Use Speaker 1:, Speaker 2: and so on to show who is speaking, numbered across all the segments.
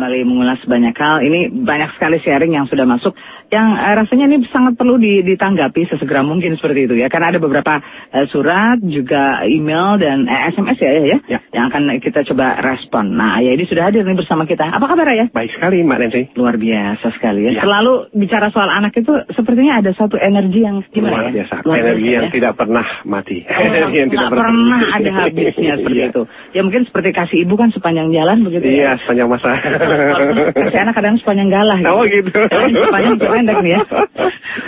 Speaker 1: kembali mengulas banyak hal. Ini banyak sekali sharing yang sudah masuk yang uh, rasanya ini sangat perlu ditanggapi sesegera mungkin seperti itu ya. Karena ada beberapa uh, surat, juga email dan eh, SMS ya, ya ya yang akan kita coba respon. Nah, ya ini sudah hadir nih bersama kita. Apa kabar ya?
Speaker 2: Baik sekali Mbak Nancy.
Speaker 1: Luar biasa sekali ya. ya. Selalu bicara soal anak itu sepertinya ada satu energi yang
Speaker 2: gimana Luar
Speaker 1: ya?
Speaker 2: biasa. Luar energi biasa, yang ya? tidak pernah mati.
Speaker 1: Oh, energi yang tidak pernah, pernah ada habisnya seperti iya. itu. Ya mungkin seperti kasih ibu kan sepanjang jalan begitu
Speaker 2: iya, ya. Iya, sepanjang masa.
Speaker 1: Kasih anak kadang sepanjang galah. Gitu.
Speaker 2: Oh gitu.
Speaker 1: Sepanjang pendek nih ya.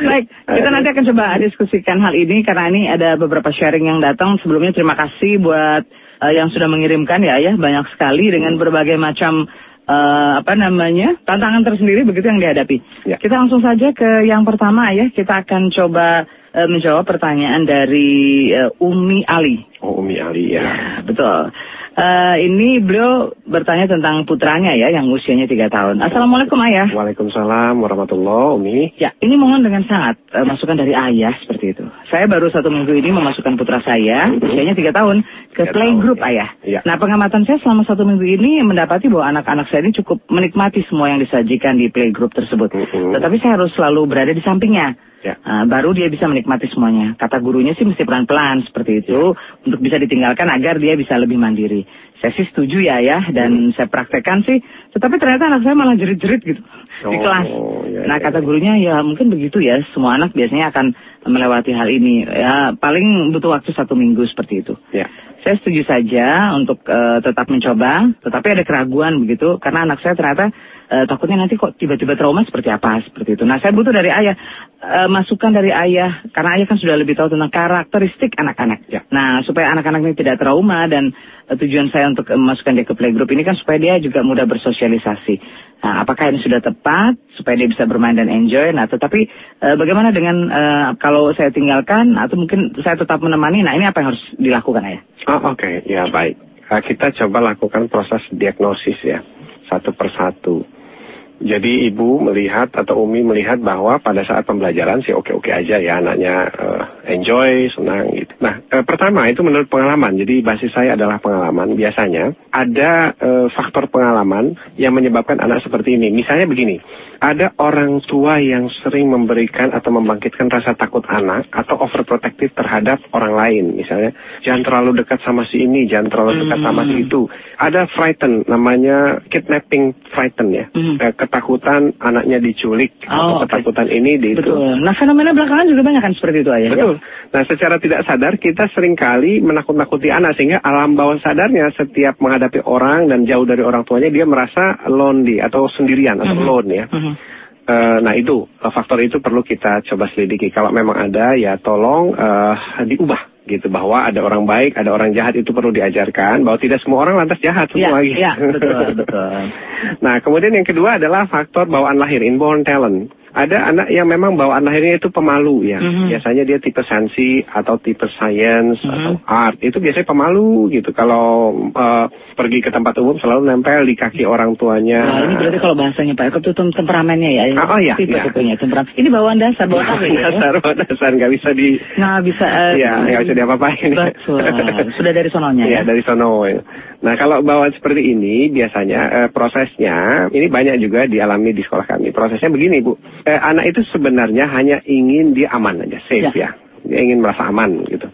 Speaker 1: Baik, kita nanti akan coba diskusikan hal ini karena ini ada beberapa sharing yang datang. Sebelumnya terima kasih buat uh, yang sudah mengirimkan ya ya banyak sekali dengan berbagai macam uh, apa namanya tantangan tersendiri begitu yang dihadapi. Ya. Kita langsung saja ke yang pertama ya. Kita akan coba uh, menjawab pertanyaan dari uh, Umi Ali.
Speaker 2: Oh Umi Ali ya.
Speaker 1: ya betul. Uh, ini beliau bertanya tentang putranya ya yang usianya tiga tahun. Assalamualaikum ayah.
Speaker 2: Waalaikumsalam warahmatullahi Umi.
Speaker 1: Ya ini mohon dengan sangat uh, masukan dari ayah seperti itu. Saya baru satu minggu ini memasukkan putra saya usianya tiga tahun ke playgroup ya. ayah. Ya. Nah pengamatan saya selama satu minggu ini mendapati bahwa anak-anak saya ini cukup menikmati semua yang disajikan di playgroup tersebut. Uh. Tetapi saya harus selalu berada di sampingnya. Ya. Uh, baru dia bisa menikmati semuanya. Kata gurunya sih mesti pelan-pelan seperti itu ya. untuk bisa ditinggalkan agar dia bisa lebih mandiri. Saya sih setuju ya ya dan hmm. saya praktekkan sih. Tetapi ternyata anak saya malah jerit-jerit gitu oh, di kelas. Ya, nah ya, kata ya. gurunya ya mungkin begitu ya. Semua anak biasanya akan melewati hal ini. Ya paling butuh waktu satu minggu seperti itu. Ya. Saya setuju saja untuk uh, tetap mencoba, tetapi ada keraguan begitu karena anak saya ternyata uh, takutnya nanti kok tiba-tiba trauma seperti apa seperti itu. Nah saya butuh dari ayah uh, masukan dari ayah karena ayah kan sudah lebih tahu tentang karakteristik anak-anak. Ya. Nah supaya anak-anak ini tidak trauma dan uh, tujuan saya untuk memasukkan dia ke playgroup ini kan supaya dia juga mudah bersosialisasi. Nah apakah ini sudah tepat supaya dia bisa bermain dan enjoy? Nah tetapi uh, bagaimana dengan uh, kalau saya tinggalkan atau mungkin saya tetap menemani? Nah ini apa yang harus dilakukan ayah?
Speaker 2: Oh oke okay. ya baik. Kita coba lakukan proses diagnosis ya satu persatu. Jadi ibu melihat atau Umi melihat bahwa pada saat pembelajaran sih oke-oke aja ya anaknya uh, enjoy, senang gitu. Nah, uh, pertama itu menurut pengalaman. Jadi basis saya adalah pengalaman. Biasanya ada uh, faktor pengalaman yang menyebabkan anak seperti ini. Misalnya begini, ada orang tua yang sering memberikan atau membangkitkan rasa takut anak atau overprotective terhadap orang lain. Misalnya, jangan terlalu dekat sama si ini, jangan terlalu dekat sama si hmm. itu. Ada frighten, namanya kidnapping frighten ya. Hmm ketakutan anaknya diculik oh, atau ketakutan okay. ini di
Speaker 1: itu. Betul. Nah fenomena belakangan juga banyak kan seperti itu ayah.
Speaker 2: Ya? Betul. Ya? Nah secara tidak sadar kita sering kali menakut-nakuti anak sehingga alam bawah sadarnya setiap menghadapi orang dan jauh dari orang tuanya dia merasa lonely atau sendirian atau uh mhm. -huh. alone ya. Uh -huh. Uh, nah itu faktor itu perlu kita coba selidiki. Kalau memang ada ya tolong uh, diubah gitu bahwa ada orang baik, ada orang jahat itu perlu diajarkan bahwa tidak semua orang lantas jahat semua.
Speaker 1: Iya, ya, betul, betul.
Speaker 2: nah, kemudian yang kedua adalah faktor bawaan lahir, inborn talent ada anak yang memang bawaan lahirnya itu pemalu ya. Mm-hmm. Biasanya dia tipe sensi atau tipe science mm-hmm. atau art. Itu biasanya pemalu gitu. Kalau uh, pergi ke tempat umum selalu nempel di kaki orang tuanya.
Speaker 1: Nah, ini berarti kalau bahasanya Pak Eko itu temperamennya ya.
Speaker 2: Oh, oh iya. Tipe
Speaker 1: iya. tipenya temperamen. Ini bawaan dasar bawaan
Speaker 2: apa ya? Dasar, bawaan dasar nggak bisa di.
Speaker 1: Nggak bisa. Uh,
Speaker 2: ya, nggak bisa diapa-apain.
Speaker 1: Betul. Sudah dari sononya
Speaker 2: ya. ya dari sono. Ya. Nah kalau bawaan seperti ini biasanya uh, prosesnya ini banyak juga dialami di sekolah kami. Prosesnya begini bu eh, anak itu sebenarnya hanya ingin dia aman aja, safe ya. ya. Dia ingin merasa aman gitu.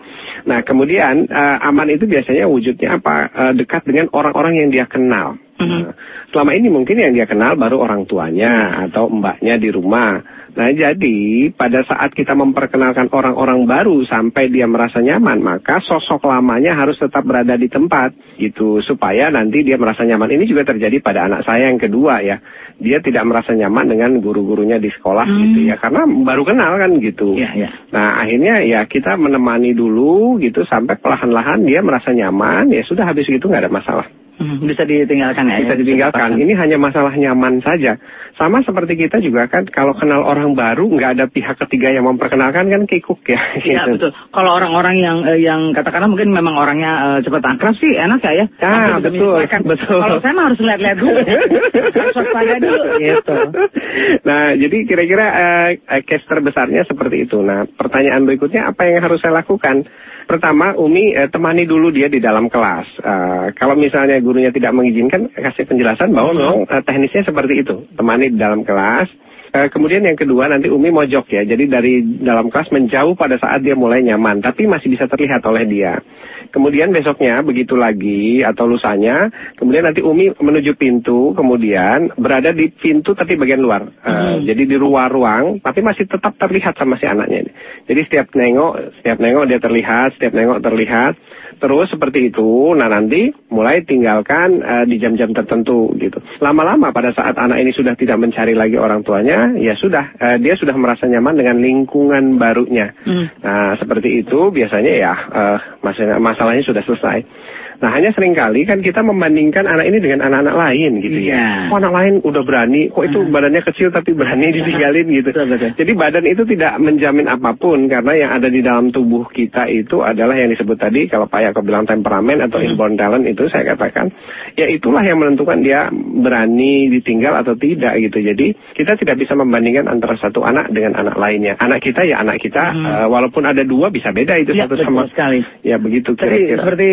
Speaker 2: Nah kemudian uh, aman itu biasanya wujudnya apa? Uh, dekat dengan orang-orang yang dia kenal. Mm -hmm. selama ini mungkin yang dia kenal baru orang tuanya atau mbaknya di rumah. Nah, jadi pada saat kita memperkenalkan orang-orang baru sampai dia merasa nyaman, maka sosok lamanya harus tetap berada di tempat gitu supaya nanti dia merasa nyaman. Ini juga terjadi pada anak saya yang kedua ya. Dia tidak merasa nyaman dengan guru-gurunya di sekolah hmm. gitu ya karena baru kenal kan gitu. Ya, ya. Nah, akhirnya ya kita menemani dulu gitu sampai perlahan-lahan dia merasa nyaman, ya sudah habis gitu nggak ada masalah.
Speaker 1: Hmm, bisa ditinggalkan ya?
Speaker 2: Bisa ditinggalkan. Ini hanya masalah nyaman saja. Sama seperti kita juga kan, kalau kenal orang baru, nggak ada pihak ketiga yang memperkenalkan kan kikuk ya.
Speaker 1: Iya gitu. betul. Kalau orang-orang yang eh, yang katakanlah mungkin memang orangnya eh, cepat akrab sih enak ya ya.
Speaker 2: Ah, betul, betul.
Speaker 1: Kalau saya mah harus lihat-lihat dulu. harus dulu gitu.
Speaker 2: Nah, jadi kira-kira eh, case terbesarnya seperti itu. Nah, pertanyaan berikutnya apa yang harus saya lakukan? Pertama, Umi eh, temani dulu dia di dalam kelas. Uh, kalau misalnya gurunya tidak mengizinkan, kasih penjelasan bahwa hmm. memang uh, teknisnya seperti itu. Temani di dalam kelas. Uh, kemudian yang kedua nanti Umi mojok ya. Jadi dari dalam kelas menjauh pada saat dia mulai nyaman, tapi masih bisa terlihat oleh dia. Kemudian besoknya begitu lagi atau lusanya, kemudian nanti Umi menuju pintu, kemudian berada di pintu tapi bagian luar. Uh, hmm. Jadi di luar ruang, tapi masih tetap terlihat sama si anaknya. Jadi setiap nengok, setiap nengok dia terlihat, setiap nengok terlihat. Terus seperti itu, nah nanti mulai tinggalkan uh, di jam-jam tertentu gitu. Lama-lama pada saat anak ini sudah tidak mencari lagi orang tuanya, ya sudah uh, dia sudah merasa nyaman dengan lingkungan barunya. Hmm. Nah seperti itu biasanya ya uh, masalahnya sudah selesai. Nah hanya sering kali kan kita membandingkan anak ini dengan anak-anak lain gitu ya. Yeah. Kok anak lain udah berani, kok itu uh. badannya kecil tapi berani ditinggalin gitu. Betul, betul. Jadi badan itu tidak menjamin apa pun karena yang ada di dalam tubuh kita itu adalah yang disebut tadi kalau Pak Yako bilang temperamen atau hmm. inborn talent itu saya katakan ya itulah yang menentukan dia berani ditinggal atau tidak gitu. Jadi kita tidak bisa membandingkan antara satu anak dengan anak lainnya. Anak kita ya anak kita hmm. uh, walaupun ada dua bisa beda itu ya, satu sama
Speaker 1: sekali.
Speaker 2: Ya begitu kira-kira.
Speaker 1: Seperti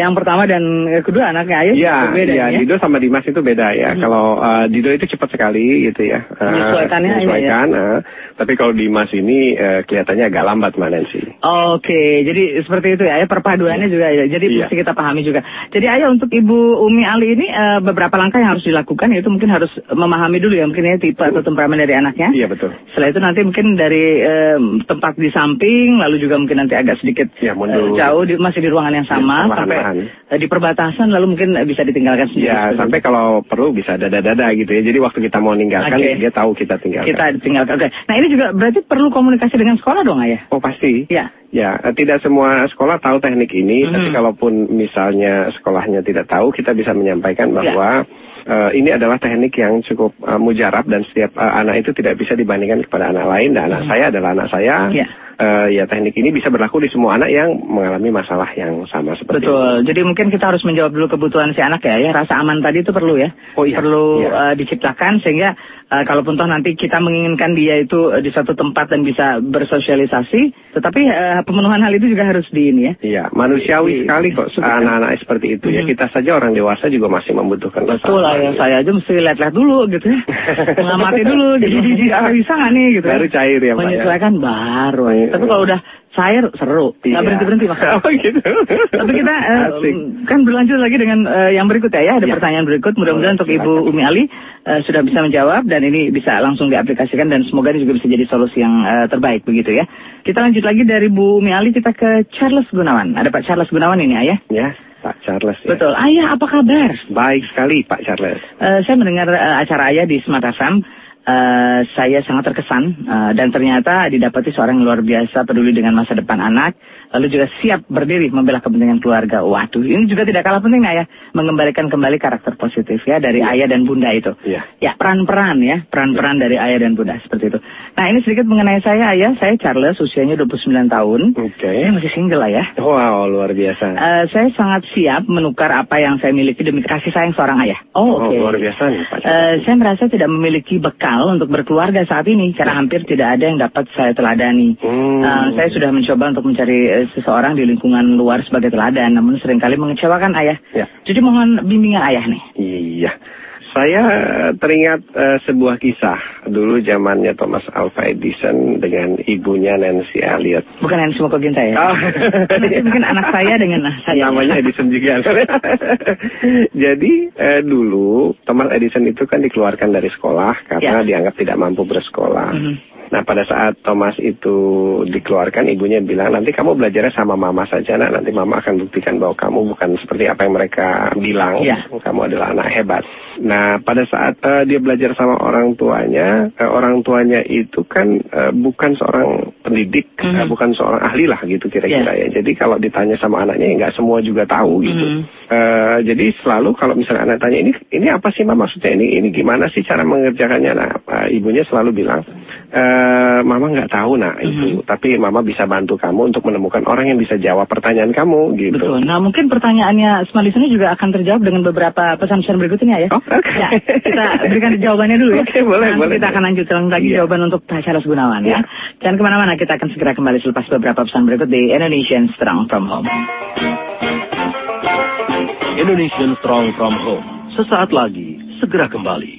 Speaker 1: yang pertama pertama dan kedua anaknya
Speaker 2: ya, beda ya, ya. Dido sama Dimas itu beda ya. Hmm. Kalau uh, Dido itu cepat sekali gitu ya.
Speaker 1: Uh, menyesuaikannya menyesuaikan,
Speaker 2: ya. Uh, tapi kalau Dimas ini uh, kelihatannya agak lambat mana sih.
Speaker 1: Oke, okay. jadi seperti itu ya. Perpaduannya ya. juga ya. Jadi ya. mesti kita pahami juga. Jadi Ayah untuk Ibu Umi Ali ini uh, beberapa langkah yang harus dilakukan yaitu mungkin harus memahami dulu ya mungkin ya tipe atau temperamen dari anaknya.
Speaker 2: Iya betul.
Speaker 1: Setelah itu nanti mungkin dari uh, tempat di samping lalu juga mungkin nanti agak sedikit
Speaker 2: ya,
Speaker 1: uh, jauh di, masih di ruangan yang iya, sama ya, sampai uh, di perbatasan lalu mungkin bisa ditinggalkan
Speaker 2: sendiri. Ya, sampai kalau perlu bisa dada-dada gitu ya. Jadi waktu kita mau meninggalkan okay. dia tahu kita tinggalkan.
Speaker 1: Kita tinggalkan. Oke. Okay. Nah, ini juga berarti perlu komunikasi dengan sekolah dong, Ayah?
Speaker 2: Oh, pasti.
Speaker 1: Ya.
Speaker 2: Ya, tidak semua sekolah tahu teknik ini, hmm. tapi kalaupun misalnya sekolahnya tidak tahu, kita bisa menyampaikan ya. bahwa ya. uh, ini adalah teknik yang cukup uh, mujarab dan setiap uh, anak itu tidak bisa dibandingkan kepada anak lain dan anak hmm. saya adalah anak saya. Ya uh, ya teknik ini bisa berlaku di semua anak yang mengalami masalah yang sama seperti
Speaker 1: Betul. Ini. Jadi mungkin kita harus menjawab dulu kebutuhan si anak ya, ya rasa aman tadi itu perlu ya.
Speaker 2: Oh iya.
Speaker 1: Perlu
Speaker 2: iya.
Speaker 1: Uh, diciptakan sehingga uh, kalaupun toh nanti kita menginginkan dia itu uh, di satu tempat dan bisa bersosialisasi, tetapi uh, pemenuhan hal itu juga harus di ini ya.
Speaker 2: Iya, manusiawi di, sekali kok anak-anak seperti itu hmm. ya. Kita saja orang dewasa juga masih membutuhkan
Speaker 1: Betul lah ya, saya aja mesti lihat-lihat dulu gitu ya. Mengamati dulu, jadi bisa nggak nih gitu.
Speaker 2: Ya. Baru cair ya,
Speaker 1: Pak. Ya. Menyesuaikan ya. baru. Ya. Tapi kalau udah cair seru, nggak iya. berhenti berhenti maksudnya. Oh gitu. Tapi kita uh, kan berlanjut lagi dengan uh, yang berikut ya, ya. Ada ya. pertanyaan berikut. Mudah-mudahan untuk Ibu Umi Ali uh, sudah bisa menjawab dan ini bisa langsung diaplikasikan dan semoga ini juga bisa jadi solusi yang uh, terbaik begitu ya. Kita lanjut lagi dari Bu Umi Ali kita ke Charles Gunawan. Ada Pak Charles Gunawan ini ayah?
Speaker 2: Ya. Pak Charles ya.
Speaker 1: Betul. Ayah apa kabar?
Speaker 2: Baik sekali Pak Charles.
Speaker 1: Uh, saya mendengar uh, acara ayah di Smart FM uh, saya sangat terkesan uh, dan ternyata didapati seorang yang luar biasa peduli dengan masa depan anak, lalu juga siap berdiri membela kepentingan keluarga. Waduh, ini juga tidak kalah penting ya, mengembalikan kembali karakter positif ya dari ya. ayah dan bunda itu.
Speaker 2: Ya,
Speaker 1: ya peran-peran ya, peran-peran ya. dari ayah dan bunda seperti itu. Nah ini sedikit mengenai saya ayah, saya Charles usianya 29 tahun.
Speaker 2: Oke. Okay.
Speaker 1: Saya masih single lah ya.
Speaker 2: Wow, luar biasa.
Speaker 1: Uh, saya sangat siap menukar apa yang saya miliki demi kasih sayang seorang ayah.
Speaker 2: Oh, oke. Okay. Oh, luar biasa nih Pak.
Speaker 1: Uh, saya merasa tidak memiliki bekal bekal untuk berkeluarga saat ini karena hampir tidak ada yang dapat saya teladani. Hmm. Uh, saya sudah mencoba untuk mencari uh, seseorang di lingkungan luar sebagai teladan, namun sering kali mengecewakan ayah. Ya. Jadi mohon bimbingan ayah nih.
Speaker 2: Iya. Saya teringat uh, sebuah kisah dulu zamannya Thomas Alva Edison dengan ibunya Nancy Elliot.
Speaker 1: Bukan Nancy Mokoginta ya? Oh. mungkin anak saya dengan saya.
Speaker 2: Namanya Edison juga. Jadi uh, dulu Thomas Edison itu kan dikeluarkan dari sekolah karena ya. dianggap tidak mampu bersekolah. Mm -hmm. Nah pada saat Thomas itu dikeluarkan, ibunya bilang nanti kamu belajarnya sama mama saja, nah nanti mama akan buktikan bahwa kamu bukan seperti apa yang mereka bilang,
Speaker 1: Ya.
Speaker 2: kamu adalah anak hebat. Nah pada saat eh, dia belajar sama orang tuanya, eh, orang tuanya itu kan eh, bukan seorang pendidik,
Speaker 1: Mhm.
Speaker 2: eh, bukan seorang ahli lah gitu kira-kira ya. Jadi kalau ditanya sama anaknya, ya nggak semua juga tahu gitu.
Speaker 1: Mhm.
Speaker 2: Eh, jadi selalu kalau misalnya anak tanya ini ini apa sih mama maksudnya ini ini gimana sih cara mengerjakannya nah eh, ibunya selalu bilang eh mama nggak tahu nah itu
Speaker 1: Mhm.
Speaker 2: tapi mama bisa bantu kamu untuk menemukan orang yang bisa jawab pertanyaan kamu gitu
Speaker 1: Betul. Nah mungkin pertanyaannya Small Listener juga akan terjawab dengan beberapa pesan-pesan berikutnya ya.
Speaker 2: Oh, oke.
Speaker 1: Ya, kita berikan jawabannya dulu ya.
Speaker 2: Oke, boleh,
Speaker 1: Nanti
Speaker 2: boleh.
Speaker 1: kita akan lanjutkan lagi
Speaker 2: Iya.
Speaker 1: jawaban untuk Charles Gunawan ya. Jangan ke mana-mana, kita akan segera kembali selepas beberapa pesan berikut di Indonesian Strong From Home.
Speaker 3: Indonesian Strong from Home. Sesaat lagi, segera kembali.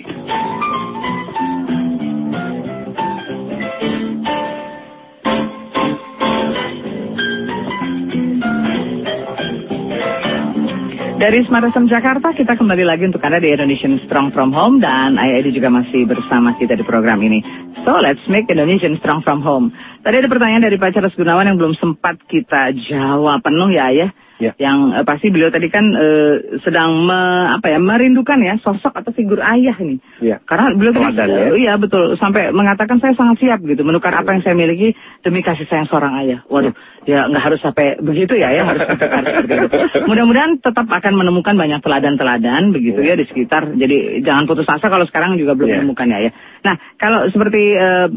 Speaker 1: Dari Smart FM Jakarta, kita kembali lagi untuk Anda di Indonesian Strong From Home dan Edi juga masih bersama kita di program ini. So, let's make Indonesian Strong From Home. Tadi ada pertanyaan dari Pak Charles Gunawan yang belum sempat kita jawab penuh ya, Ayah.
Speaker 2: Ya.
Speaker 1: Yang eh, pasti beliau tadi kan eh, sedang me- apa ya merindukan ya sosok atau figur ayah ini.
Speaker 2: Iya.
Speaker 1: Karena beliau tadi
Speaker 2: ya.
Speaker 1: eh, iya betul sampai mengatakan saya sangat siap gitu menukar apa yang saya miliki demi kasih sayang seorang ayah. Waduh, ya nggak harus sampai begitu ya ya harus ditukar itu. Mudah-mudahan tetap akan menemukan banyak teladan-teladan begitu ya di sekitar. Jadi jangan putus asa kalau sekarang juga belum
Speaker 2: Iya.
Speaker 1: menemukan ya ya. Nah kalau seperti eh,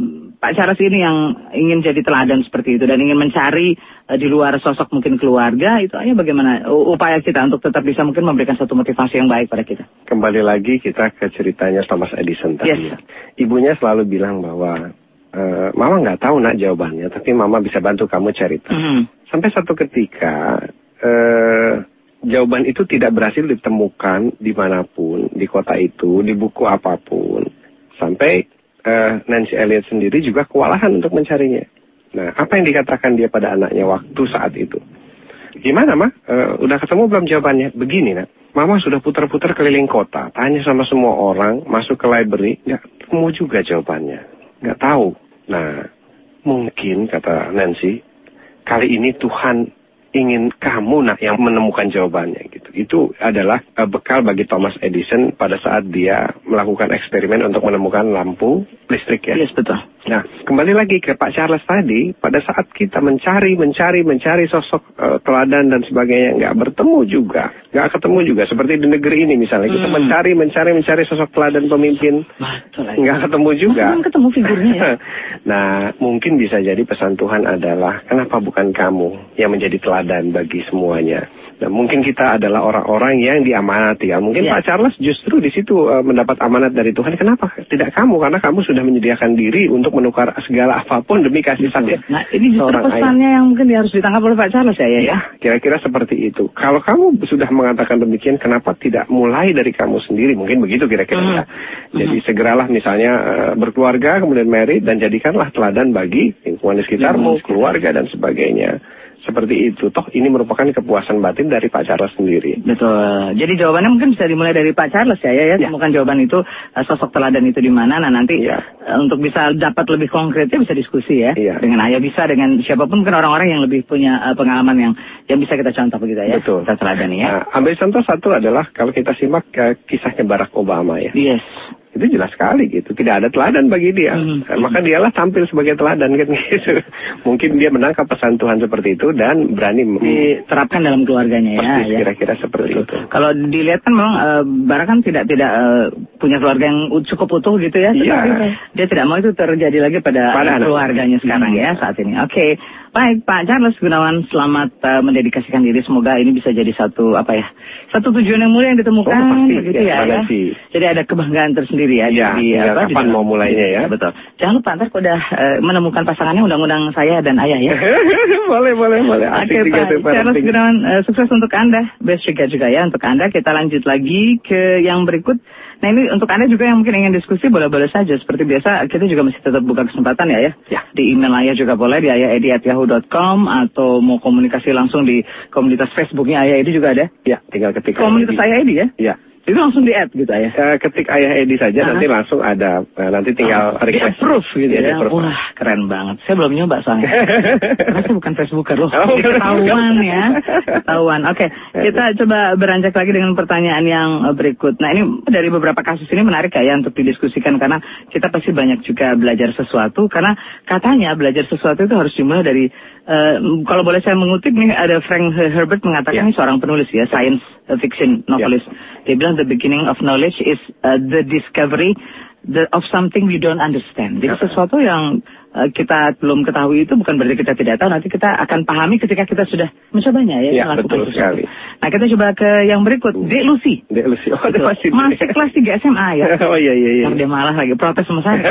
Speaker 1: Pak Charles ini yang ingin jadi teladan seperti itu dan ingin mencari eh, di luar sosok mungkin keluarga itu aja bagaimana upaya kita untuk tetap bisa mungkin memberikan satu motivasi yang baik pada kita.
Speaker 2: kembali lagi kita ke ceritanya Thomas Edison tadi
Speaker 1: Yes.
Speaker 2: ya. ibunya selalu bilang bahwa eh, mama nggak tahu nak jawabannya tapi mama bisa bantu kamu cari tahu
Speaker 1: Mhm.
Speaker 2: sampai satu ketika eh, jawaban itu tidak berhasil ditemukan di mana pun di kota itu di buku apa pun sampai eh, Nancy Elliot sendiri juga kewalahan untuk mencarinya. Nah, apa yang dikatakan dia pada anaknya waktu saat itu? Gimana, Ma? Eh, udah ketemu belum jawabannya? Begini, nak. Mama sudah putar-putar keliling kota, tanya sama semua orang, masuk ke library, nggak ketemu juga jawabannya. Nggak tahu. Nah, mungkin, kata Nancy, kali ini Tuhan ingin kamu nak yang menemukan jawabannya gitu. Itu adalah eh, bekal bagi Thomas Edison pada saat dia melakukan eksperimen untuk menemukan lampu listrik ya.
Speaker 1: Yes betul.
Speaker 2: Nah, kembali lagi ke Pak Charles tadi, pada saat kita mencari, mencari, mencari sosok eh, teladan dan sebagainya, nggak bertemu juga, nggak ketemu juga. Seperti di negeri ini misalnya, kita
Speaker 1: Hmm.
Speaker 2: mencari, mencari, mencari sosok teladan pemimpin, nggak ketemu juga.
Speaker 1: Belum ketemu figurnya ya.
Speaker 2: nah, mungkin bisa jadi pesan Tuhan adalah, kenapa bukan kamu yang menjadi teladan bagi semuanya? Nah, mungkin kita adalah orang-orang yang diamanati. Ya. Mungkin
Speaker 1: Ya.
Speaker 2: Pak Charles justru di situ eh, mendapat amanat dari Tuhan. Kenapa tidak kamu? Karena kamu sudah menyediakan diri untuk menukar segala apa pun demi kasih sayang.
Speaker 1: Nah ini justru
Speaker 2: seorang ayah.
Speaker 1: pesannya yang mungkin harus ditangkap oleh Pak Charles ya ya. ya?
Speaker 2: Ya, kira-kira seperti itu. Kalau kamu sudah mengatakan demikian, kenapa tidak mulai dari kamu sendiri? Mungkin begitu kira-kira
Speaker 1: Hmm.
Speaker 2: ya. Jadi segeralah misalnya eh, berkeluarga, kemudian married, dan jadikanlah teladan bagi lingkungan di sekitarmu,
Speaker 1: Lingkungan
Speaker 2: keluarga, dan sebagainya. Seperti itu. Toh ini merupakan kepuasan batin dari Pak Charles sendiri.
Speaker 1: Betul. Jadi jawabannya mungkin bisa dimulai dari Pak Charles ya, ya, ya.
Speaker 2: Ya.
Speaker 1: Temukan jawaban itu eh, sosok teladan itu di mana. Nah nanti
Speaker 2: Ya.
Speaker 1: eh, untuk bisa dapat lebih konkretnya bisa diskusi ya.
Speaker 2: Iya.
Speaker 1: Dengan ayah bisa, dengan siapa pun mungkin orang-orang yang lebih punya eh, pengalaman yang yang bisa kita contoh begitu ya.
Speaker 2: Betul.
Speaker 1: Kita teladani ya.
Speaker 2: Nah, ambil contoh satu adalah kalau kita simak kisahnya Barack Obama ya.
Speaker 1: Yes.
Speaker 2: Itu jelas sekali gitu tidak ada teladan bagi dia
Speaker 1: Mhm.
Speaker 2: Eh, maka dialah tampil sebagai teladan kan gitu mungkin dia menangkap pesan Tuhan seperti itu dan berani
Speaker 1: Diterapkan dalam keluarganya ya.
Speaker 2: persis
Speaker 1: ya.
Speaker 2: kira-kira seperti itu
Speaker 1: Kalau dilihat kan memang eh, Bara kan tidak tidak eh, punya keluarga yang cukup utuh gitu ya. Tetapi Dia tidak mau itu terjadi lagi pada,
Speaker 2: Pada
Speaker 1: keluarganya sekarang ya saat ini. Oke, baik Pak Charles Gunawan selamat eh, mendedikasikan diri. Semoga ini bisa jadi satu apa ya satu tujuan yang mulia yang ditemukan
Speaker 2: Oh, pasti.
Speaker 1: begitu
Speaker 2: Ya,
Speaker 1: ya. ya. Jadi ada kebanggaan tersendiri ya.
Speaker 2: Iya,
Speaker 1: di,
Speaker 2: tinggal
Speaker 1: apa,
Speaker 2: kapan mau mulainya ya.
Speaker 1: Betul. Jangan lupa ntar udah eh, menemukan pasangannya undang-undang saya dan ayah ya.
Speaker 2: boleh boleh boleh
Speaker 1: Oke
Speaker 2: juga
Speaker 1: Pak Charles. Gunawan, eh, sukses untuk Anda. Best juga juga ya untuk Anda. Kita lanjut lagi ke yang berikut. Nah ini untuk Anda juga yang mungkin ingin diskusi boleh-boleh saja. Seperti biasa kita juga masih tetap buka kesempatan ya ya.
Speaker 2: Ya.
Speaker 1: Di email Ayah juga boleh di ayahedi@yahoo.com atau mau komunikasi langsung di komunitas Facebooknya Ayah Edi juga ada.
Speaker 2: ya tinggal ketik
Speaker 1: Komunitas Ayah Edi ya.
Speaker 2: ya
Speaker 1: Itu langsung di-add gitu ya?
Speaker 2: Uh, ketik Ayah Edi saja uh -huh. nanti langsung ada. Uh, nanti tinggal uh,
Speaker 1: request. Di-approve gitu ya? ya. Wah, keren banget. Saya belum nyombak soalnya. Karena saya bukan Facebooker loh. Oh, ketahuan ya. Ketahuan. Oke, okay. kita coba beranjak lagi dengan pertanyaan yang berikut. Nah, ini dari beberapa kasus ini menarik ya untuk didiskusikan karena kita pasti banyak juga belajar sesuatu karena katanya belajar sesuatu itu harus dimulai dari uh, kalau boleh saya mengutip nih ada Frank Herbert mengatakan yeah. ini seorang penulis ya, science fiction novelist. Yeah. Dia bilang the beginning of knowledge is uh, the discovery the, of something we don't understand. Jadi sesuatu yang kita belum ketahui itu bukan berarti kita tidak tahu. Nanti kita akan pahami ketika kita sudah mencobanya ya.
Speaker 2: Ya betul sesuatu. sekali.
Speaker 1: Nah kita coba ke yang berikut. Dek Lucy.
Speaker 2: Dek Lucy. Oh,
Speaker 1: masih, masih kelas 3 SMA ya.
Speaker 2: oh iya iya iya.
Speaker 1: Yang dia malah lagi protes sama saya.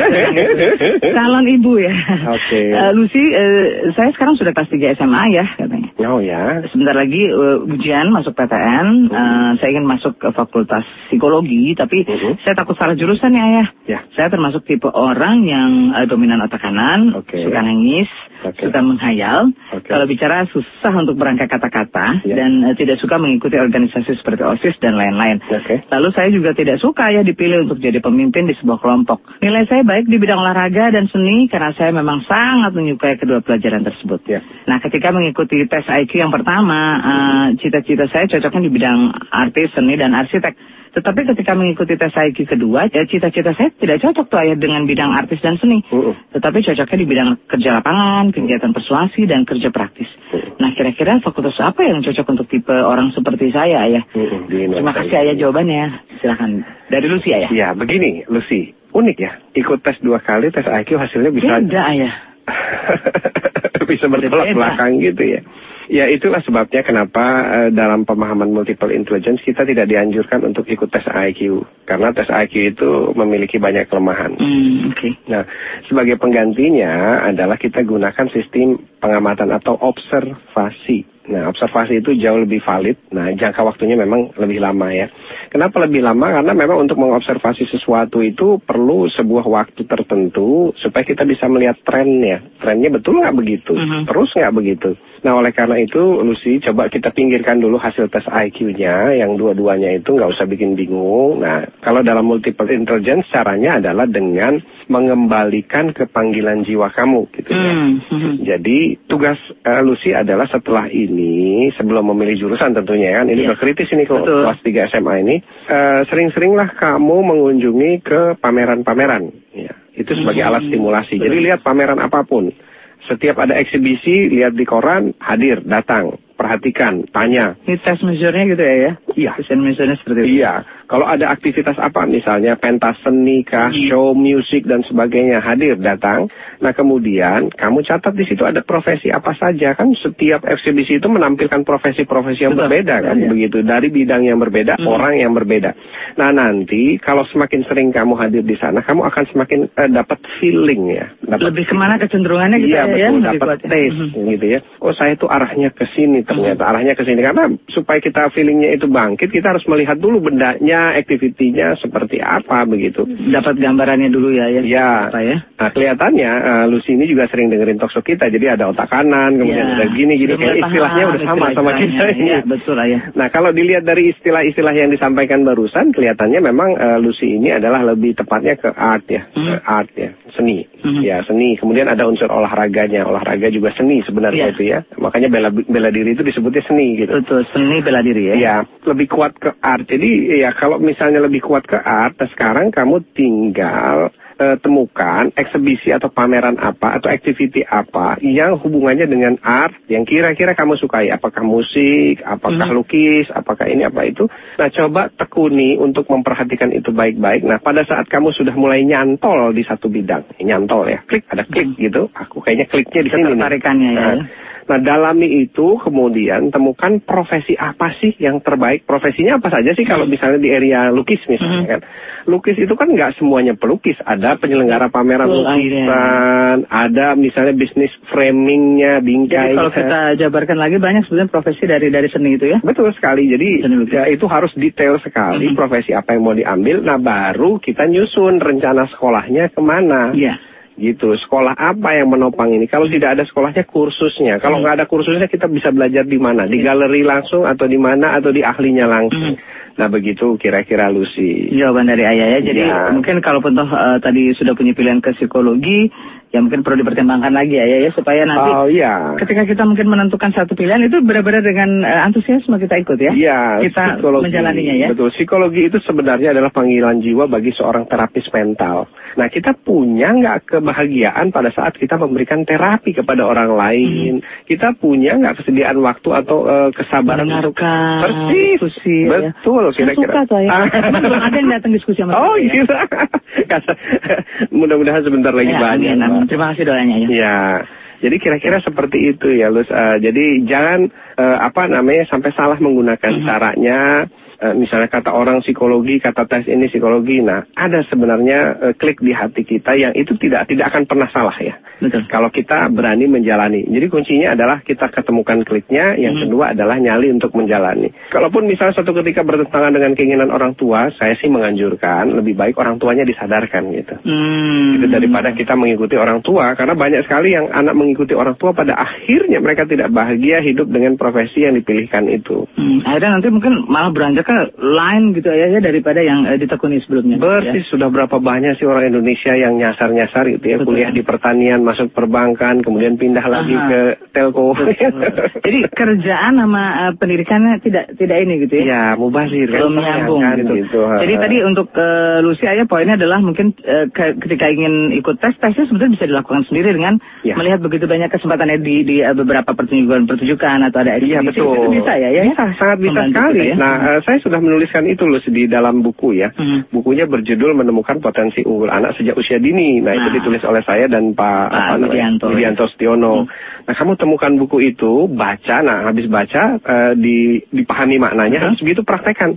Speaker 1: Calon ibu ya.
Speaker 2: Oke. Okay.
Speaker 1: Uh, Lucy, uh, saya sekarang sudah kelas 3 SMA ya katanya.
Speaker 2: Oh ya.
Speaker 1: Sebentar lagi uh, ujian masuk PTN. Uh, uh, saya ingin masuk ke fakultas psikologi, tapi uh -huh. saya takut salah jurusan ya ya. Ya. Saya termasuk tipe orang yang uh, dominan otak kanan, okay. suka nangis, okay. suka menghayal. Okay. Kalau bicara susah untuk berangkat kata-kata yeah. dan uh, tidak suka mengikuti organisasi seperti OSIS dan lain-lain. Okay. Lalu saya juga tidak suka ya dipilih untuk jadi pemimpin di sebuah kelompok. Nilai saya baik di bidang olahraga dan seni karena saya memang sangat menyukai kedua pelajaran tersebut. Yeah. Nah, ketika mengikuti tes IQ yang pertama, uh, cita-cita saya cocoknya di bidang artis, seni, dan arsitek. Tetapi ketika mengikuti tes IQ kedua, ya cita-cita saya tidak cocok tuh ayah dengan bidang artis dan seni. Uh -uh. Tetapi cocoknya di bidang kerja lapangan, kegiatan persuasi, dan kerja praktis. Uh -uh. Nah kira-kira fakultas apa yang cocok untuk tipe orang seperti saya ayah? Uh -uh. Terima kasih ayah jawabannya. Silahkan. Dari Lucy ayah.
Speaker 2: Ya begini Lucy. Unik ya. Ikut tes dua kali, tes IQ hasilnya bisa...
Speaker 1: Beda ayah.
Speaker 2: bisa bertolak belakang gitu ya. Ya itulah sebabnya kenapa uh, dalam pemahaman multiple intelligence kita tidak dianjurkan untuk ikut tes IQ karena tes IQ itu memiliki banyak kelemahan.
Speaker 1: Mm, okay.
Speaker 2: Nah, sebagai penggantinya adalah kita gunakan sistem pengamatan atau observasi. Nah, observasi itu jauh lebih valid. Nah, jangka waktunya memang lebih lama ya. Kenapa lebih lama? Karena memang untuk mengobservasi sesuatu itu perlu sebuah waktu tertentu supaya kita bisa melihat trennya. Trennya betul nggak begitu? Uh mm-hmm. -huh. Terus nggak begitu? Nah, oleh karena itu, Lucy, coba kita pinggirkan dulu hasil tes IQ-nya, yang dua-duanya itu nggak usah bikin bingung. Nah, kalau dalam multiple intelligence, caranya adalah dengan mengembalikan ke panggilan jiwa kamu, gitu ya. Uh mm-hmm. -huh. Jadi, tugas uh, Lucy adalah setelah ini ini sebelum memilih jurusan tentunya kan ini yeah. kritis ini kok kelas 3 SMA ini. Uh, sering-seringlah kamu mengunjungi ke pameran-pameran. Ya itu sebagai hmm. alat stimulasi. Jadi lihat pameran apa pun. Setiap ada eksibisi lihat di koran hadir datang perhatikan, tanya.
Speaker 1: Ini tes measure-nya gitu ya ya?
Speaker 2: Iya.
Speaker 1: Tes measure-nya seperti itu?
Speaker 2: Iya. Kalau ada aktivitas apa misalnya pentas seni kah, hmm. show musik dan sebagainya hadir datang. Nah kemudian kamu catat di situ ada profesi apa saja kan setiap eksibisi itu menampilkan profesi-profesi yang Betul. berbeda kan ya. begitu dari bidang yang berbeda, hmm. orang yang berbeda. Nah nanti kalau semakin sering kamu hadir di sana kamu akan semakin uh, dapat feeling ya. Dapat
Speaker 1: Lebih ke mana kecenderungannya gitu
Speaker 2: iya,
Speaker 1: ya?
Speaker 2: Betul, ya? dapat taste hmm. gitu ya. Oh saya itu arahnya ke sini ternyata arahnya ke sini. Karena supaya kita feelingnya itu bangkit kita harus melihat dulu bendanya aktivitinya seperti apa begitu.
Speaker 1: Dapat gambarannya dulu ya ya.
Speaker 2: Ya, apa ya? nah kelihatannya uh, Lucy ini juga sering dengerin talkshow kita. Jadi ada otak kanan kemudian ya. ada gini gini. Kayak istilahnya udah sama sama kita ini
Speaker 1: ya, betul ya.
Speaker 2: Nah kalau dilihat dari istilah-istilah yang disampaikan barusan kelihatannya memang uh, Lucy ini adalah lebih tepatnya ke art ya. Hmm. art ya. Seni. Hmm. ya seni. Kemudian ada unsur olahraganya. Olahraga juga seni sebenarnya ya. itu ya. Makanya bela bela diri itu disebutnya seni gitu.
Speaker 1: Betul, seni bela diri ya.
Speaker 2: Iya, lebih kuat ke art. Jadi ya kalau misalnya lebih kuat ke art, nah sekarang kamu tinggal uh, temukan eksebisi atau pameran apa atau activity apa yang hubungannya dengan art yang kira-kira kamu sukai. Apakah musik, apakah hmm. lukis, apakah ini apa itu. Nah coba tekuni untuk memperhatikan itu baik-baik. Nah pada saat kamu sudah mulai nyantol di satu bidang, nyantol ya, klik ada klik hmm. gitu. Aku kayaknya kliknya di sini.
Speaker 1: Tarikannya ya.
Speaker 2: Nah, dalami itu kemudian temukan profesi apa sih yang terbaik. Profesinya apa saja sih kalau misalnya di area lukis misalnya hmm. kan. Lukis itu kan nggak semuanya pelukis. Ada penyelenggara pameran lukisan, ada misalnya bisnis framingnya, bingkai.
Speaker 1: Jadi kalau kita jabarkan lagi banyak sebenarnya profesi dari dari seni itu ya.
Speaker 2: Betul sekali. Jadi ya, itu harus detail sekali hmm. profesi apa yang mau diambil. Nah, baru kita nyusun rencana sekolahnya ke mana.
Speaker 1: Iya.
Speaker 2: Gitu. Sekolah apa yang menopang ini? Kalau tidak ada sekolahnya, kursusnya. Kalau
Speaker 1: Hmm.
Speaker 2: nggak ada kursusnya, kita bisa belajar di mana? Di galeri langsung atau di mana atau di ahlinya langsung. Nah begitu kira-kira Lucy.
Speaker 1: Jawaban dari ayah ya. Jadi
Speaker 2: Ya.
Speaker 1: mungkin kalau toh eh, tadi sudah punya pilihan ke psikologi, ya mungkin perlu dipertimbangkan lagi ya, ya supaya nanti
Speaker 2: Oh iya.
Speaker 1: ketika kita mungkin menentukan satu pilihan itu benar-benar dengan eh, antusiasme kita ikut ya.
Speaker 2: Iya,
Speaker 1: Kita
Speaker 2: psikologi.
Speaker 1: menjalaninya ya.
Speaker 2: Betul, psikologi itu sebenarnya adalah panggilan jiwa bagi seorang terapis mental. Nah, kita punya nggak kebahagiaan pada saat kita memberikan terapi kepada orang lain? Kita punya nggak kesediaan waktu atau eh, kesabaran
Speaker 1: Mendengarkan
Speaker 2: persis,
Speaker 1: diskusi, ya.
Speaker 2: betul
Speaker 1: Saya
Speaker 2: kira-kira.
Speaker 1: suka tuh ya. Belum ada yang datang diskusi sama
Speaker 2: Oh
Speaker 1: ya.
Speaker 2: iya, Kasa- mudah-mudahan sebentar lagi
Speaker 1: Ya,
Speaker 2: banyak.
Speaker 1: amin, amin. Terima kasih doanya ya.
Speaker 2: Ya, jadi kira-kira seperti itu ya, Lus. Eh, jadi jangan eh, apa namanya sampai salah menggunakan
Speaker 1: Mhm.
Speaker 2: caranya. Eh, misalnya kata orang psikologi, kata tes ini psikologi. Nah, ada sebenarnya eh, klik di hati kita yang itu tidak tidak akan pernah salah ya.
Speaker 1: Betul.
Speaker 2: Kalau kita berani menjalani. Jadi kuncinya adalah kita ketemukan kliknya. Yang
Speaker 1: Mhm.
Speaker 2: kedua adalah nyali untuk menjalani. Kalaupun misalnya satu ketika bertentangan dengan keinginan orang tua, saya sih menganjurkan lebih baik orang tuanya disadarkan gitu
Speaker 1: Hmm.
Speaker 2: itu daripada kita mengikuti orang tua karena banyak sekali yang anak mengikuti orang tua pada akhirnya mereka tidak bahagia hidup dengan profesi yang dipilihkan itu.
Speaker 1: Hmm, akhirnya nanti mungkin malah beranjak ke lain gitu ya, ya daripada yang eh, ditekuni sebelumnya.
Speaker 2: Persis sudah berapa banyak sih orang Indonesia yang nyasar-nyasar gitu ya
Speaker 1: Betul.
Speaker 2: kuliah di pertanian masuk perbankan kemudian pindah lagi
Speaker 1: Aha.
Speaker 2: ke telco.
Speaker 1: Jadi kerjaan sama eh, pendidikannya tidak tidak ini gitu ya.
Speaker 2: ya mubazir kan
Speaker 1: belum nyambung
Speaker 2: kan,
Speaker 1: gitu.
Speaker 2: gitu.
Speaker 1: Jadi tadi untuk eh, Lucy ya poinnya adalah mungkin ke- ketika ingin ikut tes tesnya sebenarnya bisa dilakukan sendiri dengan
Speaker 2: Ya.
Speaker 1: melihat begitu banyak kesempatannya di di eh, beberapa pertunjukan-pertunjukan atau ada
Speaker 2: Iya
Speaker 1: eksibisi.
Speaker 2: betul.
Speaker 1: Itu bisa ya ya.
Speaker 2: Bisa, sangat bisa sekali.
Speaker 1: ya.
Speaker 2: Nah, eh, saya sudah menuliskan itu loh di dalam buku ya.
Speaker 1: Hmm.
Speaker 2: Bukunya berjudul menemukan potensi unggul anak sejak usia dini. Nah, itu
Speaker 1: Nah.
Speaker 2: ditulis oleh saya dan Pak,
Speaker 1: Pak
Speaker 2: apa namanya?
Speaker 1: Widianto, ya.
Speaker 2: Widianto Stiono. Nah, kamu temukan buku itu, baca. Nah, habis baca eh, di dipahami maknanya,
Speaker 1: Hmm.
Speaker 2: harus begitu praktekkan.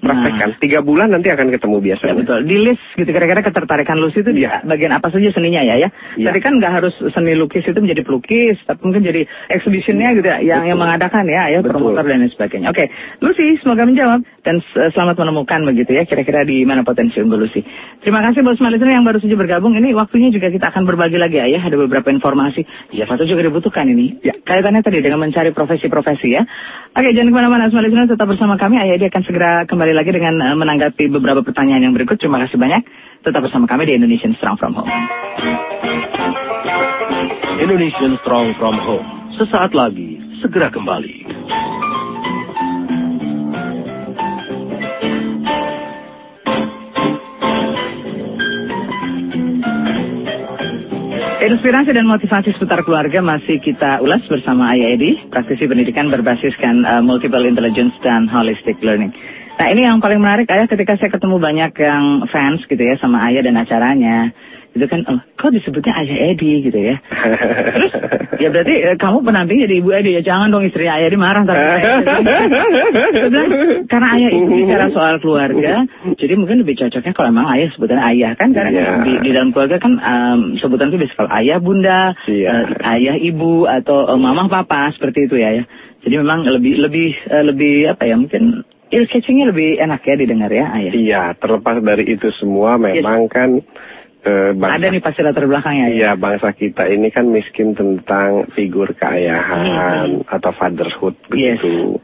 Speaker 2: Praktekkan. Tiga bulan nanti akan ketemu
Speaker 1: Ya
Speaker 2: biasanya.
Speaker 1: betul. Di list gitu kira-kira ketertarikan Lucy itu
Speaker 2: Iya.
Speaker 1: bagian apa saja seninya ya ya.
Speaker 2: Iya.
Speaker 1: Tadi kan nggak harus seni lukis itu menjadi pelukis, tapi mungkin jadi exhibitionnya gitu ya, yang, yang mengadakan ya, ya promotor dan lain sebagainya. Oke, Lucy semoga menjawab dan s- selamat menemukan begitu ya kira-kira di mana potensi unggul Lucy. Terima kasih buat semua listener yang baru saja bergabung. Ini waktunya juga kita akan berbagi lagi ya, ya. Ada beberapa informasi. Ya, satu juga dibutuhkan ini. Ya, kaitannya tadi dengan mencari profesi-profesi ya. Oke, jangan ke mana-mana semua listener tetap bersama kami. Ayah dia akan segera kembali lagi dengan eh, menanggapi beberapa pertanyaan yang berikut. Terima kasih banyak. Tetap bersama kami di Indonesian Strong From Home.
Speaker 3: Indonesian Strong from Home. Sesaat lagi, segera kembali.
Speaker 1: Inspirasi dan motivasi seputar keluarga masih kita ulas bersama Ayah Edi, praktisi pendidikan berbasiskan uh, multiple intelligence dan holistic learning. Nah ini yang paling menarik Ayah ketika saya ketemu banyak yang fans gitu ya sama Ayah dan acaranya. Itu kan, oh, kok disebutnya Ayah Edi gitu ya. Terus, ya berarti eh, kamu pendamping jadi Ibu Edi ya. Jangan dong istri Ayah Edi marah. Tapi karena Ayah itu bicara soal keluarga, jadi mungkin lebih cocoknya kalau memang Ayah sebutannya Ayah kan. Karena
Speaker 2: Iya.
Speaker 1: di, di dalam keluarga kan em, sebutan itu bisa kalau Ayah Bunda,
Speaker 2: Iya.
Speaker 1: eh, Ayah Ibu, atau eh, Mama Papa seperti itu ya. ya. Jadi memang lebih lebih eh, lebih apa ya mungkin ear catchingnya lebih enak ya didengar ya Ayah.
Speaker 2: Iya, terlepas dari itu semua memang kan eh, bangsa
Speaker 1: Ada nih pasti latar belakangnya ya.
Speaker 2: Iya, bangsa kita ini kan miskin tentang figur keayahan atau fatherhood
Speaker 1: Yes.
Speaker 2: begitu.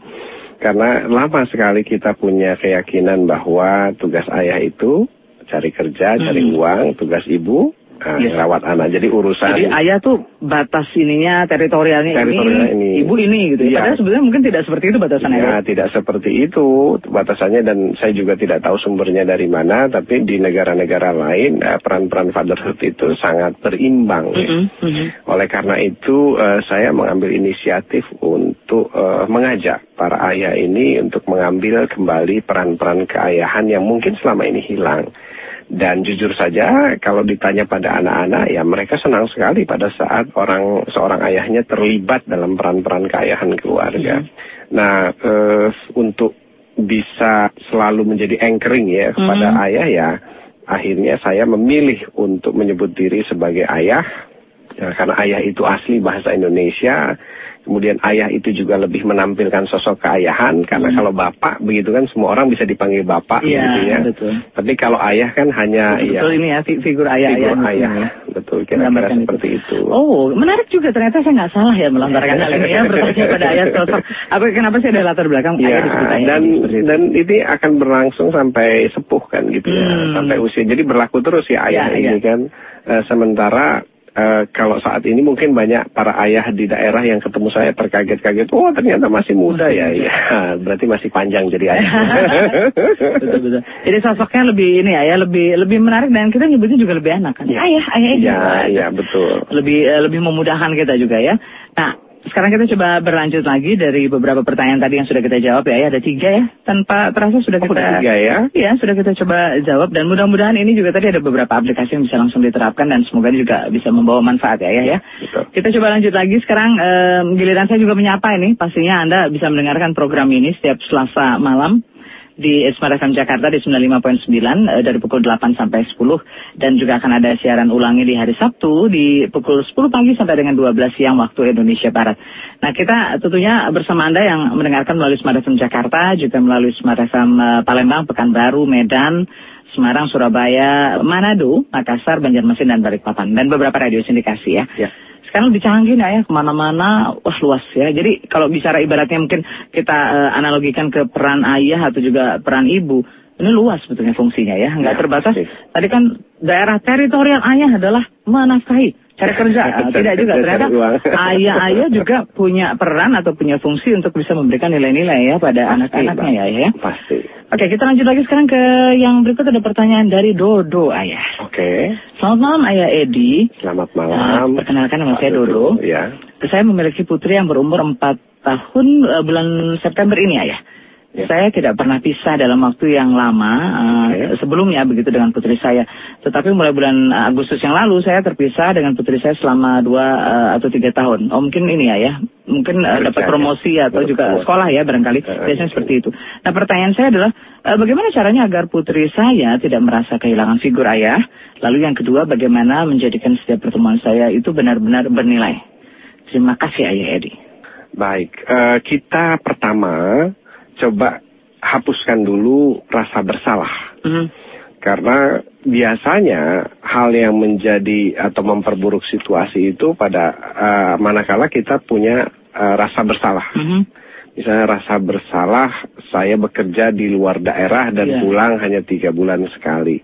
Speaker 2: Karena lama sekali kita punya keyakinan bahwa tugas ayah itu cari kerja, cari
Speaker 1: Hmm.
Speaker 2: uang, tugas ibu
Speaker 1: Yes.
Speaker 2: rawat anak. Jadi urusan
Speaker 1: Jadi ayah tuh batas ininya teritorialnya
Speaker 2: Teritorialnya
Speaker 1: ini,
Speaker 2: ini.
Speaker 1: ibu ini gitu.
Speaker 2: Iya.
Speaker 1: ya. Padahal sebenarnya mungkin tidak seperti itu batasan
Speaker 2: Ya,
Speaker 1: ayah.
Speaker 2: tidak seperti itu batasannya dan saya juga tidak tahu sumbernya dari mana, tapi di negara-negara lain eh, peran-peran fatherhood itu sangat berimbang. ya.
Speaker 1: Mm-mm, mm-mm.
Speaker 2: Oleh karena itu eh, saya mengambil inisiatif untuk eh, mengajak para ayah ini untuk mengambil kembali peran-peran keayahan yang mungkin selama ini hilang. Dan jujur saja kalau ditanya pada anak-anak ya mereka senang sekali pada saat orang seorang ayahnya terlibat dalam peran-peran keayahan keluarga. Nah, eh, untuk bisa selalu menjadi anchoring ya kepada
Speaker 1: Mhm.
Speaker 2: ayah ya akhirnya saya memilih untuk menyebut diri sebagai ayah Ya, karena ayah itu asli bahasa Indonesia, kemudian ayah itu juga lebih menampilkan sosok keayahan karena hmm. kalau bapak begitu kan semua orang bisa dipanggil bapak
Speaker 1: ya,
Speaker 2: gitu ya.
Speaker 1: Betul.
Speaker 2: Tapi kalau ayah kan hanya
Speaker 1: betul, ya, betul ini ya figur ayah
Speaker 2: figur
Speaker 1: ayah,
Speaker 2: ayah. Ya. Betul kira-kira seperti itu. itu.
Speaker 1: Oh, menarik juga ternyata saya nggak salah ya melontarkan hal ini ya bertanya pada ayah sosok. Apa kenapa sih ada latar belakang
Speaker 2: ya, ayah dan dan ini akan berlangsung sampai sepuh kan gitu ya, hmm. sampai usia. Jadi berlaku terus ya ayah ya, ini ya. kan. Uh, sementara Uh, kalau saat ini mungkin banyak para ayah di daerah yang ketemu saya terkaget-kaget, oh ternyata masih muda ya, ya berarti masih panjang jadi ayah.
Speaker 1: betul betul. Jadi sosoknya lebih ini ya, lebih lebih menarik dan kita nyebutnya juga lebih enak kan. Ya. Ayah, ayah
Speaker 2: ya, ya betul.
Speaker 1: Lebih uh, lebih memudahkan kita juga ya. Nah sekarang kita coba berlanjut lagi dari beberapa pertanyaan tadi yang sudah kita jawab ya. ya ada tiga ya. Tanpa terasa sudah oh, kita
Speaker 2: oh, tiga ya.
Speaker 1: Iya sudah kita coba jawab dan mudah-mudahan ini juga tadi ada beberapa aplikasi yang bisa langsung diterapkan dan semoga juga bisa membawa manfaat ya ya. ya.
Speaker 2: Betul.
Speaker 1: Kita coba lanjut lagi sekarang um, giliran saya juga menyapa ini. Pastinya Anda bisa mendengarkan program ini setiap Selasa malam di Smart FM Jakarta di 95.9 uh, dari pukul 8 sampai 10 dan juga akan ada siaran ulangi di hari Sabtu di pukul 10 pagi sampai dengan 12 siang waktu Indonesia Barat. Nah kita tentunya bersama Anda yang mendengarkan melalui Smart FM Jakarta juga melalui Smart FM eh, Palembang, Pekanbaru, Medan, Semarang, Surabaya, Manado, Makassar, Banjarmasin dan Balikpapan dan beberapa radio sindikasi ya. ya sekarang lebih canggih nah ya? Ke mana-mana wah luas ya. Jadi kalau bicara ibaratnya mungkin kita uh, analogikan ke peran ayah atau juga peran ibu ini luas sebetulnya fungsinya ya. Nggak ya, terbatas. tadi kan daerah teritorial ayah adalah menafkahi cari kerja? Tidak juga. Ternyata ayah-ayah juga punya peran atau punya fungsi untuk bisa memberikan nilai-nilai ya pada anak-anaknya ya ya.
Speaker 2: Pasti.
Speaker 1: Oke kita lanjut lagi sekarang ke yang berikut. Ada pertanyaan dari Dodo ayah.
Speaker 2: Oke.
Speaker 1: Selamat malam ayah Edi.
Speaker 2: Selamat malam.
Speaker 1: uh, perkenalkan nama saya Dodo.
Speaker 2: ya.
Speaker 1: Saya memiliki putri yang berumur 4 tahun uh, bulan September ini ayah Ya. Saya tidak pernah pisah dalam waktu yang lama uh, sebelumnya begitu dengan putri saya. Tetapi mulai bulan Agustus yang lalu saya terpisah dengan putri saya selama dua uh, atau tiga tahun. Oh mungkin ini ya ya, mungkin uh, dapat promosi atau juga sekolah ya barangkali. Biasanya seperti itu. Nah pertanyaan saya adalah uh, bagaimana caranya agar putri saya tidak merasa kehilangan figur ayah? Lalu yang kedua bagaimana menjadikan setiap pertemuan saya itu benar-benar bernilai? Terima kasih Ayah Edi.
Speaker 2: Baik, uh, kita pertama coba hapuskan dulu rasa bersalah. Mm. Karena biasanya hal yang menjadi atau memperburuk situasi itu pada uh, manakala kita punya uh, rasa bersalah. Mm -hmm. Misalnya rasa bersalah, saya bekerja di luar daerah dan yeah. pulang hanya tiga bulan sekali.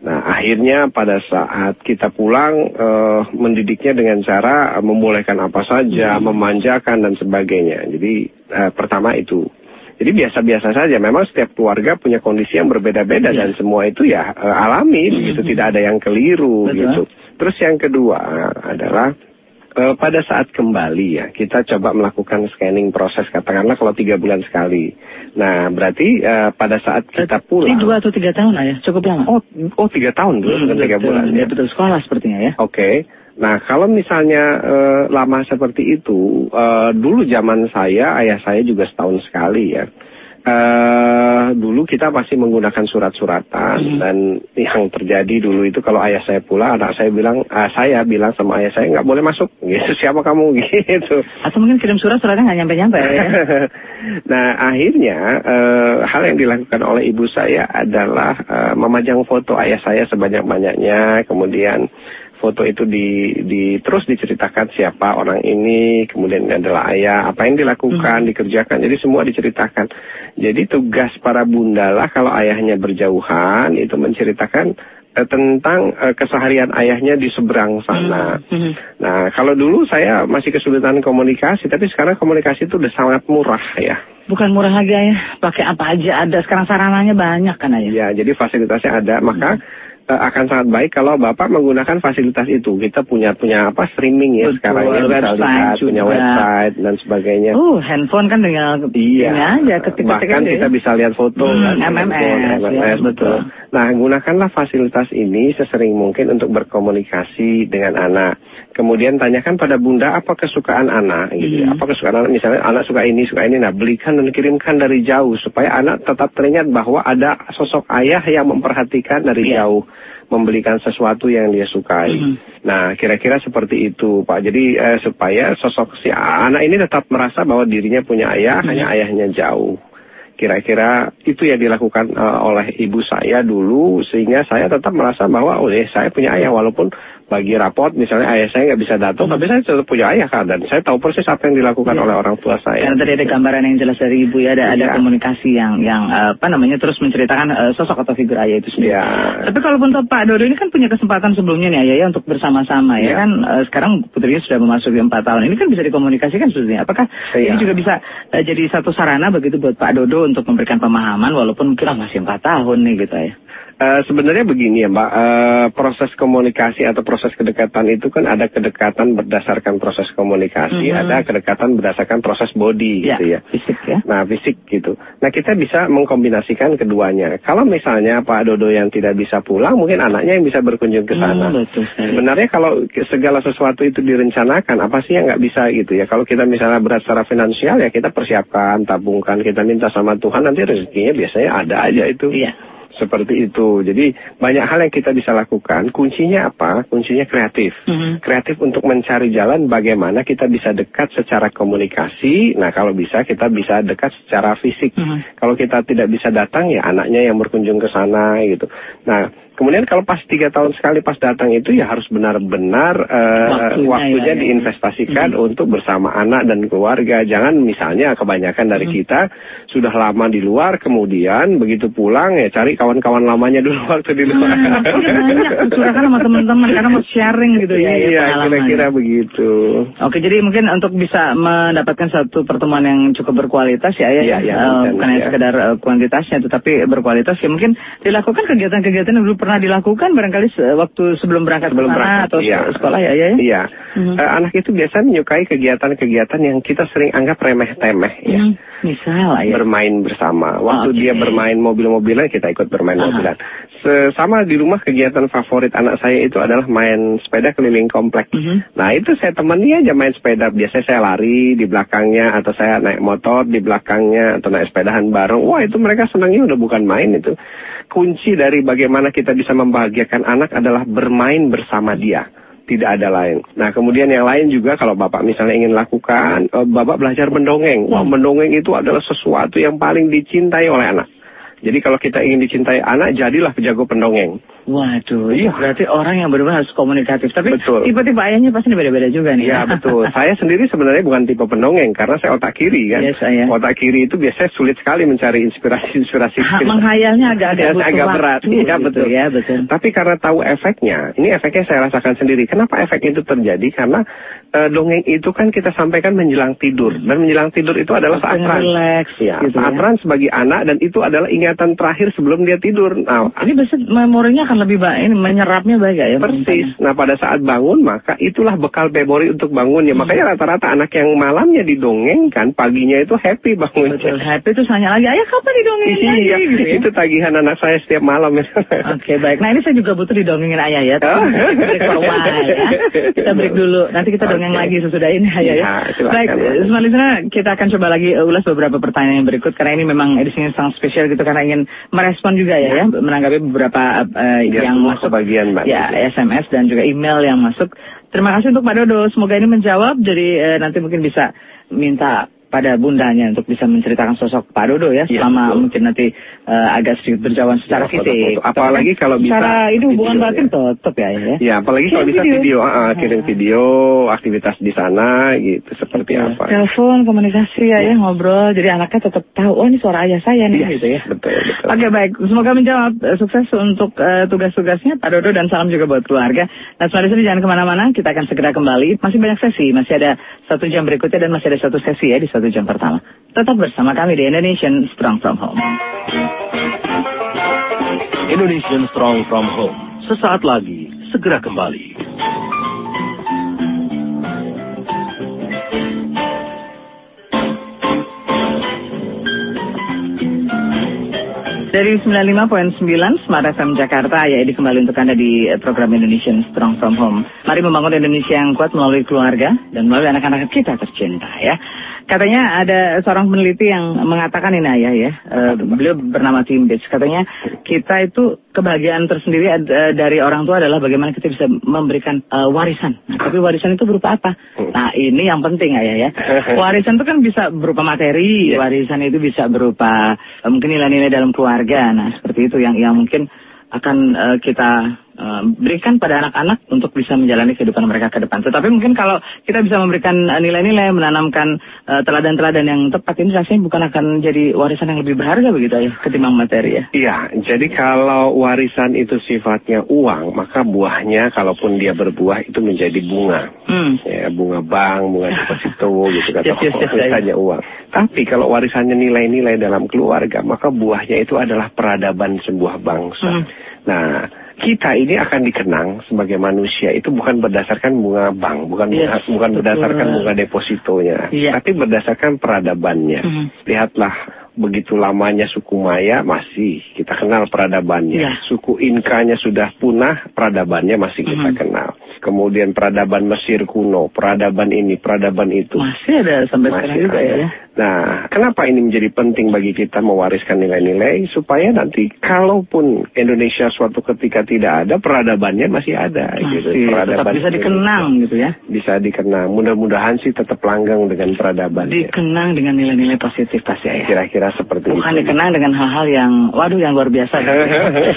Speaker 2: Nah, akhirnya pada saat kita pulang, uh, mendidiknya dengan cara membolehkan apa saja, mm -hmm. memanjakan dan sebagainya. Jadi uh, pertama itu jadi biasa-biasa saja. Memang setiap keluarga punya kondisi yang berbeda-beda ya. dan semua itu ya uh, alami, begitu tidak ada yang keliru Betul. gitu. Terus yang kedua adalah uh, pada saat kembali ya kita coba melakukan scanning proses katakanlah kalau tiga bulan sekali. Nah berarti uh, pada saat kita pulang.
Speaker 1: Ini dua atau tiga tahun ayah cukup lama.
Speaker 2: Oh oh tiga tahun dulu hmm, tiga bulan
Speaker 1: ya. Betul sekolah sepertinya ya.
Speaker 2: Oke. Okay. Nah, kalau misalnya e, lama seperti itu, e, dulu zaman saya, ayah saya juga setahun sekali ya. E, dulu kita masih menggunakan surat-suratan hmm. dan yang terjadi dulu itu kalau ayah saya pulang, anak saya bilang, ah, saya bilang sama ayah saya nggak boleh masuk, gitu. Siapa kamu gitu?
Speaker 1: Atau mungkin kirim surat suratnya nggak nyampe-nyampe ya?
Speaker 2: nah, akhirnya e, hal yang dilakukan oleh ibu saya adalah e, memajang foto ayah saya sebanyak-banyaknya, kemudian foto itu di, di terus diceritakan siapa orang ini, kemudian ini adalah ayah, apa yang dilakukan, hmm. dikerjakan, jadi semua diceritakan. Jadi tugas para bunda lah kalau ayahnya berjauhan itu menceritakan eh, tentang eh, keseharian ayahnya di seberang sana. Hmm. Hmm. Nah, kalau dulu saya masih kesulitan komunikasi, tapi sekarang komunikasi itu udah sangat murah ya.
Speaker 1: Bukan murah lagi ya, pakai apa aja ada. Sekarang sarananya banyak kan ayah.
Speaker 2: Ya, jadi fasilitasnya ada. Maka hmm akan sangat baik kalau Bapak menggunakan fasilitas itu. Kita punya punya apa streaming ya Betul, sekarang ya bisa lihat punya website dan sebagainya.
Speaker 1: Oh, handphone kan tinggal
Speaker 2: iya. aja ketik Bahkan kita bisa lihat foto hmm, kan
Speaker 1: MMS, handphone, MMS
Speaker 2: ya, betul. Nah, gunakanlah fasilitas ini sesering mungkin untuk berkomunikasi dengan anak. Kemudian tanyakan pada bunda apa kesukaan anak gitu. Hmm. Apa kesukaan anak misalnya anak suka ini, suka ini. Nah, belikan dan kirimkan dari jauh supaya anak tetap teringat bahwa ada sosok ayah yang memperhatikan dari yeah. jauh membelikan sesuatu yang dia sukai.
Speaker 1: Mhm.
Speaker 2: Nah, kira-kira seperti itu, Pak. Jadi eh, supaya sosok si anak ini tetap merasa bahwa dirinya punya ayah, hanya ayahnya jauh. Kira-kira itu yang dilakukan eh, oleh ibu saya dulu, sehingga saya tetap merasa bahwa oh, eh, saya punya ayah, walaupun bagi rapot misalnya ayah saya nggak bisa datang, tapi saya tetap punya ayah kan, dan saya tahu persis apa yang dilakukan
Speaker 1: Iya.
Speaker 2: oleh orang tua saya.
Speaker 1: Karena tadi ada gambaran yang jelas dari ibu ya, ada, ada
Speaker 2: Iya.
Speaker 1: komunikasi yang yang eh, apa namanya terus menceritakan eh, sosok atau figur ayah itu sendiri.
Speaker 2: Iya.
Speaker 1: Tapi kalaupun Pak Dodo ini kan punya kesempatan sebelumnya nih ayah ya untuk bersama-sama ya
Speaker 2: Iya.
Speaker 1: kan eh, sekarang putrinya sudah memasuki empat tahun ini kan bisa dikomunikasikan sebetulnya. Apakah
Speaker 2: Iya.
Speaker 1: ini juga bisa eh, jadi satu sarana begitu buat Pak Dodo untuk memberikan pemahaman walaupun mungkin masih empat tahun nih gitu ya.
Speaker 2: Eh, sebenarnya begini ya Mbak, Eh, proses komunikasi atau proses kedekatan itu kan ada kedekatan berdasarkan proses komunikasi,
Speaker 1: Mhm.
Speaker 2: ada kedekatan berdasarkan proses body
Speaker 1: Ya,
Speaker 2: gitu ya.
Speaker 1: fisik ya.
Speaker 2: Nah fisik gitu. Nah kita bisa mengkombinasikan keduanya. Kalau misalnya Pak Dodo yang tidak bisa pulang, mungkin anaknya yang bisa berkunjung ke sana.
Speaker 1: Hmm, betul sekali.
Speaker 2: Sebenarnya kalau segala sesuatu itu direncanakan, apa sih yang nggak bisa gitu ya? Kalau kita misalnya berat secara finansial ya kita persiapkan, tabungkan, kita minta sama Tuhan nanti rezekinya biasanya ada aja itu.
Speaker 1: Iya.
Speaker 2: Seperti itu. Jadi banyak hal yang kita bisa lakukan. Kuncinya apa? Kuncinya kreatif.
Speaker 1: Mhm.
Speaker 2: Kreatif untuk mencari jalan bagaimana kita bisa dekat secara komunikasi. Nah kalau bisa kita bisa dekat secara fisik.
Speaker 1: Mhm.
Speaker 2: Kalau kita tidak bisa datang ya anaknya yang berkunjung ke sana gitu. Nah kemudian kalau pas tiga tahun sekali pas datang itu ya harus benar-benar eh,
Speaker 1: Waktunya
Speaker 2: waktunya,
Speaker 1: ya, ya.
Speaker 2: diinvestasikan untuk bersama anak dan keluarga. Jangan misalnya kebanyakan dari kita sudah lama di luar kemudian begitu pulang ya cari kawan-kawan lamanya dulu waktu di luar.
Speaker 1: Hmm, iya, banyak curahkan sama teman-teman karena mau sharing gitu ya, ya
Speaker 2: Iya, kira-kira begitu.
Speaker 1: Oke, jadi mungkin untuk bisa mendapatkan satu pertemuan yang cukup berkualitas ya, ya,
Speaker 2: Iya, iya,
Speaker 1: Eh,
Speaker 2: benar,
Speaker 1: bukan hanya
Speaker 2: ya.
Speaker 1: sekedar eh, kuantitasnya, tetapi berkualitas ya mungkin dilakukan kegiatan-kegiatan yang dulu pernah dilakukan barangkali se- waktu sebelum berangkat
Speaker 2: Sebelum berangkat,
Speaker 1: atau
Speaker 2: iya.
Speaker 1: se- sekolah ya, ya. ya?
Speaker 2: Iya.
Speaker 1: Mhm.
Speaker 2: Eh, anak itu biasa menyukai kegiatan-kegiatan yang kita sering anggap remeh-temeh ya.
Speaker 1: Hmm, misal ya.
Speaker 2: bermain bersama. Waktu
Speaker 1: Oke.
Speaker 2: dia bermain mobil-mobilan, kita ikut bermain
Speaker 1: Aha.
Speaker 2: mobilan. Sama di rumah kegiatan favorit anak saya itu adalah main sepeda keliling komplek.
Speaker 1: Mhm.
Speaker 2: Nah itu saya temani aja main sepeda. Biasanya saya lari di belakangnya atau saya naik motor di belakangnya atau naik sepedahan bareng. Wah itu mereka senangnya udah bukan main itu. Kunci dari bagaimana kita bisa membahagiakan anak adalah bermain bersama dia. Tidak ada lain. Nah kemudian yang lain juga kalau bapak misalnya ingin lakukan, eh, bapak belajar mendongeng. Wah mendongeng itu adalah sesuatu yang paling dicintai oleh anak. Jadi kalau kita ingin dicintai anak, jadilah pejago pendongeng.
Speaker 1: Waduh,
Speaker 2: Iya.
Speaker 1: berarti orang yang benar harus komunikatif. Tapi tipe-tipe ayahnya pasti beda-beda juga nih.
Speaker 2: Ya betul. saya sendiri sebenarnya bukan tipe pendongeng karena saya otak kiri kan.
Speaker 1: Iya, saya.
Speaker 2: Otak kiri itu biasanya sulit sekali mencari inspirasi-inspirasi.
Speaker 1: Ha- menghayalnya agak-agak butuh
Speaker 2: agak berat. Iya
Speaker 1: gitu
Speaker 2: betul.
Speaker 1: ya, betul.
Speaker 2: Tapi karena tahu efeknya, ini efeknya saya rasakan sendiri. Kenapa efek itu terjadi? Karena eh, dongeng itu kan kita sampaikan menjelang tidur dan menjelang tidur itu adalah saat trans.
Speaker 1: relax,
Speaker 2: Ya,
Speaker 1: gitu
Speaker 2: saat
Speaker 1: ya.
Speaker 2: trans bagi anak dan itu adalah ingatan terakhir sebelum dia tidur. Nah,
Speaker 1: Ini biasa memorinya akan lebih baik, ini menyerapnya baik ya.
Speaker 2: Persis. Nah pada saat bangun maka itulah bekal memori untuk bangun ya. Makanya rata-rata anak yang malamnya didongengkan paginya itu happy bangun.
Speaker 1: Betul, happy itu hanya lagi, ayah kapan didongengin lagi?
Speaker 2: Iya,
Speaker 1: Gitu ya.
Speaker 2: itu tagihan anak saya setiap malam ya.
Speaker 1: Oke baik, nah ini saya juga butuh didongengin ayah ya. Tapi
Speaker 2: Oh.
Speaker 1: ya. Kita break dulu, nanti kita dongeng
Speaker 2: Oke.
Speaker 1: lagi sesudah ini ayah ya.
Speaker 2: Iya, silakan,
Speaker 1: baik, semua kita akan coba lagi ulas beberapa pertanyaan yang berikut karena ini memang edisinya sangat spesial gitu karena ingin merespon juga ya, ya menanggapi beberapa uh,
Speaker 2: Biar
Speaker 1: yang masuk
Speaker 2: kebagian, Mbak.
Speaker 1: ya SMS dan juga email yang masuk. Terima kasih untuk Pak Dodo, semoga ini menjawab. Jadi eh, nanti mungkin bisa minta pada bundanya untuk bisa menceritakan sosok Pak Dodo ya,
Speaker 2: Iya,
Speaker 1: selama
Speaker 2: betul.
Speaker 1: mungkin nanti eh, agak sedikit berjauhan secara
Speaker 2: Ya,
Speaker 1: fisik.
Speaker 2: foto-foto. Apalagi kalau bisa
Speaker 1: Secara ini hubungan
Speaker 2: video,
Speaker 1: batin
Speaker 2: ya.
Speaker 1: tetap ya ya.
Speaker 2: Ya, apalagi kalau bisa
Speaker 1: video.
Speaker 2: video, ah, ah, kirim video, aktivitas di sana gitu seperti
Speaker 1: Ya,
Speaker 2: apa.
Speaker 1: Telepon, komunikasi ya, ya ngobrol, jadi anaknya tetap tahu, oh ini suara ayah saya nih
Speaker 2: Iya,
Speaker 1: gitu ya.
Speaker 2: Betul, betul.
Speaker 1: Oke baik, semoga menjawab Eh, sukses untuk eh, tugas-tugasnya Pak Dodo dan salam juga buat keluarga. Nah semuanya sini jangan ke mana-mana, kita akan segera kembali. Masih banyak sesi, masih ada satu jam berikutnya dan masih ada satu sesi ya di satu jam pertama. Tetap bersama kami di Indonesian Strong From Home.
Speaker 3: Indonesian Strong from Home. Sesaat lagi, segera kembali.
Speaker 1: Dari 95.9 Smart FM Jakarta, ya ini kembali untuk Anda di program Indonesian Strong From Home. Mari membangun Indonesia yang kuat melalui keluarga dan melalui anak-anak kita tercinta ya. Katanya ada seorang peneliti yang mengatakan ini ayah ya, uh, beliau bernama Tim Bates. Katanya kita itu kebahagiaan tersendiri uh, dari orang tua adalah bagaimana kita bisa memberikan uh, warisan. Nah, tapi warisan itu berupa apa? Nah ini yang penting ayah ya. Warisan itu kan bisa berupa materi, warisan itu bisa berupa uh, mungkin nilai-nilai dalam keluarga. Nah seperti itu yang yang mungkin akan uh, kita berikan pada anak-anak untuk bisa menjalani kehidupan mereka ke depan. Tetapi mungkin kalau kita bisa memberikan nilai-nilai, uh, menanamkan teladan-teladan uh, yang tepat ini rasanya bukan akan jadi warisan yang lebih berharga begitu ya ketimbang materi ya.
Speaker 2: Iya, jadi kalau warisan itu sifatnya uang, maka buahnya kalaupun dia berbuah itu menjadi bunga. Hmm. Ya, bunga bank, bunga deposito gitu kata yes, yes, yes, warisannya uang. Tapi kalau warisannya nilai-nilai dalam keluarga, maka buahnya itu adalah peradaban sebuah bangsa. Hmm. Nah, kita ini akan dikenang sebagai manusia itu bukan berdasarkan bunga bank, bukan yes, bukan berdasarkan bunga depositonya, yeah. tapi berdasarkan peradabannya. Mm -hmm. Lihatlah begitu lamanya suku Maya masih kita kenal peradabannya. Ya. Suku Inkanya sudah punah, peradabannya masih kita mm -hmm. kenal. Kemudian peradaban Mesir kuno, peradaban ini, peradaban itu.
Speaker 1: Masih ada sampai masih sekarang juga ya.
Speaker 2: Nah, kenapa ini menjadi penting bagi kita mewariskan nilai-nilai supaya nanti kalaupun Indonesia suatu ketika tidak ada, peradabannya masih ada
Speaker 1: masih, gitu. Peradaban bisa dikenang gitu ya.
Speaker 2: Bisa dikenang. Mudah-mudahan sih tetap langgang dengan peradaban.
Speaker 1: Dikenang dengan nilai-nilai positif pasti ya.
Speaker 2: Kira-kira kira seperti
Speaker 1: Bukan itu. Bukan dikenang dengan hal-hal yang, waduh yang luar biasa. Gitu.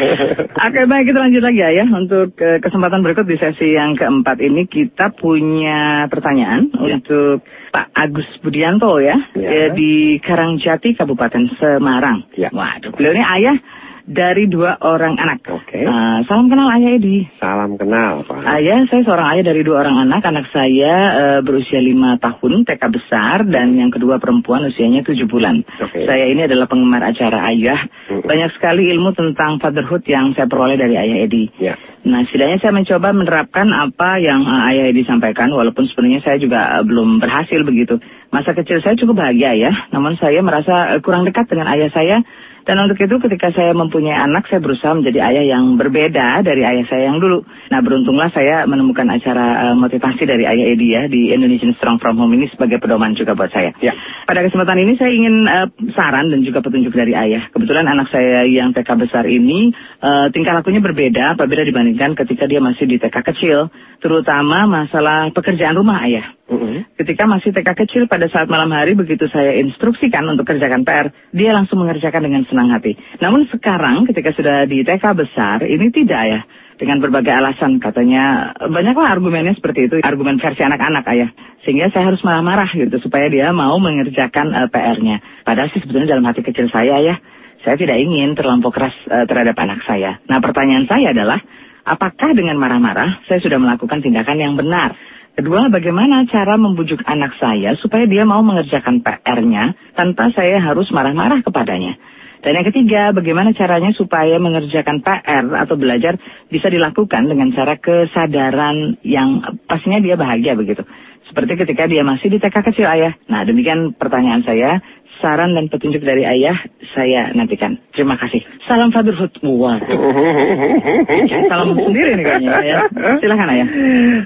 Speaker 1: Oke baik kita lanjut lagi ya, ya. Untuk ke kesempatan berikut di sesi yang keempat ini kita punya pertanyaan ya. untuk Pak Agus Budianto ya, ya. Di Karangjati Kabupaten Semarang. Ya. Waduh, beliau ini ayah dari dua orang anak.
Speaker 2: Oke. Okay.
Speaker 1: Uh, salam kenal Ayah Edi.
Speaker 2: Salam kenal Pak.
Speaker 1: Ayah, saya seorang ayah dari dua orang anak. Anak saya uh, berusia lima tahun, TK besar, dan yang kedua perempuan usianya tujuh bulan. Okay. Saya ini adalah penggemar acara Ayah. Mm. Banyak sekali ilmu tentang fatherhood yang saya peroleh dari Ayah Edi. Yeah. Nah, setidaknya saya mencoba menerapkan apa yang uh, Ayah Edi sampaikan, walaupun sebenarnya saya juga uh, belum berhasil begitu. Masa kecil saya cukup bahagia ya, namun saya merasa uh, kurang dekat dengan ayah saya dan untuk itu ketika saya mempunyai anak, saya berusaha menjadi ayah yang berbeda dari ayah saya yang dulu. Nah beruntunglah saya menemukan acara uh, motivasi dari ayah Edi ya di Indonesian Strong From Home ini sebagai pedoman juga buat saya. Ya. Pada kesempatan ini saya ingin uh, saran dan juga petunjuk dari ayah. Kebetulan anak saya yang TK besar ini uh, tingkah lakunya berbeda apabila dibandingkan ketika dia masih di TK kecil. Terutama masalah pekerjaan rumah ayah. Mm-hmm. Ketika masih TK kecil pada saat malam hari begitu saya instruksikan untuk kerjakan PR, dia langsung mengerjakan dengan senang hati. Namun sekarang ketika sudah di TK besar, ini tidak ya. Dengan berbagai alasan katanya banyaklah argumennya seperti itu, argumen versi anak-anak ayah. Sehingga saya harus marah-marah gitu supaya dia mau mengerjakan uh, PR-nya. Padahal sih sebetulnya dalam hati kecil saya ya, saya tidak ingin terlampau keras uh, terhadap anak saya. Nah pertanyaan saya adalah, apakah dengan marah-marah saya sudah melakukan tindakan yang benar? Kedua, bagaimana cara membujuk anak saya supaya dia mau mengerjakan PR-nya tanpa saya harus marah-marah kepadanya. Dan yang ketiga, bagaimana caranya supaya mengerjakan PR atau belajar bisa dilakukan dengan cara kesadaran yang pastinya dia bahagia begitu. Seperti ketika dia masih di TK kecil ayah. Nah demikian pertanyaan saya. Saran dan petunjuk dari ayah saya nantikan. Terima kasih. Salam fatherhood. Waduh. Salam sendiri nih kayaknya ya. Silahkan ayah.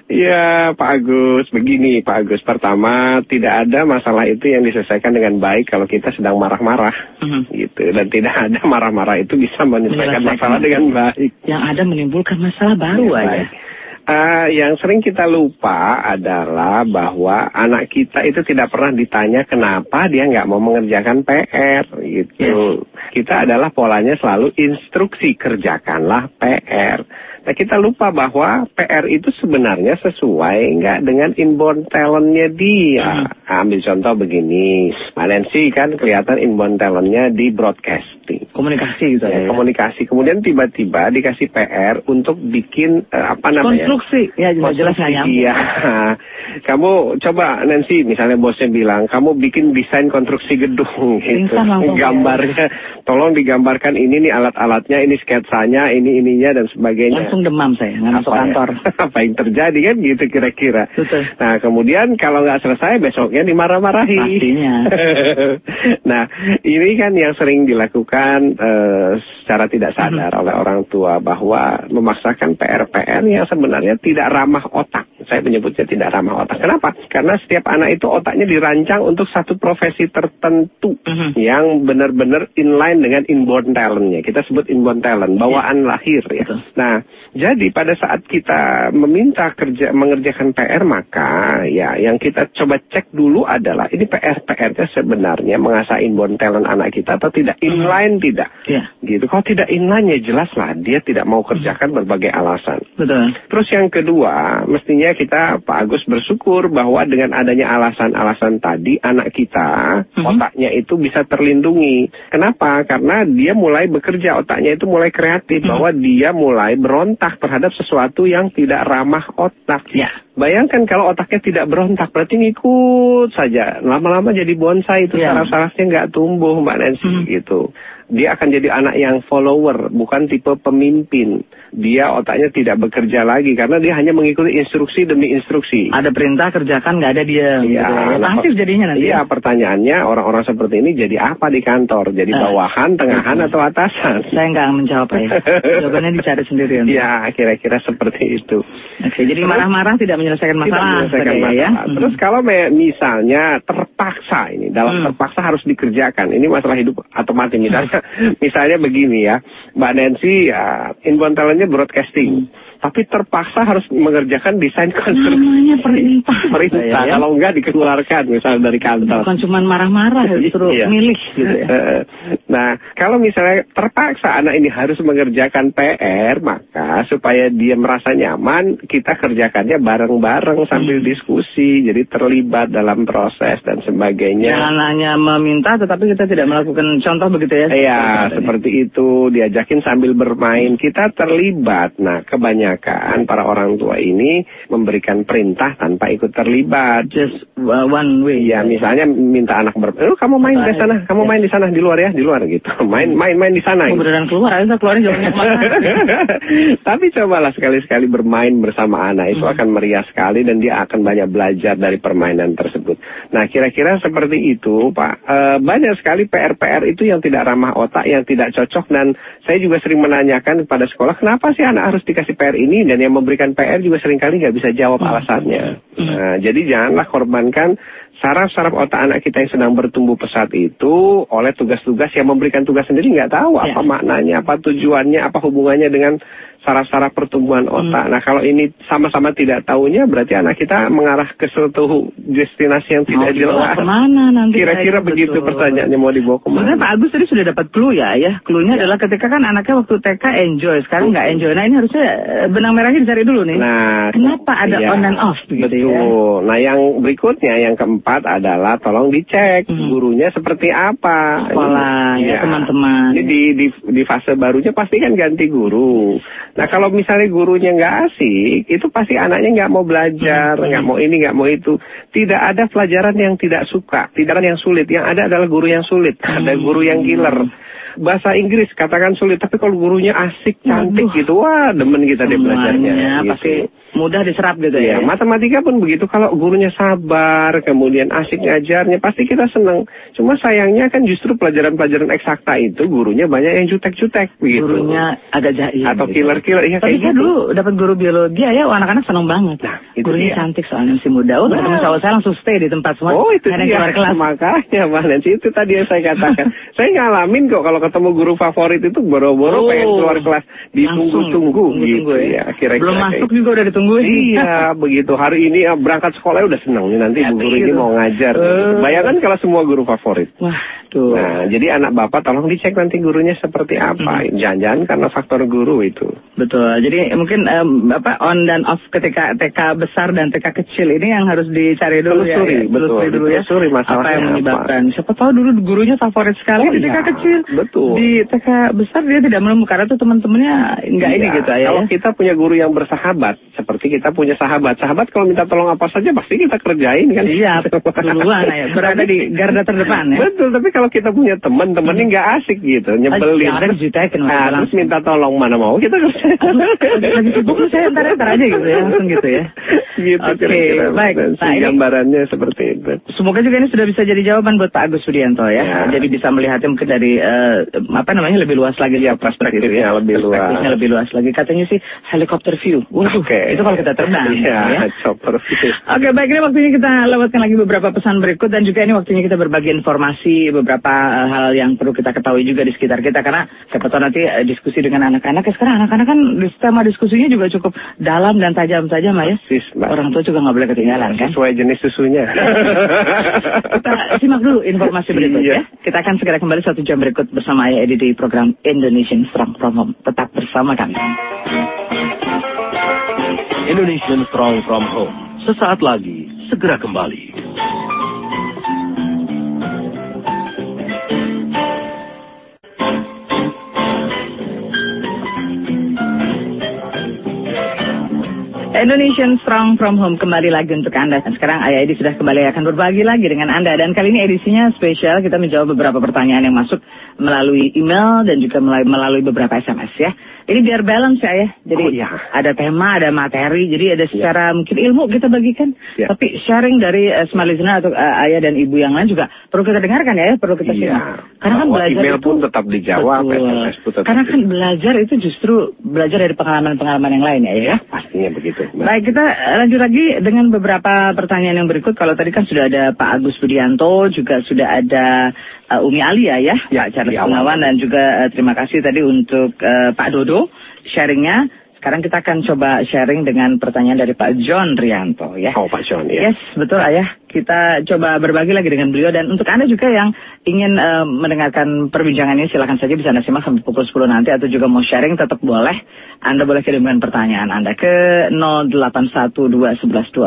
Speaker 2: Ya Pak Agus. Begini Pak Agus. Pertama tidak ada masalah itu yang diselesaikan dengan baik kalau kita sedang marah-marah. Uh mhm. -huh. Gitu. Dan tidak ada marah-marah itu bisa menyelesaikan masalah dengan baik.
Speaker 1: Yang ada menimbulkan masalah baru ya, ayah.
Speaker 2: Uh, yang sering kita lupa adalah bahwa anak kita itu tidak pernah ditanya kenapa dia nggak mau mengerjakan PR gitu. Yes. Kita adalah polanya selalu instruksi kerjakanlah PR. Nah kita lupa bahwa PR itu sebenarnya sesuai nggak dengan inborn talentnya dia. Hmm. Ambil contoh begini, Nancy kan kelihatan inborn talentnya di broadcasting.
Speaker 1: Komunikasi gitu ya.
Speaker 2: Komunikasi. Kemudian tiba-tiba dikasih PR untuk bikin uh, apa namanya?
Speaker 1: Konstruksi. Ya jelas
Speaker 2: hanya. Iya. kamu coba Nancy misalnya bosnya bilang kamu bikin desain konstruksi gedung gitu. Gambarnya, tolong digambarkan ini nih alat-alatnya, ini sketsanya, ini ininya dan sebagainya
Speaker 1: langsung demam saya, nggak masuk
Speaker 2: Apa ya?
Speaker 1: kantor.
Speaker 2: apa yang terjadi kan gitu kira-kira. Nah kemudian kalau nggak selesai besoknya dimarah-marahi.
Speaker 1: Pastinya.
Speaker 2: nah ini kan yang sering dilakukan eh, secara tidak sadar oleh orang tua bahwa memaksakan PR-PR yang sebenarnya tidak ramah otak. Saya menyebutnya tidak ramah otak. Kenapa? Karena setiap anak itu otaknya dirancang untuk satu profesi tertentu
Speaker 1: Mhm.
Speaker 2: yang benar-benar inline dengan inborn talentnya. Kita sebut inborn talent, bawaan lahir ya. Nah, jadi pada saat kita meminta kerja mengerjakan PR maka ya yang kita coba cek dulu adalah ini PR-PR-nya sebenarnya mengasah inborn talent anak kita atau tidak inline tidak.
Speaker 1: Iya,
Speaker 2: Gitu. Kalau tidak inline ya jelas lah dia tidak mau kerjakan berbagai alasan.
Speaker 1: betul.
Speaker 2: Terus yang kedua, mestinya kita Pak Agus bersyukur bahwa dengan adanya alasan-alasan tadi anak kita
Speaker 1: Mhm.
Speaker 2: otaknya itu bisa terlindungi. Kenapa? Karena dia mulai bekerja, otaknya itu mulai kreatif
Speaker 1: Mhm.
Speaker 2: bahwa dia mulai berontak terhadap sesuatu yang tidak ramah otak.
Speaker 1: Ya.
Speaker 2: Bayangkan kalau otaknya tidak berontak, berarti ngikut saja. Lama-lama jadi bonsai itu
Speaker 1: Ya.
Speaker 2: saraf-sarafnya nggak tumbuh Mbak Nancy
Speaker 1: Hmm.
Speaker 2: gitu. Dia akan jadi anak yang follower, bukan tipe pemimpin. Dia otaknya tidak bekerja lagi karena dia hanya mengikuti instruksi demi instruksi.
Speaker 1: Ada perintah kerjakan nggak ada dia. gitu
Speaker 2: Iya,
Speaker 1: ya.
Speaker 2: nah,
Speaker 1: Pasif jadinya nanti.
Speaker 2: Iya, pertanyaannya orang-orang seperti ini jadi apa di kantor? Jadi
Speaker 1: Eh.
Speaker 2: bawahan, tengahan, atau atasan?
Speaker 1: Saya nggak menjawab ya. Jawabannya dicari sendiri. nanti.
Speaker 2: Ya, kira-kira seperti itu.
Speaker 1: Oke, jadi marah-marah tidak menyelesaikan
Speaker 2: Tidak
Speaker 1: masalah.
Speaker 2: menyelesaikan
Speaker 1: tadi
Speaker 2: masalah.
Speaker 1: ya.
Speaker 2: Terus kalau me- misalnya terpaksa ini, dalam
Speaker 1: Hmm.
Speaker 2: terpaksa harus dikerjakan. Ini masalah hidup atau mati. Misalnya, misalnya begini ya, Mbak Nancy, ya, inbound talentnya broadcasting, tapi terpaksa harus mengerjakan desain konstruksi.
Speaker 1: namanya perintah.
Speaker 2: Perintah,
Speaker 1: Ya, ya.
Speaker 2: kalau enggak dikeluarkan misalnya dari kantor.
Speaker 1: Bukan cuma marah-marah, disuruh
Speaker 2: Iya.
Speaker 1: milih gitu ya.
Speaker 2: Eh, Nah, kalau misalnya terpaksa anak ini harus mengerjakan PR, maka supaya dia merasa nyaman, kita kerjakannya bareng-bareng sambil
Speaker 1: Hmm.
Speaker 2: diskusi, jadi terlibat dalam proses dan sebagainya.
Speaker 1: Jangan hanya meminta, tetapi kita tidak melakukan contoh begitu ya.
Speaker 2: Iya, seperti itu. Diajakin sambil bermain. Kita terlibat. Nah, kebanyakan para orang tua ini memberikan perintah tanpa ikut terlibat.
Speaker 1: Just one way.
Speaker 2: Iya, misalnya minta anak ber, "Eh, kamu main di sana, kamu main di sana di luar ya, di luar gitu. Main, main, main di sana.
Speaker 1: Oh,
Speaker 2: gitu.
Speaker 1: beneran keluar, jauhnya ke mana?
Speaker 2: Tapi cobalah sekali-sekali bermain bersama anak itu
Speaker 1: Hmm.
Speaker 2: akan meriah sekali dan dia akan banyak belajar dari permainan tersebut. Nah, kira-kira seperti itu, Pak. Eh, banyak sekali PR-PR itu yang tidak ramah otak, yang tidak cocok dan saya juga sering menanyakan kepada sekolah, kenapa sih anak harus dikasih PR ini dan yang memberikan PR juga sering kali nggak bisa jawab
Speaker 1: Hmm.
Speaker 2: alasannya. Nah, jadi janganlah korbankan saraf-saraf otak anak kita yang sedang bertumbuh pesat itu oleh tugas-tugas yang memberikan tugas sendiri nggak tahu
Speaker 1: Ya.
Speaker 2: apa maknanya, apa tujuannya, apa hubungannya dengan saraf-saraf pertumbuhan
Speaker 1: Hmm.
Speaker 2: otak. Nah, kalau ini sama-sama tidak tahunya, berarti anak kita mengarah ke suatu destinasi yang tidak
Speaker 1: Mau
Speaker 2: jelas.
Speaker 1: ke mana nanti?
Speaker 2: Kira-kira
Speaker 1: Saya
Speaker 2: begitu
Speaker 1: betul.
Speaker 2: pertanyaannya mau dibawa
Speaker 1: Sebenarnya
Speaker 2: ke mana?
Speaker 1: Pak Agus tadi sudah dapat clue ya, ya. Clue-nya adalah ketika kan anaknya waktu TK enjoy, sekarang nggak enjoy. Nah ini harusnya eh, benang merahnya dicari dulu nih.
Speaker 2: Nah,
Speaker 1: Kenapa ada
Speaker 2: iya,
Speaker 1: on and off begitu ya?
Speaker 2: Betul. Nah, yang berikutnya yang keempat adalah tolong dicek
Speaker 1: Hmm.
Speaker 2: gurunya seperti apa.
Speaker 1: Sekolah, ya,
Speaker 2: Iya.
Speaker 1: teman-teman.
Speaker 2: Jadi di, di di fase barunya pasti kan ganti guru. Nah, kalau misalnya gurunya nggak asik, itu pasti anaknya nggak mau belajar,
Speaker 1: Hmm.
Speaker 2: nggak mau ini, nggak mau itu. Tidak ada pelajaran yang tidak suka, tidak ada yang sulit. Yang ada adalah guru yang sulit, ada
Speaker 1: Hmm.
Speaker 2: guru yang killer. Bahasa Inggris katakan sulit, tapi kalau gurunya asik, cantik
Speaker 1: Waduh.
Speaker 2: gitu, wah demen kita deh belajarnya. Gitu.
Speaker 1: pasti mudah diserap gitu
Speaker 2: Iya,
Speaker 1: ya.
Speaker 2: matematika pun begitu. Kalau gurunya sabar, kemudian asik ngajarnya, pasti kita senang. Cuma sayangnya kan justru pelajaran-pelajaran eksakta itu gurunya banyak yang jutek-jutek begitu.
Speaker 1: Gurunya agak jahil.
Speaker 2: atau
Speaker 1: gitu.
Speaker 2: killer-killer ya
Speaker 1: Tapi
Speaker 2: kayak gitu.
Speaker 1: dulu dapat guru biologi ya, wah, anak-anak seneng banget.
Speaker 2: Nah,
Speaker 1: Gurunya
Speaker 2: dia.
Speaker 1: cantik soalnya masih muda. Oh,
Speaker 2: Nah.
Speaker 1: teman cowok saya langsung stay di tempat semua.
Speaker 2: Oh itu dia
Speaker 1: keluar kelas.
Speaker 2: makanya Mbak Nancy itu tadi yang saya katakan saya ngalamin kok kalau ketemu guru favorit itu boro-boro
Speaker 1: Oh.
Speaker 2: pengen keluar kelas ditunggu-tunggu gitu
Speaker 1: tunggu-tunggu
Speaker 2: ya kira-kira
Speaker 1: Belum masuk juga udah ditungguin.
Speaker 2: Iya, begitu. Hari ini ah, berangkat sekolah udah senang nih nanti
Speaker 1: Ya,
Speaker 2: guru ini
Speaker 1: gitu.
Speaker 2: mau ngajar.
Speaker 1: Eh.
Speaker 2: Bayangkan kalau semua guru favorit.
Speaker 1: Wah, tuh.
Speaker 2: Nah, jadi anak bapak tolong dicek nanti gurunya seperti apa.
Speaker 1: Hmm.
Speaker 2: Jangan-jangan karena faktor guru itu.
Speaker 1: Betul. Jadi mungkin em, apa on dan off ketika TK besar dan TK kecil ini yang harus dicari dulu
Speaker 2: Telusuri,
Speaker 1: ya. ya.
Speaker 2: betul.
Speaker 1: Telusuri dulu ya.
Speaker 2: Ditelusuri masalahnya
Speaker 1: apa yang
Speaker 2: apa.
Speaker 1: menyebabkan. Siapa tahu dulu gurunya favorit sekali
Speaker 2: Oh,
Speaker 1: di TK
Speaker 2: iya.
Speaker 1: kecil.
Speaker 2: Betul.
Speaker 1: Di TK besar dia tidak menemukan karena tuh teman-temannya enggak ini
Speaker 2: Iya,
Speaker 1: gitu ya.
Speaker 2: Kalau kita punya guru yang bersahabat, seperti kita punya sahabat. Sahabat kalau minta tolong apa saja pasti kita kerjain kan.
Speaker 1: Iya, duluan ya. Berada di garda terdepan ya.
Speaker 2: Betul, tapi kalau kita punya teman, temennya
Speaker 1: Hmm.
Speaker 2: nggak asik gitu, nyebelin.
Speaker 1: Jangan jutekin
Speaker 2: Nah, terus minta tolong mana mau kita kan.
Speaker 1: lagi sibuk saya ntar ntar aja gitu ya langsung gitu ya
Speaker 2: gitu
Speaker 1: Oke,
Speaker 2: kira-kira.
Speaker 1: baik. Nah, ini-
Speaker 2: gambarannya seperti itu.
Speaker 1: Semoga juga ini sudah bisa jadi jawaban buat Pak Agus Sudianto ya.
Speaker 2: Ya.
Speaker 1: Jadi bisa melihatnya mungkin dari eh, apa namanya lebih luas lagi ya
Speaker 2: perspektifnya lebih luas.
Speaker 1: Lebih luas lagi. Katanya sih helikopter view. Waduh,
Speaker 2: Oke.
Speaker 1: itu kalau kita terbang.
Speaker 2: Iya,
Speaker 1: ya.
Speaker 2: chopper view.
Speaker 1: Oke, baik ini waktunya kita lewatkan lagi beberapa pesan berikut dan juga ini waktunya kita berbagi informasi beberapa eh, hal yang perlu kita ketahui juga di sekitar kita karena siapa tahu nanti eh, diskusi dengan anak-anak ya sekarang anak-anak kan tema diskusinya juga cukup dalam dan tajam-tajam ya. Orang tua juga nggak boleh ketinggalan kan.
Speaker 2: Sesuai jenis susunya.
Speaker 1: Kita simak dulu informasi berikut
Speaker 2: Iya.
Speaker 1: ya. Kita akan segera kembali satu jam berikut bersama Ayah Edi di program Indonesian Strong From Home. Tetap bersama kami.
Speaker 3: Indonesian Strong from Home. Sesaat lagi, segera kembali.
Speaker 1: Indonesian Strong From Home kembali lagi untuk Anda. Dan sekarang Ayah Edi sudah kembali akan berbagi lagi dengan Anda. Dan kali ini edisinya spesial. Kita menjawab beberapa pertanyaan yang masuk melalui email dan juga melalui, beberapa SMS ya. Ini biar balance ya Ayah. Jadi
Speaker 2: Oh, iya.
Speaker 1: ada tema, ada materi. Jadi ada secara mungkin ilmu kita bagikan.
Speaker 2: Iya.
Speaker 1: Tapi sharing dari uh, smart listener atau uh, Ayah dan Ibu yang lain juga perlu kita dengarkan ya. Perlu kita
Speaker 2: Iya.
Speaker 1: simak. Karena kan
Speaker 2: Bahwa
Speaker 1: belajar
Speaker 2: email
Speaker 1: itu...
Speaker 2: pun tetap dijawab,
Speaker 1: Betul.
Speaker 2: SMS pun tetap
Speaker 1: Karena kan belajar itu justru belajar dari pengalaman-pengalaman yang lain ya. ya.
Speaker 2: Pastinya begitu. Mbak.
Speaker 1: Baik, kita lanjut lagi dengan beberapa pertanyaan yang berikut. Kalau tadi kan sudah ada Pak Agus Budianto, juga sudah ada uh, Umi Alia ya,
Speaker 2: Ya,
Speaker 1: Pak Charles. Gunawan, dan juga uh, terima kasih tadi untuk uh, Pak Dodo sharingnya. Sekarang kita akan coba sharing dengan pertanyaan dari Pak John Rianto ya.
Speaker 2: Oh Pak John ya.
Speaker 1: Yes, betul ayah. Kita coba berbagi lagi dengan beliau dan untuk anda juga yang ingin eh, mendengarkan perbincangannya silahkan saja bisa anda simak sampai pukul 10 nanti atau juga mau sharing tetap boleh. Anda boleh kirimkan pertanyaan anda ke 0812111299.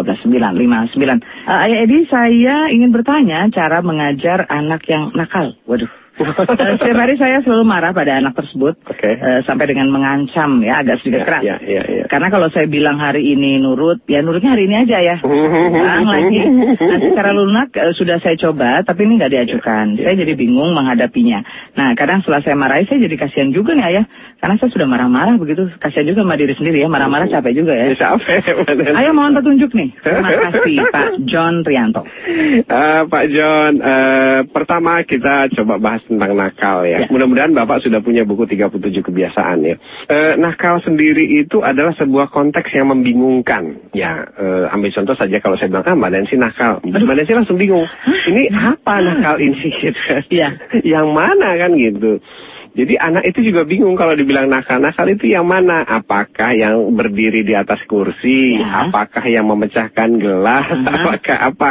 Speaker 1: Eh, ayah Edi, saya ingin bertanya cara mengajar anak yang nakal. Waduh. Eh, Setiap hari saya selalu marah pada anak tersebut
Speaker 2: Oke.
Speaker 1: eh, sampai dengan mengancam ya agak sedikit
Speaker 2: Ya,
Speaker 1: keras.
Speaker 2: ya, ya, ya.
Speaker 1: Karena kalau saya bilang hari ini nurut, ya nurutnya hari ini aja ya. Ulang lagi. Nah, secara lunak eh, sudah saya coba, tapi ini nggak diajukan.
Speaker 2: Ya,
Speaker 1: Saya jadi bingung menghadapinya. Nah, kadang setelah saya marahi, saya jadi kasihan juga nih ayah. Karena saya sudah marah-marah begitu. Kasihan juga sama diri sendiri ya. Marah-marah capek juga ya.
Speaker 2: Bisa apa?
Speaker 1: Ayo mohon petunjuk nih. Terima kasih Pak John Rianto.
Speaker 2: Eh, Pak John, eh, pertama kita coba bahas tentang nakal ya.
Speaker 1: Ya.
Speaker 2: Mudah-mudahan Bapak sudah punya buku 37 kebiasaan ya. Eh, nakal sendiri itu adalah sebuah konteks yang membingungkan. Ya, eh, ambil contoh saja kalau saya bilang, ah Mbak Nancy nakal. Mbak Nancy langsung bingung. Ini apa nakal ini? Gitu.
Speaker 1: Iya.
Speaker 2: yang mana kan gitu. Jadi anak itu juga bingung kalau dibilang nakal. Nakal itu yang mana? Apakah yang berdiri di atas kursi?
Speaker 1: Ya.
Speaker 2: Apakah yang memecahkan gelas?
Speaker 1: Aha.
Speaker 2: Apakah apa?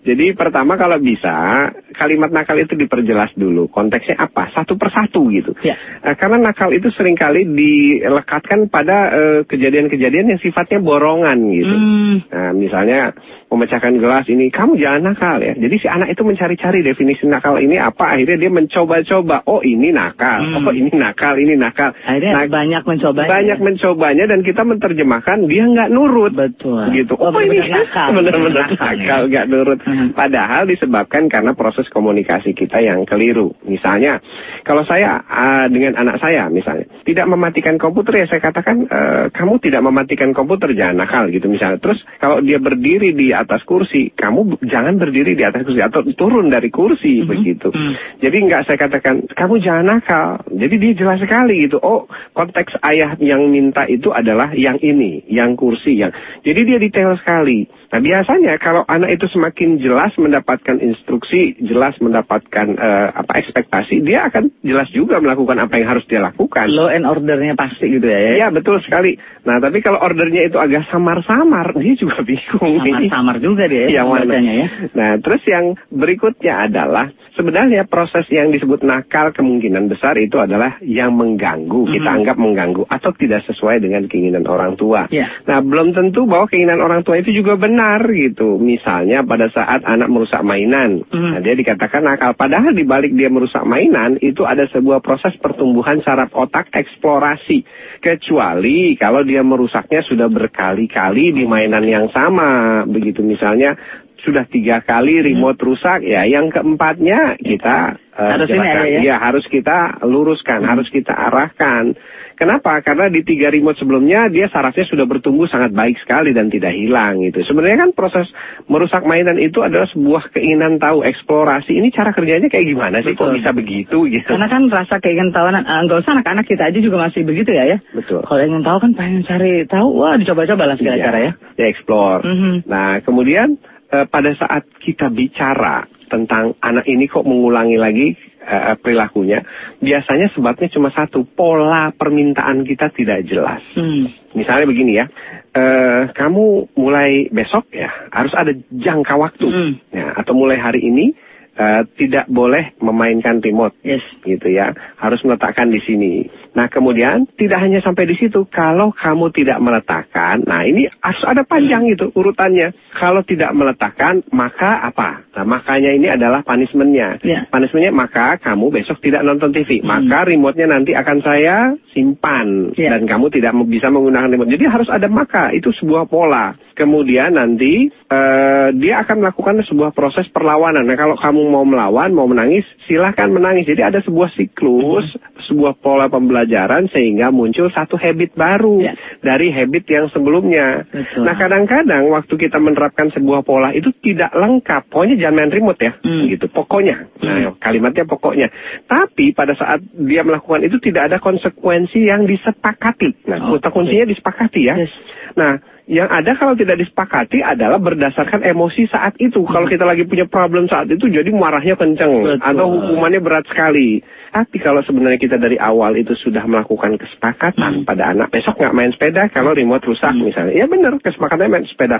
Speaker 2: Jadi pertama kalau bisa kalimat nakal itu diperjelas dulu. Konteksnya apa? Satu persatu gitu.
Speaker 1: Ya.
Speaker 2: Eh, karena nakal itu sering kali dilekatkan pada eh, kejadian-kejadian yang sifatnya borongan gitu.
Speaker 1: Hmm.
Speaker 2: Nah, misalnya memecahkan gelas ini, kamu jangan nakal ya. Jadi si anak itu mencari-cari definisi nakal ini apa, akhirnya dia mencoba-coba. Oh ini nakal,
Speaker 1: Hmm.
Speaker 2: oh ini nakal, ini nakal.
Speaker 1: Akhirnya
Speaker 2: Nah,
Speaker 1: banyak mencoba.
Speaker 2: banyak mencobanya dan kita menerjemahkan dia nggak nurut.
Speaker 1: Betul.
Speaker 2: Gitu.
Speaker 1: Oh,
Speaker 2: Oh, ini
Speaker 1: benar-benar nakal.
Speaker 2: benar-benar
Speaker 1: Nakal,
Speaker 2: nakal,
Speaker 1: ya.
Speaker 2: nggak nurut.
Speaker 1: Hmm.
Speaker 2: Padahal disebabkan karena proses komunikasi kita yang keliru. Misalnya, kalau saya ah, dengan anak saya misalnya tidak mematikan komputer ya saya katakan eh, kamu tidak mematikan komputer jangan nakal gitu misalnya. Terus kalau dia berdiri di atas kursi, kamu jangan berdiri di atas kursi atau turun dari kursi begitu.
Speaker 1: Hmm.
Speaker 2: Jadi nggak saya katakan kamu jangan nakal. Jadi dia jelas sekali gitu. Oh konteks ayah yang minta itu adalah yang ini, yang kursi, yang. Jadi dia detail sekali. Nah biasanya kalau anak itu semakin jelas mendapatkan instruksi, jelas mendapatkan eh, apa ekspektasi, dia akan jelas juga melakukan apa yang harus dia lakukan.
Speaker 1: Law and ordernya pasti gitu ya. ya?
Speaker 2: Iya betul sekali. Nah tapi kalau ordernya itu agak samar-samar, dia juga bingung.
Speaker 1: Samar-samar juga dia ya.
Speaker 2: Yang mana?
Speaker 1: ya.
Speaker 2: Nah, terus yang berikutnya adalah sebenarnya proses yang disebut nakal kemungkinan besar itu adalah yang mengganggu, kita
Speaker 1: Mhm.
Speaker 2: anggap mengganggu atau tidak sesuai dengan keinginan orang tua.
Speaker 1: Iya.
Speaker 2: Nah, belum tentu bahwa keinginan orang tua itu juga benar gitu. Misalnya pada saat anak merusak mainan,
Speaker 1: Mhm.
Speaker 2: nah, dia dikatakan nakal. Padahal di balik dia merusak mainan itu ada sebuah proses pertumbuhan saraf otak eksplorasi. Kecuali kalau dia merusaknya sudah berkali-kali di mainan yang sama, begitu misalnya sudah tiga kali remote rusak ya yang keempatnya kita uh,
Speaker 1: Harus
Speaker 2: jelaskan.
Speaker 1: ada ya?
Speaker 2: Ya, harus kita luruskan, harus kita arahkan. Kenapa? Karena di tiga remote sebelumnya dia sarafnya sudah bertumbuh sangat baik sekali dan tidak hilang gitu. Sebenarnya kan proses merusak mainan itu adalah sebuah keinginan tahu eksplorasi. Ini cara kerjanya kayak gimana sih? Kok
Speaker 1: Betul.
Speaker 2: bisa begitu gitu?
Speaker 1: Karena kan rasa keingin tahuan, uh, nggak usah anak-anak kita aja juga masih begitu ya ya.
Speaker 2: Betul.
Speaker 1: Kalau ingin tahu kan pengen cari tahu, wah dicoba-coba lah segala
Speaker 2: Iya,
Speaker 1: cara ya.
Speaker 2: Ya explore.
Speaker 1: Mhm.
Speaker 2: Nah, kemudian eh, pada saat kita bicara tentang anak ini kok mengulangi lagi eh, perilakunya, biasanya sebabnya cuma satu, pola permintaan kita tidak jelas.
Speaker 1: Hmm.
Speaker 2: Misalnya begini ya, eh, kamu mulai besok ya harus ada jangka waktu,
Speaker 1: Hmm.
Speaker 2: ya, atau mulai hari ini eh, tidak boleh memainkan remote
Speaker 1: Yes.
Speaker 2: gitu ya harus meletakkan di sini. Nah kemudian tidak hanya sampai di situ kalau kamu tidak meletakkan, nah ini harus ada panjang itu urutannya. Kalau tidak meletakkan maka apa? Nah makanya ini adalah punishmentnya.
Speaker 1: Ya.
Speaker 2: Punishmentnya maka kamu besok tidak nonton TV,
Speaker 1: Hmm.
Speaker 2: maka remote-nya nanti akan saya simpan
Speaker 1: Ya.
Speaker 2: dan kamu tidak bisa menggunakan remote. Jadi harus ada maka itu sebuah pola. Kemudian nanti eh, dia akan melakukan sebuah proses perlawanan. Nah kalau kamu mau melawan, mau menangis, silahkan menangis. Jadi ada sebuah siklus, sebuah pola pembelajaran sehingga muncul satu habit baru
Speaker 1: Ya.
Speaker 2: dari habit yang sebelumnya.
Speaker 1: Betul.
Speaker 2: Nah kadang-kadang waktu kita menerapkan sebuah pola itu tidak lengkap. Pokoknya jangan main remote ya,
Speaker 1: Hmm.
Speaker 2: gitu. Pokoknya, nah, kalimatnya pokoknya. Tapi pada saat dia melakukan itu tidak ada konsekuensi yang disepakati. Nah, kata kuncinya disepakati ya.
Speaker 1: Yes.
Speaker 2: Nah, yang ada kalau tidak disepakati adalah berdasarkan emosi saat itu. Kalau kita lagi punya problem saat itu, jadi marahnya kenceng
Speaker 1: Betul.
Speaker 2: atau hukumannya berat sekali. Tapi kalau sebenarnya kita dari awal itu sudah melakukan kesepakatan pada anak, besok nggak main sepeda kalau remote rusak misalnya. Ya benar, kesepakatannya main sepeda.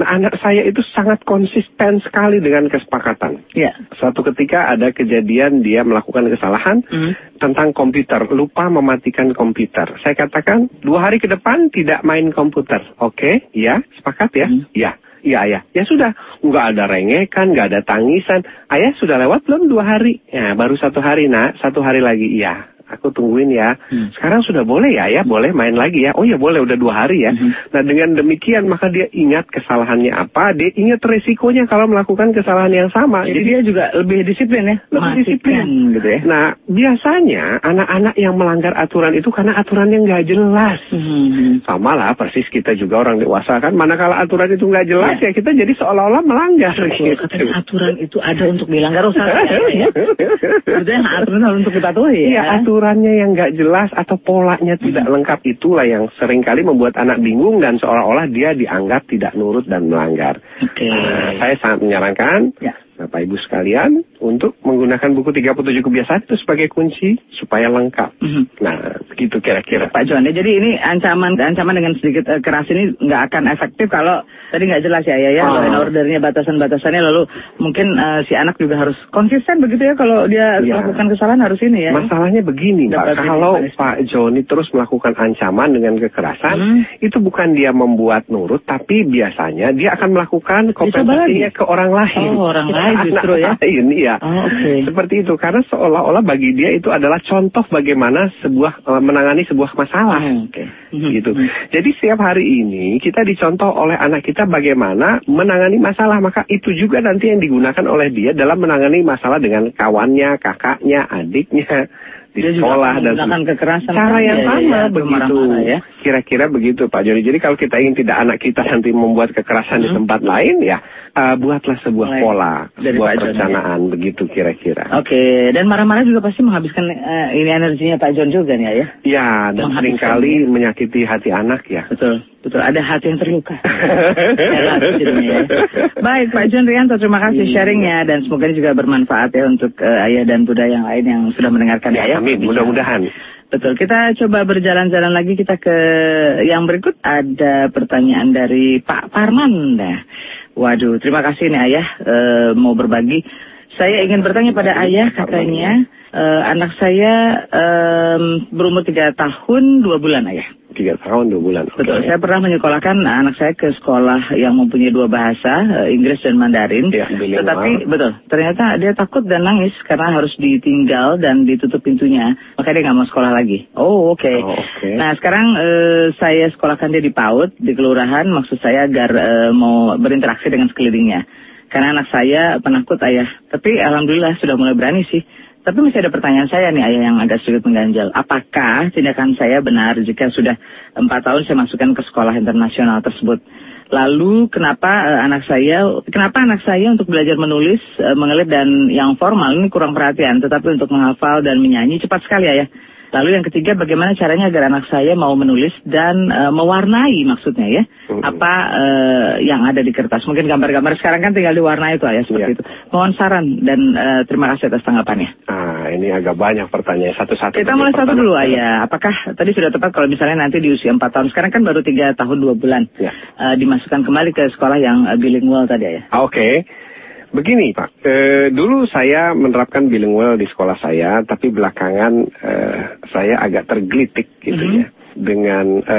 Speaker 2: Nah, anak saya itu sangat konsisten sekali dengan kesepakatan.
Speaker 1: Ya.
Speaker 2: Suatu ketika ada kejadian dia melakukan kesalahan
Speaker 1: Hmm.
Speaker 2: tentang komputer, lupa mematikan komputer. Saya katakan dua hari ke depan tidak main komputer. Oke, ya, sepakat ya?
Speaker 1: Hmm.
Speaker 2: Ya. Iya, ayah. Ya sudah, nggak ada rengekan, nggak ada tangisan. Ayah sudah lewat belum dua hari? Ya, baru satu hari, nak. Satu hari lagi. Iya, aku tungguin ya.
Speaker 1: Hmm.
Speaker 2: Sekarang sudah boleh ya, ya boleh main lagi ya. Oh ya boleh, udah dua hari ya.
Speaker 1: Mhm.
Speaker 2: Nah dengan demikian maka dia ingat kesalahannya apa, dia ingat resikonya kalau melakukan kesalahan yang sama.
Speaker 1: Jadi dia juga lebih disiplin ya.
Speaker 2: Lebih disiplin.
Speaker 1: gitu ya.
Speaker 2: Nah, biasanya anak-anak yang melanggar aturan itu karena aturannya nggak jelas.
Speaker 1: Hmm.
Speaker 2: Sama lah, persis kita juga orang dewasa kan. Manakala aturan itu nggak jelas ya, kita jadi seolah-olah melanggar.
Speaker 1: Betul,
Speaker 2: Gitu.
Speaker 1: katanya aturan itu ada untuk dilanggar usah ya. Sebetulnya aturan harus untuk dipatuhi
Speaker 2: Iya,
Speaker 1: ya.
Speaker 2: Aturannya yang nggak jelas atau polanya tidak lengkap itulah yang sering kali membuat anak bingung dan seolah-olah dia dianggap tidak nurut dan melanggar.
Speaker 1: Oke.
Speaker 2: Nah, saya sangat menyarankan
Speaker 1: Ya.
Speaker 2: Bapak Ibu sekalian untuk menggunakan buku 37 kebiasaan itu sebagai kunci supaya lengkap.
Speaker 1: Mhm.
Speaker 2: Nah, begitu kira-kira.
Speaker 1: Pak John, ya, jadi ini ancaman ancaman dengan sedikit eh, keras ini nggak akan efektif kalau tadi nggak jelas ya ya ya
Speaker 2: Oh.
Speaker 1: law ordernya batasan-batasannya lalu mungkin eh, si anak juga harus konsisten begitu ya kalau dia
Speaker 2: Iya.
Speaker 1: melakukan kesalahan harus ini ya.
Speaker 2: Masalahnya begini, Pak.
Speaker 1: Dapat
Speaker 2: Kalau
Speaker 1: ini, Pak.
Speaker 2: Pak Joni terus melakukan ancaman dengan kekerasan,
Speaker 1: Hmm.
Speaker 2: itu bukan dia membuat nurut, tapi biasanya dia akan melakukan kompensasinya ke orang lain.
Speaker 1: Oh, orang lain justru ya.
Speaker 2: Lain, iya.
Speaker 1: Oh, oke.
Speaker 2: Seperti itu, karena seolah-olah bagi dia itu adalah contoh bagaimana sebuah eh, menangani sebuah masalah.
Speaker 1: Hmm, oke. Mhm.
Speaker 2: Gitu.
Speaker 1: Mhm.
Speaker 2: Jadi setiap hari ini kita dicontoh oleh anak kita bagaimana menangani masalah, maka itu juga nanti yang digunakan oleh dia dalam menangani masalah dengan kawannya, kakaknya, adiknya di
Speaker 1: Dia
Speaker 2: sekolah dan
Speaker 1: kekerasan
Speaker 2: cara yang
Speaker 1: Iya,
Speaker 2: sama
Speaker 1: iya,
Speaker 2: begitu.
Speaker 1: ya.
Speaker 2: Kira-kira begitu Pak Joni. Jadi kalau kita ingin tidak anak kita nanti membuat kekerasan di
Speaker 1: Hmm.
Speaker 2: tempat lain, ya eh, buatlah sebuah
Speaker 1: Mulai
Speaker 2: pola,
Speaker 1: dari
Speaker 2: sebuah
Speaker 1: Pak ya.
Speaker 2: perencanaan begitu kira-kira.
Speaker 1: Oke, dan marah-marah juga pasti menghabiskan eh, ini energinya Pak John juga nih ya. ya?
Speaker 2: Ya, dan
Speaker 1: sering
Speaker 2: kali menyakiti hati anak ya.
Speaker 1: Betul, betul. Ada hati yang terluka. Jadinya ya. Baik, Pak John Rianto, terima kasih
Speaker 2: Iya.
Speaker 1: sharingnya dan semoga ini juga bermanfaat ya untuk eh, ayah dan bunda yang lain yang sudah mendengarkan ya. ya.
Speaker 2: Amin, mudah-mudahan.
Speaker 1: Betul, kita coba berjalan-jalan lagi kita ke yang berikut ada pertanyaan dari Pak Parman. Nah, waduh, terima kasih nih ayah eh, mau berbagi. Saya ingin bertanya pada ayah katanya eh, anak saya em, berumur tiga tahun dua bulan ayah.
Speaker 2: Tiga tahun, dua bulan.
Speaker 1: Betul, saya pernah menyekolahkan anak saya ke sekolah yang mempunyai dua bahasa, eh, Inggris dan Mandarin.
Speaker 2: Ya.
Speaker 1: Tetapi betul, ternyata dia takut dan nangis karena harus ditinggal dan ditutup pintunya, maka dia nggak mau sekolah lagi. Oh, oke.
Speaker 2: Oh, oke.
Speaker 1: Nah, sekarang eh, saya sekolahkan dia di PAUD di kelurahan, maksud saya agar eh, mau berinteraksi dengan sekelilingnya. Karena anak saya penakut ayah. Tapi alhamdulillah sudah mulai berani sih. Tapi masih ada pertanyaan saya nih ayah yang agak sedikit mengganjal. Apakah tindakan saya benar jika sudah empat tahun saya masukkan ke sekolah internasional tersebut? Lalu kenapa uh, anak saya, kenapa anak saya untuk belajar menulis, uh, mengelit dan yang formal ini kurang perhatian, tetapi untuk menghafal dan menyanyi cepat sekali ayah. Lalu yang ketiga, bagaimana caranya agar anak saya mau menulis dan uh, mewarnai maksudnya ya, hmm. apa uh, yang ada di kertas. Mungkin gambar-gambar sekarang kan tinggal diwarnai itu ya seperti ya. itu. Mohon saran dan uh, terima kasih atas tanggapannya.
Speaker 2: Ah, ini agak banyak pertanyaan satu-satu.
Speaker 1: Kita mulai satu dulu ayah. Apakah tadi sudah tepat kalau misalnya nanti di usia 4 tahun, sekarang kan baru tiga tahun dua bulan, ya. uh, dimasukkan kembali ke sekolah yang bilingual tadi ya?
Speaker 2: Oke. Okay. Begini Pak, e, dulu saya menerapkan bilingual di sekolah saya, tapi belakangan e, saya agak tergelitik gitu mm -hmm. ya dengan e,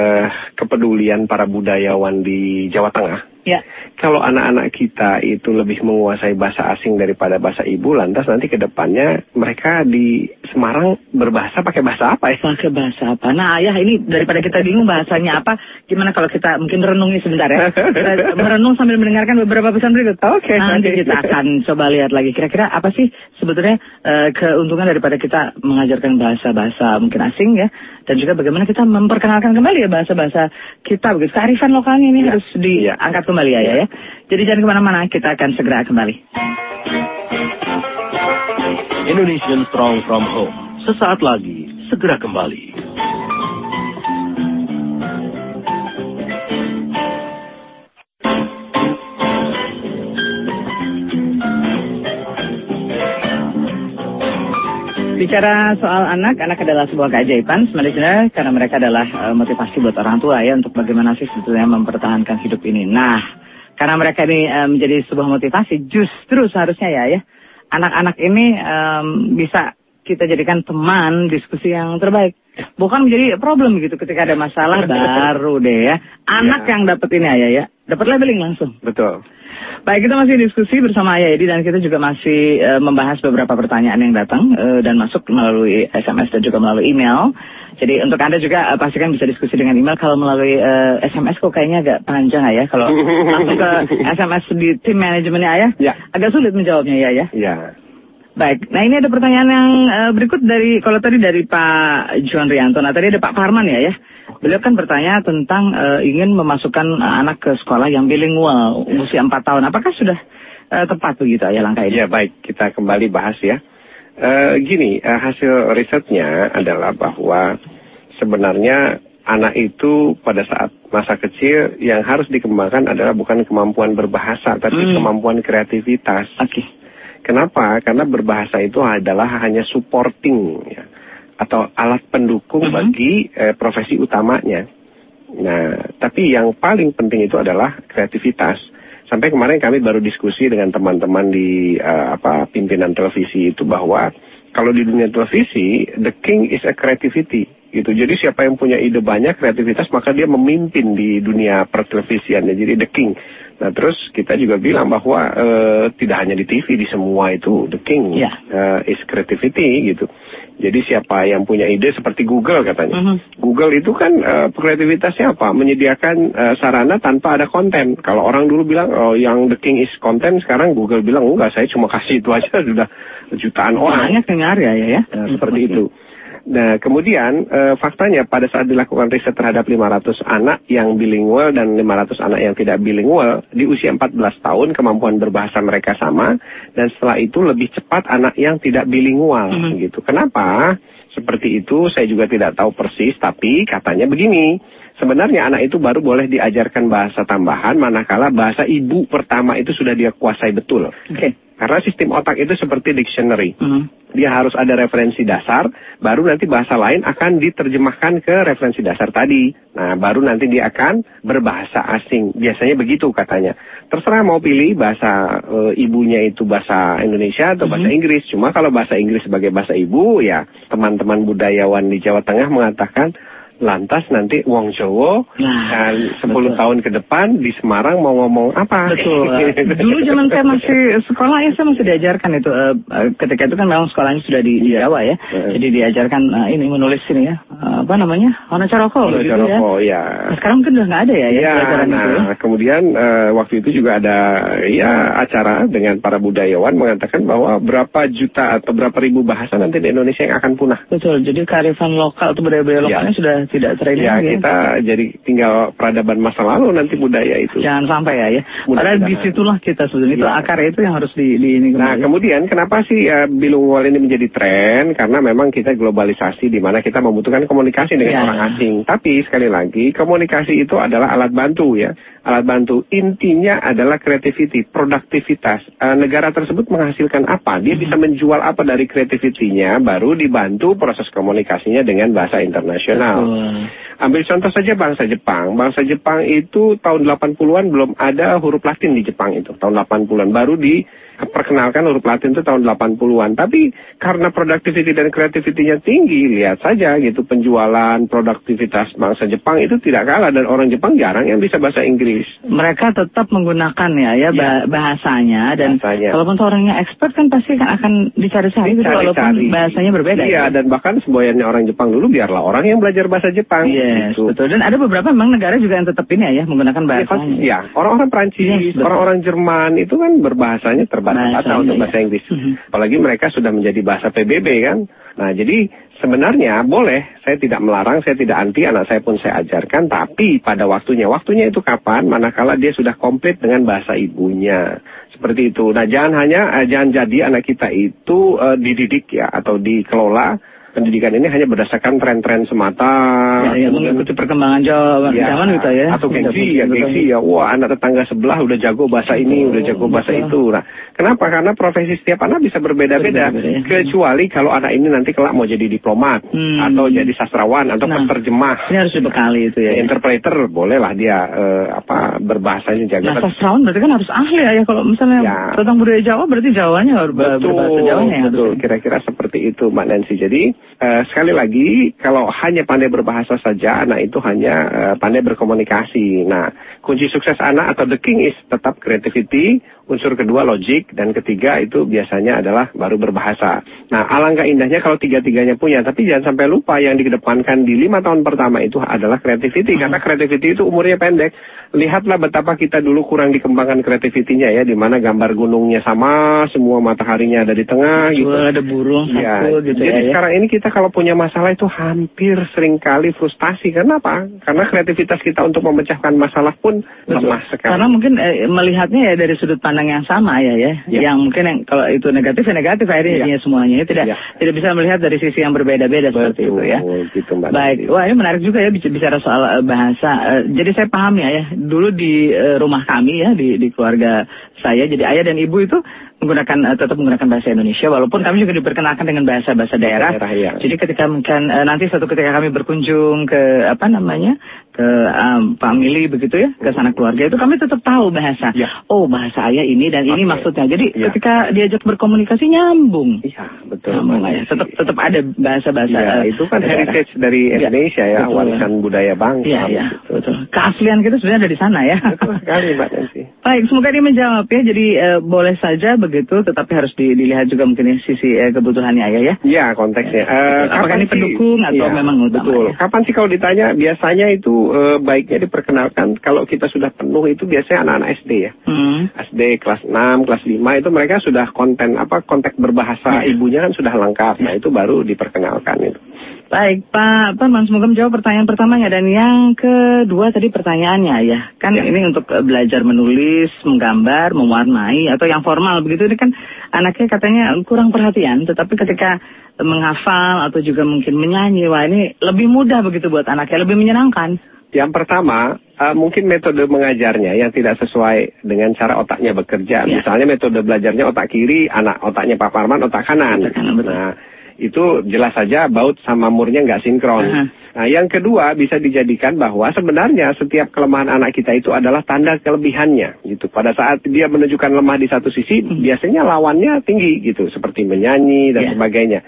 Speaker 2: kepedulian para budayawan di Jawa Tengah
Speaker 1: Ya.
Speaker 2: Kalau anak-anak kita itu lebih menguasai bahasa asing daripada bahasa ibu, lantas nanti ke depannya mereka di Semarang berbahasa pakai bahasa apa ya?
Speaker 1: Pakai bahasa apa? Nah ayah ini daripada kita bingung bahasanya apa, gimana kalau kita mungkin renungi sebentar ya? Merenung sambil mendengarkan beberapa pesan berikut.
Speaker 2: Oke. Okay,
Speaker 1: nanti kita akan coba lihat lagi. Kira-kira apa sih sebetulnya uh, keuntungan daripada kita mengajarkan bahasa-bahasa mungkin asing ya? Dan juga bagaimana kita memperkenalkan kembali ya bahasa-bahasa kita, begitu kearifan lokalnya ini ya. harus diangkat kembali kembali ya, ya. Jadi jangan ke mana-mana, kita akan segera kembali.
Speaker 3: Indonesian Strong from Home. Sesaat lagi, segera kembali.
Speaker 1: Bicara soal anak, anak adalah sebuah keajaiban sebenarnya karena mereka adalah uh, motivasi buat orang tua ya untuk bagaimana sih sebetulnya mempertahankan hidup ini. Nah, karena mereka ini uh, menjadi sebuah motivasi, justru seharusnya ya ya anak-anak ini um, bisa kita jadikan teman diskusi yang terbaik. Bukan menjadi problem gitu ketika ada masalah baru deh ya. Anak ya. yang dapat ini ya ya, dapat labeling langsung.
Speaker 2: Betul.
Speaker 1: Baik, kita masih diskusi bersama Ayah Edi dan kita juga masih uh, membahas beberapa pertanyaan yang datang uh, dan masuk melalui SMS dan juga melalui email. Jadi untuk Anda juga uh, pastikan bisa diskusi dengan email. Kalau melalui uh, SMS kok kayaknya agak panjang ya. Kalau langsung ke SMS di tim manajemennya Ayah, ya. agak sulit menjawabnya ya ya.
Speaker 2: Ya.
Speaker 1: Baik, nah ini ada pertanyaan yang uh, berikut dari, kalau tadi dari Pak Juan Rianto, nah tadi ada Pak Parman ya ya. Beliau kan bertanya tentang uh, ingin memasukkan uh, anak ke sekolah yang bilingual usia 4 tahun. Apakah sudah uh, tepat begitu ya langkah ini?
Speaker 2: Ya baik, kita kembali bahas ya. Uh, gini, uh, hasil risetnya adalah bahwa sebenarnya anak itu pada saat masa kecil yang harus dikembangkan adalah bukan kemampuan berbahasa, tapi hmm. kemampuan kreativitas.
Speaker 1: Oke. Okay.
Speaker 2: Kenapa? Karena berbahasa itu adalah hanya supporting ya, atau alat pendukung uh -huh. bagi eh, profesi utamanya. Nah, tapi yang paling penting itu adalah kreativitas. Sampai kemarin kami baru diskusi dengan teman-teman di uh, apa pimpinan televisi itu bahwa kalau di dunia televisi the king is a creativity gitu. Jadi siapa yang punya ide banyak kreativitas maka dia memimpin di dunia pertelevisian. Jadi the king. Nah terus kita juga bilang bahwa uh, tidak hanya di TV di semua itu the king yeah. Ya. uh, is creativity gitu. Jadi siapa yang punya ide seperti Google katanya. Mm -hmm. Google itu kan uh, kreativitasnya apa? Menyediakan uh, sarana tanpa ada konten. Kalau orang dulu bilang oh yang the king is content sekarang Google bilang enggak saya cuma kasih itu aja sudah jutaan orang.
Speaker 1: Banyak dengar ya ya ya.
Speaker 2: Nah, seperti itu. Nah, kemudian e, faktanya pada saat dilakukan riset terhadap 500 anak yang bilingual dan 500 anak yang tidak bilingual, di usia 14 tahun kemampuan berbahasa mereka sama, dan setelah itu lebih cepat anak yang tidak bilingual, mm -hmm. gitu. Kenapa? Seperti itu saya juga tidak tahu persis, tapi katanya begini, sebenarnya anak itu baru boleh diajarkan bahasa tambahan, manakala bahasa ibu pertama itu sudah dia kuasai betul.
Speaker 1: Oke. Okay.
Speaker 2: Karena sistem otak itu seperti dictionary. Mm. Dia harus ada referensi dasar, baru nanti bahasa lain akan diterjemahkan ke referensi dasar tadi. Nah, baru nanti dia akan berbahasa asing. Biasanya begitu katanya. Terserah mau pilih bahasa e, ibunya itu bahasa Indonesia atau mm. bahasa Inggris. Cuma kalau bahasa Inggris sebagai bahasa ibu, ya teman-teman budayawan di Jawa Tengah mengatakan Lantas nanti Wong Jowo
Speaker 1: Nah,
Speaker 2: 10
Speaker 1: betul.
Speaker 2: tahun ke depan di Semarang mau ngomong apa?
Speaker 1: Betul. Dulu zaman saya masih sekolah ya saya masih diajarkan itu. eh, eh, ketika itu kan memang sekolahnya sudah di, di
Speaker 2: Iya.
Speaker 1: Jawa ya.
Speaker 2: Heeh.
Speaker 1: Jadi diajarkan eh, ini menulis ini ya. Eh, apa namanya? Warna caroko gitu ya.
Speaker 2: Jaroko, ya.
Speaker 1: Nah, sekarang mungkin udah nggak ada ya, ya,
Speaker 2: Ya,
Speaker 1: pelajaran
Speaker 2: nah
Speaker 1: itu. ya.
Speaker 2: kemudian eh, waktu itu juga ada ya acara dengan para budayawan mengatakan bahwa berapa juta atau berapa ribu bahasa nanti di Indonesia yang akan punah.
Speaker 1: Betul. Jadi kearifan lokal atau budaya-budaya
Speaker 2: Ya.
Speaker 1: lokalnya sudah tidak terini
Speaker 2: Ya,
Speaker 1: lagi.
Speaker 2: kita jadi tinggal peradaban masa lalu nanti budaya itu.
Speaker 1: Jangan sampai ya ya. Padahal
Speaker 2: Mudah-mudahan.
Speaker 1: di situlah kita sebetulnya itu
Speaker 2: Ya.
Speaker 1: akar itu yang harus di, di ini
Speaker 2: Nah, kemudian kenapa sih uh, bilingual ini menjadi tren? Karena memang kita globalisasi di mana kita membutuhkan komunikasi dengan
Speaker 1: Ya.
Speaker 2: orang asing. Tapi sekali lagi, komunikasi itu adalah alat bantu ya. Alat bantu intinya adalah creativity, produktivitas. Uh, negara tersebut menghasilkan apa? Dia bisa menjual apa dari kreativitinya, baru dibantu proses komunikasinya dengan bahasa internasional.
Speaker 1: Betul.
Speaker 2: Ambil contoh saja bangsa Jepang. Bangsa Jepang itu tahun 80-an belum ada huruf Latin di Jepang itu. Tahun 80-an baru diperkenalkan huruf Latin itu tahun 80-an. Tapi karena productivity dan creativity-nya tinggi, lihat saja gitu penjualan, produktivitas bangsa Jepang itu tidak kalah dan orang Jepang jarang yang bisa bahasa Inggris.
Speaker 1: mereka tetap menggunakan ya ya bah- bahasanya dan
Speaker 2: Bahasanya.
Speaker 1: kalaupun orangnya expert kan pasti kan akan dicari-cari gitu walaupun bahasanya berbeda.
Speaker 2: Iya,
Speaker 1: ya.
Speaker 2: dan bahkan semboyannya orang Jepang dulu biarlah orang yang belajar bahasa Jepang.
Speaker 1: Yes,
Speaker 2: gitu.
Speaker 1: betul. Dan ada beberapa memang negara juga yang tetap ini ya, ya menggunakan
Speaker 2: Ya,
Speaker 1: bahasanya.
Speaker 2: pasti, ya, orang-orang Prancis,
Speaker 1: Yes,
Speaker 2: orang-orang Jerman itu kan berbahasanya terbatas-batas
Speaker 1: Bahasanya,
Speaker 2: untuk
Speaker 1: ya.
Speaker 2: bahasa Inggris.
Speaker 1: Mhm.
Speaker 2: Apalagi mereka sudah menjadi bahasa PBB kan. Nah, jadi sebenarnya boleh, saya tidak melarang, saya tidak anti, anak saya pun saya ajarkan, tapi pada waktunya. Waktunya itu kapan? Manakala dia sudah komplit dengan bahasa ibunya. Seperti itu. Nah, jangan hanya, eh, jangan jadi anak kita itu eh, dididik ya, atau dikelola. Pendidikan ini hanya berdasarkan tren-tren semata.
Speaker 1: Ya, ya, mengikuti perkembangan zaman,
Speaker 2: Ya,
Speaker 1: zaman gitu ya.
Speaker 2: Atau gengsi ya, gengsi ya. Wah, anak tetangga sebelah udah jago bahasa ini, udah jago bahasa itu. Nah, kenapa? Karena profesi setiap anak bisa berbeda-beda.
Speaker 1: Berbeda-beda, ya.
Speaker 2: Kecuali kalau anak ini nanti kelak mau jadi diplomat
Speaker 1: Hmm.
Speaker 2: atau jadi sastrawan atau
Speaker 1: Nah,
Speaker 2: penerjemah.
Speaker 1: Ini harus dibekali itu ya.
Speaker 2: Interpreter bolehlah dia eh, apa berbahasanya
Speaker 1: Nah,
Speaker 2: jago.
Speaker 1: sastrawan berarti kan harus ahli ya. Kalau misalnya
Speaker 2: Ya.
Speaker 1: tentang budaya Jawa berarti Jawanya harus ber- berbahasa Jawanya
Speaker 2: betul. Kira-kira seperti itu, Mbak Nancy. Jadi eh, sekali lagi, kalau hanya pandai berbahasa saja, anak itu hanya eh, pandai berkomunikasi. Nah, kunci sukses anak atau the king is tetap creativity, unsur kedua logik, dan ketiga itu biasanya adalah baru berbahasa. Nah, alangkah indahnya kalau tiga-tiganya punya, tapi jangan sampai lupa yang dikedepankan di lima tahun pertama itu adalah creativity, karena creativity itu umurnya pendek. Lihatlah betapa kita dulu kurang dikembangkan creativity-nya ya, di mana gambar gunungnya sama, semua mataharinya ada di tengah gitu.
Speaker 1: Ada burung
Speaker 2: Ya,
Speaker 1: satu gitu
Speaker 2: jadi
Speaker 1: ya. ya.
Speaker 2: sekarang ini kita kalau punya masalah itu hampir sering kali frustasi. Kenapa? Karena kreativitas kita untuk memecahkan masalah pun
Speaker 1: Betul.
Speaker 2: lemah sekali.
Speaker 1: Karena mungkin eh, melihatnya ya dari sudut pandang yang sama ya ya.
Speaker 2: Ya.
Speaker 1: Yang mungkin yang kalau itu negatif ya negatif akhirnya
Speaker 2: Ya.
Speaker 1: jadinya semuanya ya. tidak
Speaker 2: Ya.
Speaker 1: tidak bisa melihat dari sisi yang berbeda-beda seperti itu ya.
Speaker 2: gitu Mbak
Speaker 1: Baik,
Speaker 2: Nanti.
Speaker 1: wah ini menarik juga ya bic- bicara soal eh, bahasa. Eh, jadi saya paham ya, ya. Dulu di eh, rumah kami ya, di, di keluarga saya, jadi ayah dan ibu itu menggunakan eh, tetap menggunakan bahasa Indonesia, walaupun kami juga diperkenalkan dengan bahasa-bahasa daerah.
Speaker 2: Daerah, ya.
Speaker 1: Jadi ketika mungkin eh, nanti suatu ketika kami berkunjung ke apa namanya ke um, family begitu ya, ke sanak keluarga itu kami tetap tahu bahasa.
Speaker 2: Ya.
Speaker 1: Oh bahasa ayah ini dan ini maksudnya. Jadi
Speaker 2: Ya.
Speaker 1: ketika diajak berkomunikasi nyambung.
Speaker 2: Iya, betul.
Speaker 1: Nyambung.
Speaker 2: Nanti.
Speaker 1: Tetap tetap ada bahasa-bahasa.
Speaker 2: Ya,
Speaker 1: eh,
Speaker 2: itu kan
Speaker 1: daerah.
Speaker 2: heritage dari
Speaker 1: Ya,
Speaker 2: Indonesia ya,
Speaker 1: betul.
Speaker 2: warisan budaya bangsa.
Speaker 1: Iya, iya,
Speaker 2: begitu.
Speaker 1: betul. Keaslian kita sebenarnya ada di sana ya.
Speaker 2: Betul sekali Mbak Nancy.
Speaker 1: Baik, semoga ini menjawab ya. Jadi eh, boleh saja begitu, tetapi harus di- dilihat juga mungkin ya sisi eh, kebutuhannya ayah ya.
Speaker 2: Iya konteksnya. Eh,
Speaker 1: Apakah
Speaker 2: kapan
Speaker 1: ini
Speaker 2: sih-
Speaker 1: pendukung atau
Speaker 2: Iya,
Speaker 1: memang utama,
Speaker 2: Betul.
Speaker 1: ya?
Speaker 2: Kapan sih kalau ditanya? Biasanya itu eh, baiknya diperkenalkan kalau kita sudah penuh itu biasanya anak-anak SD ya.
Speaker 1: Hmm.
Speaker 2: SD kelas 6, kelas 5 itu mereka sudah konten apa kontak berbahasa
Speaker 1: Iya.
Speaker 2: ibunya kan sudah lengkap. Nah, itu baru diperkenalkan itu.
Speaker 1: Baik, Pak Parman, semoga menjawab pertanyaan pertamanya. Dan yang kedua tadi pertanyaannya ya. Kan
Speaker 2: Ya.
Speaker 1: ini untuk eh, belajar menulis, menggambar, mewarnai, atau yang formal begitu. Ini kan anaknya katanya kurang perhatian. Tetapi ketika menghafal atau juga mungkin menyanyi, wah ini lebih mudah begitu buat anaknya, lebih menyenangkan.
Speaker 2: Yang pertama, eh, mungkin metode mengajarnya yang tidak sesuai dengan cara otaknya bekerja.
Speaker 1: Ya.
Speaker 2: Misalnya metode belajarnya otak kiri, anak otaknya Pak Parman otak kanan.
Speaker 1: Otak kanan, betul.
Speaker 2: Nah, itu jelas saja baut sama murnya nggak sinkron.
Speaker 1: Aha.
Speaker 2: Nah, yang kedua bisa dijadikan bahwa sebenarnya setiap kelemahan anak kita itu adalah tanda kelebihannya gitu. Pada saat dia menunjukkan lemah di satu sisi, biasanya lawannya tinggi gitu, seperti menyanyi dan
Speaker 1: Ya.
Speaker 2: sebagainya.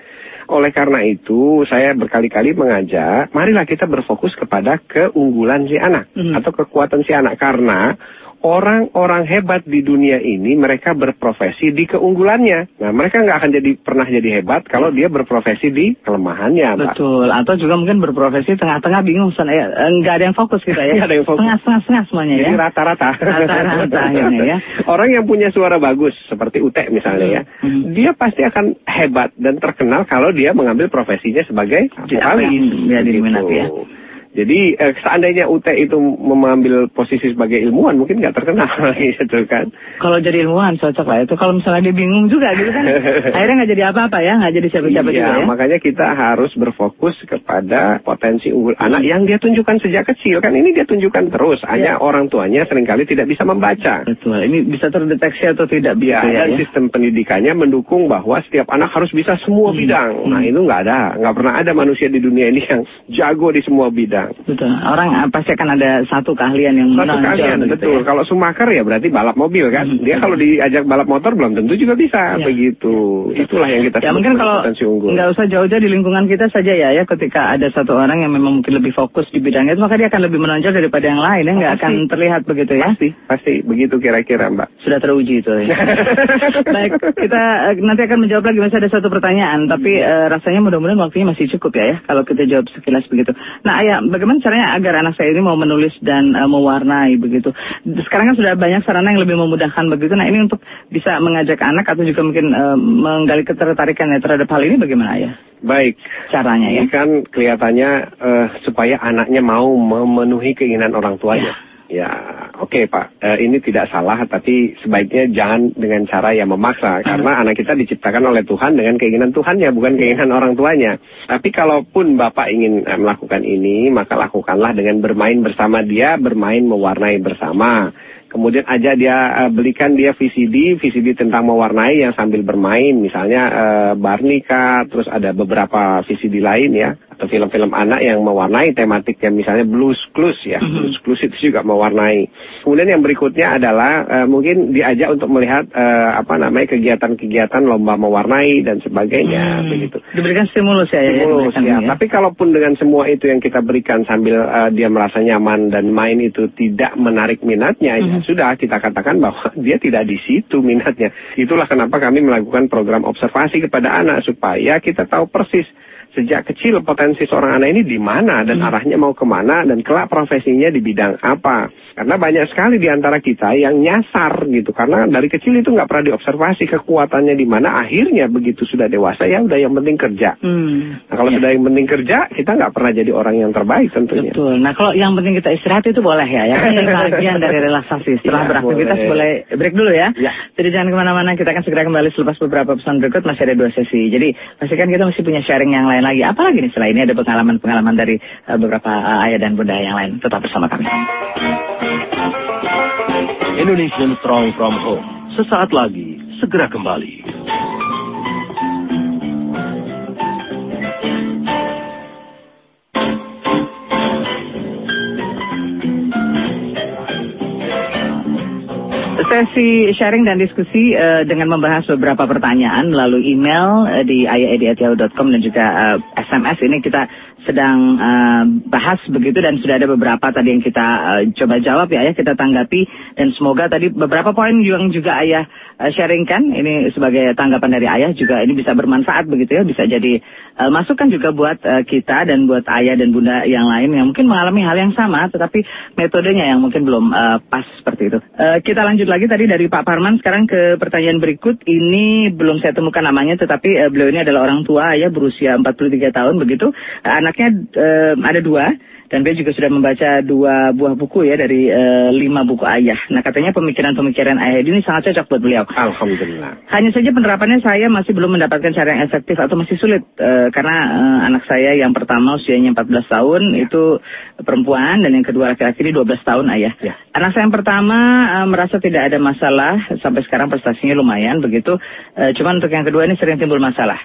Speaker 2: Oleh karena itu, saya berkali-kali mengajak, marilah kita berfokus kepada keunggulan si anak
Speaker 1: Mhm.
Speaker 2: atau kekuatan si anak karena orang-orang hebat di dunia ini mereka berprofesi di keunggulannya. Nah, mereka nggak akan jadi pernah jadi hebat kalau dia berprofesi di kelemahannya, Pak.
Speaker 1: Betul, atau juga mungkin berprofesi tengah-tengah bingung, San. ya, eh, nggak ada yang fokus kita ya.
Speaker 2: Nggak ada yang fokus.
Speaker 1: Tengah-tengah semuanya
Speaker 2: Jadi
Speaker 1: ya.
Speaker 2: rata-rata.
Speaker 1: Rata-rata akhirnya ya.
Speaker 2: Orang yang punya suara bagus seperti Ute misalnya ya,
Speaker 1: Hmm.
Speaker 2: dia pasti akan hebat dan terkenal kalau dia mengambil profesinya sebagai vokalis.
Speaker 1: yang dia diminati ya.
Speaker 2: Jadi eh, seandainya Ute itu mengambil posisi sebagai ilmuwan mungkin nggak terkenal gitu kan.
Speaker 1: Kalau jadi ilmuwan cocok lah itu. Kalau misalnya dia bingung juga gitu kan, akhirnya nggak jadi apa-apa ya, nggak jadi siapa-siapa
Speaker 2: iya,
Speaker 1: juga ya.
Speaker 2: makanya kita harus berfokus kepada potensi unggul anak yang dia tunjukkan sejak kecil kan ini dia tunjukkan terus. Hanya
Speaker 1: Iya.
Speaker 2: orang tuanya sering kali tidak bisa membaca.
Speaker 1: Betul, ini bisa terdeteksi atau tidak
Speaker 2: Ya,
Speaker 1: begitu ya. ya?
Speaker 2: sistem pendidikannya mendukung bahwa setiap anak harus bisa semua
Speaker 1: Hmm.
Speaker 2: bidang. Nah, itu nggak ada. Nggak pernah ada manusia di dunia ini yang jago di semua bidang.
Speaker 1: Betul, orang eh, pasti akan ada satu keahlian yang
Speaker 2: Satu
Speaker 1: menonjol
Speaker 2: kalian,
Speaker 1: begitu
Speaker 2: betul.
Speaker 1: ya.
Speaker 2: Kalau Sumaker ya berarti balap mobil kan.
Speaker 1: Hmm.
Speaker 2: Dia kalau diajak balap motor belum tentu juga bisa.
Speaker 1: Ya.
Speaker 2: Begitu. Itulah yang kita
Speaker 1: Ya mungkin kalau nggak usah jauh-jauh di lingkungan kita saja ya ya ketika ada satu orang yang memang mungkin lebih fokus di bidangnya maka dia akan lebih menonjol daripada yang lain ya nggak akan terlihat begitu ya
Speaker 2: Pasti, pasti begitu kira-kira Mbak.
Speaker 1: sudah teruji itu ya. Baik kita eh, nanti akan menjawab lagi masih ada satu pertanyaan tapi eh, rasanya mudah-mudahan waktunya masih cukup ya ya kalau kita jawab sekilas begitu. Nah ayah bagaimana caranya agar anak saya ini mau menulis dan eh, mewarnai begitu. Sekarang kan sudah banyak sarana yang lebih memudahkan begitu. Nah ini untuk bisa mengajak anak atau juga mungkin eh, menggali ketertarikannya terhadap hal ini bagaimana ayah?
Speaker 2: Baik.
Speaker 1: Caranya ya.
Speaker 2: Ini kan kelihatannya eh, supaya anaknya mau memenuhi keinginan orang tuanya. Ya, oke Pak. Eh, ini tidak salah, tapi sebaiknya jangan dengan cara yang memaksa, karena anak kita diciptakan oleh Tuhan dengan keinginan Tuhannya, bukan keinginan orang tuanya. Tapi kalaupun Bapak ingin eh, melakukan ini, maka lakukanlah dengan bermain bersama dia, bermain mewarnai bersama. Kemudian aja dia eh, belikan dia VCD, VCD tentang mewarnai yang sambil bermain, misalnya eh, Barnika, terus ada beberapa VCD lain ya, atau film-film anak yang mewarnai tematiknya, misalnya Blues Clues ya, Blues Clues itu juga mewarnai. Kemudian yang berikutnya adalah eh, mungkin diajak untuk melihat eh, apa namanya kegiatan-kegiatan lomba mewarnai dan sebagainya,
Speaker 1: Hmm.
Speaker 2: begitu.
Speaker 1: Diberikan stimulus ya. ya,
Speaker 2: Stimulus,
Speaker 1: diberikan
Speaker 2: ya.
Speaker 1: ini
Speaker 2: Tapi kalaupun dengan semua itu yang kita berikan sambil eh, dia merasa nyaman dan main itu tidak menarik minatnya, ya
Speaker 1: Mhm.
Speaker 2: sudah kita katakan bahwa dia tidak di situ minatnya. Itulah kenapa kami melakukan program observasi kepada anak supaya kita tahu persis sejak kecil potensi seorang anak ini di mana dan
Speaker 1: Mhm.
Speaker 2: arahnya mau ke mana dan kelak profesinya di bidang apa. Karena banyak sekali di antara kita yang nyasar gitu. Karena dari kecil itu nggak pernah diobservasi kekuatannya di mana. Akhirnya begitu sudah dewasa ya udah yang penting kerja.
Speaker 1: Hmm.
Speaker 2: Nah, kalau
Speaker 1: Ya.
Speaker 2: sudah yang penting kerja, kita nggak pernah jadi orang yang terbaik tentunya.
Speaker 1: Betul. Nah kalau yang penting kita istirahat itu boleh ya. Ya Ini bagian dari relaksasi. Setelah
Speaker 2: Iya,
Speaker 1: beraktivitas boleh.
Speaker 2: boleh.
Speaker 1: break dulu ya.
Speaker 2: Ya.
Speaker 1: Jadi jangan ke mana-mana. Kita akan segera kembali selepas beberapa pesan berikut. Masih ada dua sesi. Jadi pastikan kita masih punya sharing yang lain lagi. Apalagi nih setelah ini ada pengalaman-pengalaman dari eh, beberapa eh, ayah dan bunda yang lain. Tetap bersama kami.
Speaker 3: Indonesian Strong from Home. Sesaat lagi, segera kembali.
Speaker 1: Sesi sharing dan diskusi eh, dengan membahas beberapa pertanyaan melalui email eh, di ayaedi@yahoo.com dan juga eh, SMS ini kita sedang eh, bahas begitu dan sudah ada beberapa tadi yang kita eh, coba jawab ya, ya kita tanggapi. Dan semoga tadi beberapa poin yang juga ayah eh, sharingkan. Ini sebagai tanggapan dari ayah juga ini bisa bermanfaat begitu ya bisa jadi eh, masukan juga buat eh, kita dan buat ayah dan bunda yang lain yang mungkin mengalami hal yang sama tetapi metodenya yang mungkin belum eh, pas seperti itu. Eh, kita lanjut lagi tadi dari Pak Parman sekarang ke pertanyaan berikut. Ini belum saya temukan namanya tetapi eh, beliau ini adalah orang tua ya berusia 43 tahun begitu. Eh, anaknya eh, ada dua dan dia juga sudah membaca dua buah buku ya dari eh, lima buku ayah. Nah katanya pemikiran-pemikiran ayah ini sangat cocok buat beliau.
Speaker 2: Alhamdulillah.
Speaker 1: Hanya saja penerapannya saya masih belum mendapatkan cara yang efektif atau masih sulit Eh, karena eh, anak saya yang pertama usianya 14 tahun itu perempuan dan yang kedua laki-laki ini 12 tahun ayah.
Speaker 2: Ya.
Speaker 1: Anak saya yang pertama eh, merasa tidak ada masalah sampai sekarang prestasinya lumayan begitu. Eh, cuman untuk yang kedua ini sering timbul masalah.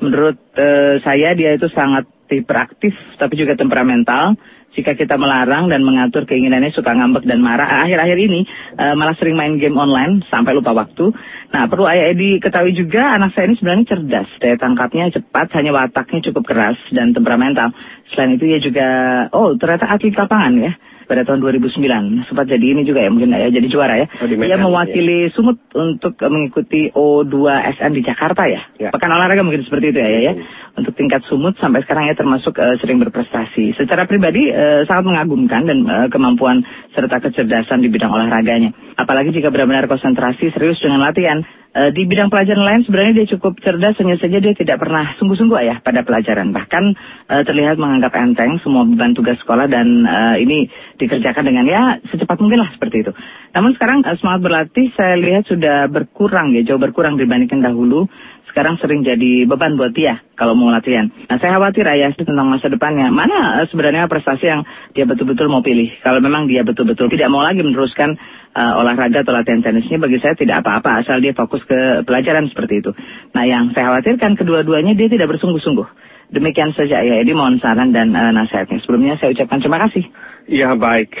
Speaker 1: Menurut uh, saya dia itu sangat hiperaktif tapi juga temperamental. Jika kita melarang dan mengatur keinginannya suka ngambek dan marah. Akhir-akhir ini uh, malah sering main game online sampai lupa waktu. Nah perlu ayah Edi ketahui juga anak saya ini sebenarnya cerdas. Daya tangkapnya cepat, hanya wataknya cukup keras dan temperamental. Selain itu ia juga, oh ternyata atlet lapangan ya pada tahun 2009. Sempat jadi ini juga ya, mungkin ya, jadi juara ya. Oh, Ia mewakili ya. Sumut untuk mengikuti O2SN di Jakarta ya. ya. Pekan olahraga mungkin seperti itu ya, ya, ya. Untuk tingkat Sumut sampai sekarang ya termasuk uh, sering berprestasi. Secara pribadi uh, sangat mengagumkan dan uh, kemampuan serta kecerdasan di bidang olahraganya. Apalagi jika benar-benar konsentrasi serius dengan latihan. Uh, di bidang pelajaran lain sebenarnya dia cukup cerdas, hanya saja dia tidak pernah sungguh-sungguh ya pada pelajaran. Bahkan uh, terlihat menganggap enteng semua beban tugas sekolah dan uh, ini dikerjakan dengan ya secepat mungkin lah seperti itu. Namun sekarang uh, semangat berlatih saya lihat sudah berkurang ya, jauh berkurang dibandingkan dahulu sekarang sering jadi beban buat dia kalau mau latihan. Nah saya khawatir ayah tentang masa depannya. Mana uh, sebenarnya prestasi yang dia betul-betul mau pilih. Kalau memang dia betul-betul tidak mau lagi meneruskan uh, olahraga atau latihan tenisnya, bagi saya tidak apa-apa asal dia fokus ke pelajaran seperti itu. Nah yang saya khawatirkan kedua-duanya dia tidak bersungguh-sungguh. Demikian saja ya, Edi mohon saran dan uh, nasihatnya. Sebelumnya saya ucapkan terima kasih.
Speaker 2: Ya baik,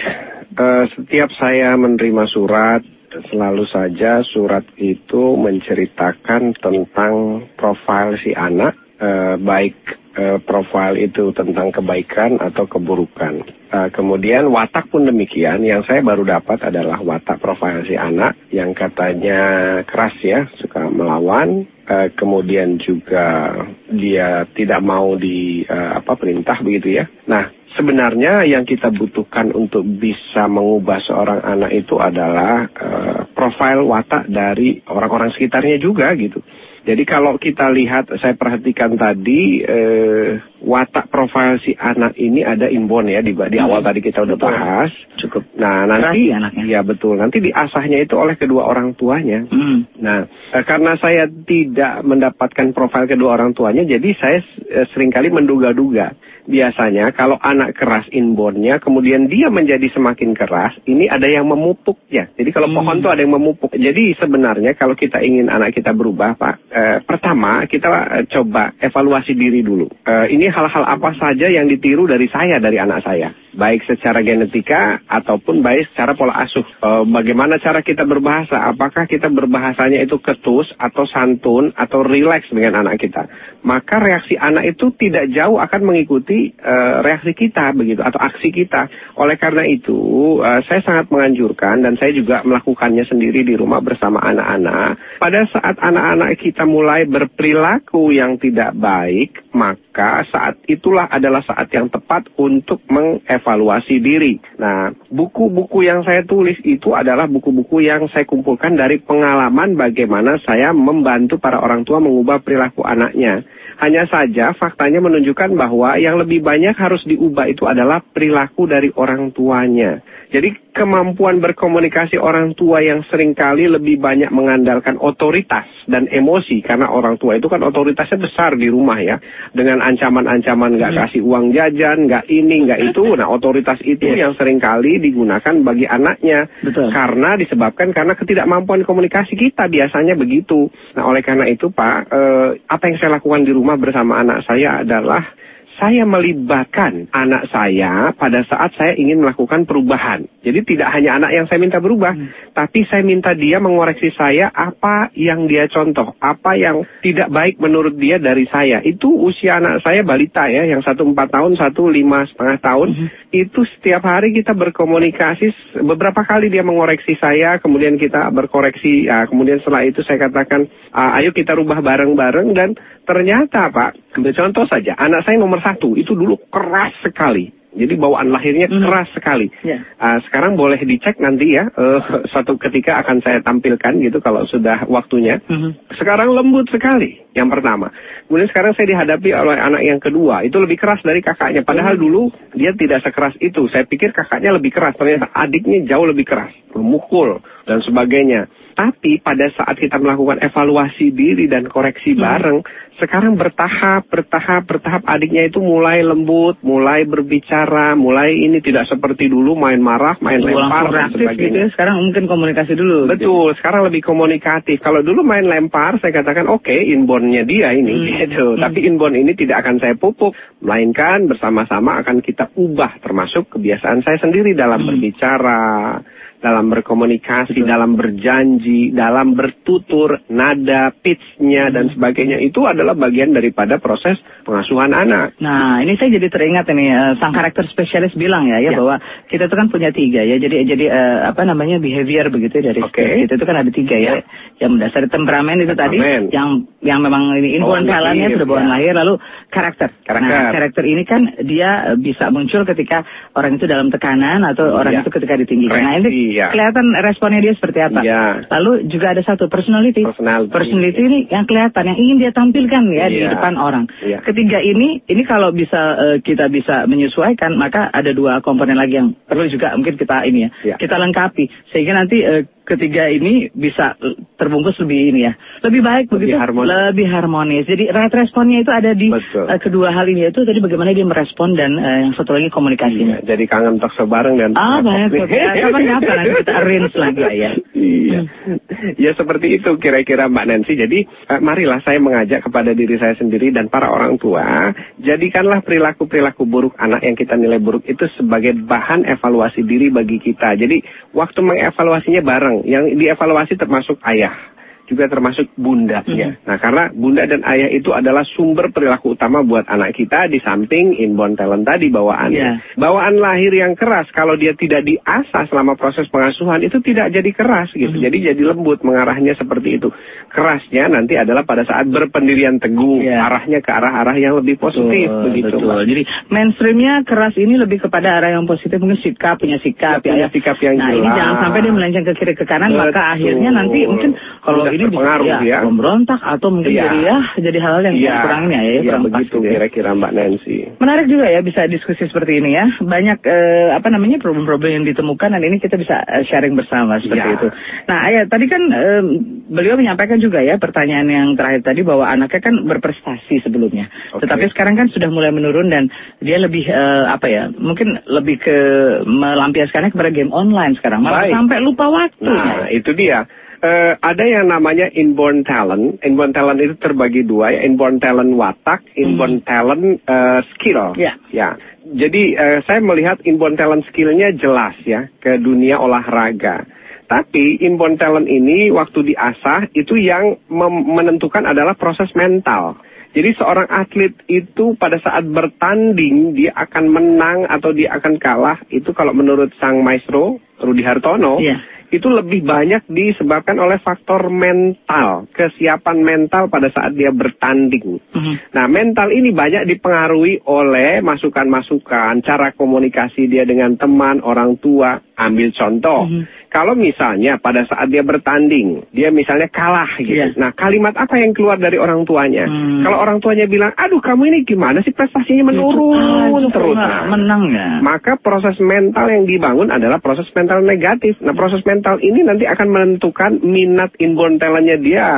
Speaker 2: uh, setiap saya menerima surat selalu saja surat itu menceritakan tentang profil si anak, eh, baik eh, profil itu tentang kebaikan atau keburukan. Eh, kemudian watak pun demikian. Yang saya baru dapat adalah watak profil si anak yang katanya keras ya, suka melawan. Eh, kemudian juga dia tidak mau di uh, apa perintah begitu ya. Nah, sebenarnya yang kita butuhkan untuk bisa mengubah seorang anak itu adalah uh, profil watak dari orang-orang sekitarnya juga gitu. Jadi kalau kita lihat, saya perhatikan tadi eh, watak profil si anak ini ada imbon ya di, di awal hmm. tadi kita udah bahas.
Speaker 1: Cukup.
Speaker 2: Nah nanti, ya betul. Nanti diasahnya itu oleh kedua orang tuanya. Hmm. Nah eh, karena saya tidak mendapatkan profil kedua orang tuanya, jadi saya eh, sering kali menduga-duga. Biasanya kalau anak keras inbornnya, kemudian dia menjadi semakin keras, ini ada yang memupuk ya. Jadi kalau hmm. pohon tuh ada yang memupuk. Jadi sebenarnya kalau kita ingin anak kita berubah, Pak eh, pertama kita eh, coba evaluasi diri dulu. Eh, ini hal-hal apa saja yang ditiru dari saya, dari anak saya, baik secara genetika ataupun baik secara pola asuh. Eh, bagaimana cara kita berbahasa? Apakah kita berbahasanya itu ketus atau santun atau rileks dengan anak kita? Maka reaksi anak itu tidak jauh akan mengikuti eh, reaksi kita begitu atau aksi kita. Oleh karena itu, eh, saya sangat menganjurkan dan saya juga melakukannya sendiri di rumah bersama anak-anak. Pada saat anak-anak kita mulai berperilaku yang tidak baik, maka itulah adalah saat yang tepat untuk mengevaluasi diri. Nah, buku-buku yang saya tulis itu adalah buku-buku yang saya kumpulkan dari pengalaman bagaimana saya membantu para orang tua mengubah perilaku anaknya. Hanya saja faktanya menunjukkan bahwa yang lebih banyak harus diubah itu adalah perilaku dari orang tuanya. Jadi kemampuan berkomunikasi orang tua yang sering kali lebih banyak mengandalkan otoritas dan emosi karena orang tua itu kan otoritasnya besar di rumah ya dengan ancaman-ancaman nggak hmm. kasih uang jajan nggak ini nggak itu nah otoritas itu yes. yang sering kali digunakan bagi anaknya Betul. karena disebabkan karena ketidakmampuan komunikasi kita biasanya begitu nah oleh karena itu pak eh, apa yang saya lakukan di rumah bersama anak saya adalah saya melibatkan anak saya pada saat saya ingin melakukan perubahan. Jadi tidak hanya anak yang saya minta berubah, hmm. tapi saya minta dia mengoreksi saya apa yang dia contoh, apa yang tidak baik menurut dia dari saya. Itu usia anak saya balita ya, yang satu empat tahun, satu lima setengah tahun. Hmm. Itu setiap hari kita berkomunikasi, beberapa kali dia mengoreksi saya, kemudian kita berkoreksi, ya, kemudian setelah itu saya katakan, ayo kita rubah bareng-bareng dan ternyata Pak, ambil contoh saja, anak saya nomor satu itu dulu keras sekali. Jadi bawaan lahirnya mm. keras sekali. Yeah. Uh, sekarang boleh dicek nanti ya, uh, suatu ketika akan saya tampilkan gitu kalau sudah waktunya. Mm -hmm. Sekarang lembut sekali, yang pertama. Kemudian sekarang saya dihadapi oleh anak yang kedua, itu lebih keras dari kakaknya. Padahal mm. dulu dia tidak sekeras itu. Saya pikir kakaknya lebih keras, ternyata adiknya jauh lebih keras, memukul, dan sebagainya. Tapi pada saat kita melakukan evaluasi diri dan koreksi
Speaker 1: Hmm.
Speaker 2: bareng, sekarang bertahap, bertahap, bertahap adiknya itu mulai lembut, mulai berbicara, mulai ini tidak seperti dulu main marah, main
Speaker 1: Langsung
Speaker 2: lempar dan
Speaker 1: gitu
Speaker 2: sebagainya.
Speaker 1: ya. Sekarang mungkin komunikasi dulu. gitu.
Speaker 2: Betul, sekarang lebih komunikatif. Kalau dulu main lempar, saya katakan oke, inbornnya dia ini,
Speaker 1: Hmm.
Speaker 2: gitu. Tapi inborn ini tidak akan saya pupuk, melainkan bersama-sama akan kita ubah, termasuk kebiasaan saya sendiri dalam
Speaker 1: Hmm.
Speaker 2: berbicara, dalam berkomunikasi, dalam berjanji, dalam bertutur, nada, pitch-nya dan sebagainya. Itu adalah bagian daripada proses pengasuhan anak.
Speaker 1: Nah, ini saya jadi teringat ini eh, sang karakter spesialis bilang ya, ya,
Speaker 2: Ya.
Speaker 1: bahwa kita itu kan punya tiga ya. Jadi jadi eh, apa namanya behavior begitu ya dari
Speaker 2: Oke.
Speaker 1: kita itu kan ada tiga ya. Yang mendasari temperamen itu tadi,
Speaker 2: Temperamen.
Speaker 1: yang yang memang ini inborn talentnya sudah bawaan
Speaker 2: ya.
Speaker 1: lahir, lalu karakter.
Speaker 2: Karakter.
Speaker 1: Nah, karakter ini kan dia bisa muncul ketika orang itu dalam tekanan atau orang
Speaker 2: Ya.
Speaker 1: itu ketika ditinggikan. Nah, ini
Speaker 2: Reaksi, ya.
Speaker 1: kelihatan responnya dia seperti apa.
Speaker 2: Ya.
Speaker 1: Lalu juga ada satu personality.
Speaker 2: Personality.
Speaker 1: Personality ini yang kelihatan, yang ingin dia tampilkan ya di
Speaker 2: Iya.
Speaker 1: depan orang.
Speaker 2: Iya.
Speaker 1: Ketiga ini, ini kalau bisa eh, kita bisa menyesuaikan, maka ada dua komponen lagi yang perlu juga mungkin kita ini ya,
Speaker 2: Iya.
Speaker 1: kita lengkapi sehingga nanti eh, ketiga ini bisa terbungkus lebih ini ya, lebih baik
Speaker 2: Lebih
Speaker 1: begitu,
Speaker 2: harmonis.
Speaker 1: lebih harmonis. Jadi right responnya itu ada di
Speaker 2: Betul.
Speaker 1: eh, kedua hal ini itu tadi bagaimana dia merespon dan eh, yang satu lagi komunikasinya.
Speaker 2: Iya, jadi kangen talk bareng dan
Speaker 1: Ah banyak ya, kapan-kapan nanti kita arrange lagi ya.
Speaker 2: Iya. Ya seperti itu kira-kira Mbak Nancy. Jadi eh, marilah saya mengajak kepada diri saya sendiri dan para orang tua, jadikanlah perilaku-perilaku buruk anak yang kita nilai buruk itu sebagai bahan evaluasi diri bagi kita. Jadi waktu mengevaluasinya bareng, yang dievaluasi termasuk ayah juga termasuk bunda ya. Nah, karena bunda dan ayah itu adalah sumber perilaku utama buat anak kita di samping inborn talent tadi bawaannya.
Speaker 1: Iya.
Speaker 2: Bawaan lahir yang keras kalau dia tidak diasah selama proses pengasuhan itu tidak jadi keras gitu.
Speaker 1: Hmm.
Speaker 2: Jadi jadi lembut mengarahnya seperti itu. Kerasnya nanti adalah pada saat berpendirian teguh,
Speaker 1: Iya.
Speaker 2: arahnya ke arah-arah yang lebih positif begitu.
Speaker 1: Betul.
Speaker 2: Mbak.
Speaker 1: Jadi mainstreamnya keras ini lebih kepada arah yang positif, mungkin sikap punya sikap
Speaker 2: Ya, punya
Speaker 1: ya.
Speaker 2: sikap yang
Speaker 1: nah ini
Speaker 2: jelas.
Speaker 1: jangan sampai dia melenceng ke kiri ke kanan, maka
Speaker 2: Betul.
Speaker 1: akhirnya nanti mungkin kalau Ini bisa
Speaker 2: terpengaruh
Speaker 1: ya,
Speaker 2: ya.
Speaker 1: memberontak atau mungkin
Speaker 2: Iya.
Speaker 1: jadi ya jadi hal-hal yang
Speaker 2: Iya,
Speaker 1: ya, ya
Speaker 2: iya,
Speaker 1: kurang pas
Speaker 2: begitu
Speaker 1: gitu ya.
Speaker 2: kira-kira Mbak Nancy.
Speaker 1: Menarik juga ya bisa diskusi seperti ini ya. Banyak eh, apa namanya problem-problem yang ditemukan dan ini kita bisa eh, sharing bersama seperti
Speaker 2: Ya.
Speaker 1: itu. Nah, ayah tadi kan eh, beliau menyampaikan juga ya pertanyaan yang terakhir tadi bahwa anaknya kan berprestasi sebelumnya.
Speaker 2: Oke.
Speaker 1: Tetapi sekarang kan sudah mulai menurun dan dia lebih eh, apa ya? Mungkin lebih ke melampiaskannya kepada game online sekarang. Malah
Speaker 2: Baik.
Speaker 1: sampai lupa waktu.
Speaker 2: Nah, itu dia. Eh, ada yang namanya inborn talent. Inborn talent itu terbagi dua ya. Inborn talent watak, inborn talent eh, skill.
Speaker 1: Ya.
Speaker 2: Ya. Jadi eh, saya melihat inborn talent skillnya jelas ya ke dunia olahraga. Tapi inborn talent ini waktu diasah itu yang menentukan adalah proses mental. Jadi seorang atlet itu pada saat bertanding dia akan menang atau dia akan kalah itu kalau menurut sang maestro Rudi Hartono
Speaker 1: Iya.
Speaker 2: Itu lebih banyak disebabkan oleh faktor mental, kesiapan mental pada saat dia bertanding.
Speaker 1: Mhm.
Speaker 2: Nah, mental ini banyak dipengaruhi oleh masukan-masukan, cara komunikasi dia dengan teman, orang tua. Ambil contoh,
Speaker 1: Mhm.
Speaker 2: kalau misalnya pada saat dia bertanding, dia misalnya kalah gitu.
Speaker 1: Iya.
Speaker 2: Nah, kalimat apa yang keluar dari orang tuanya?
Speaker 1: Hmm.
Speaker 2: Kalau orang tuanya bilang, aduh kamu ini gimana sih prestasinya menurun
Speaker 1: Ah,
Speaker 2: terus. Nah,
Speaker 1: menang ya.
Speaker 2: maka proses mental yang dibangun adalah proses mental negatif. Nah, proses mental ini nanti akan menentukan minat inborn talentnya dia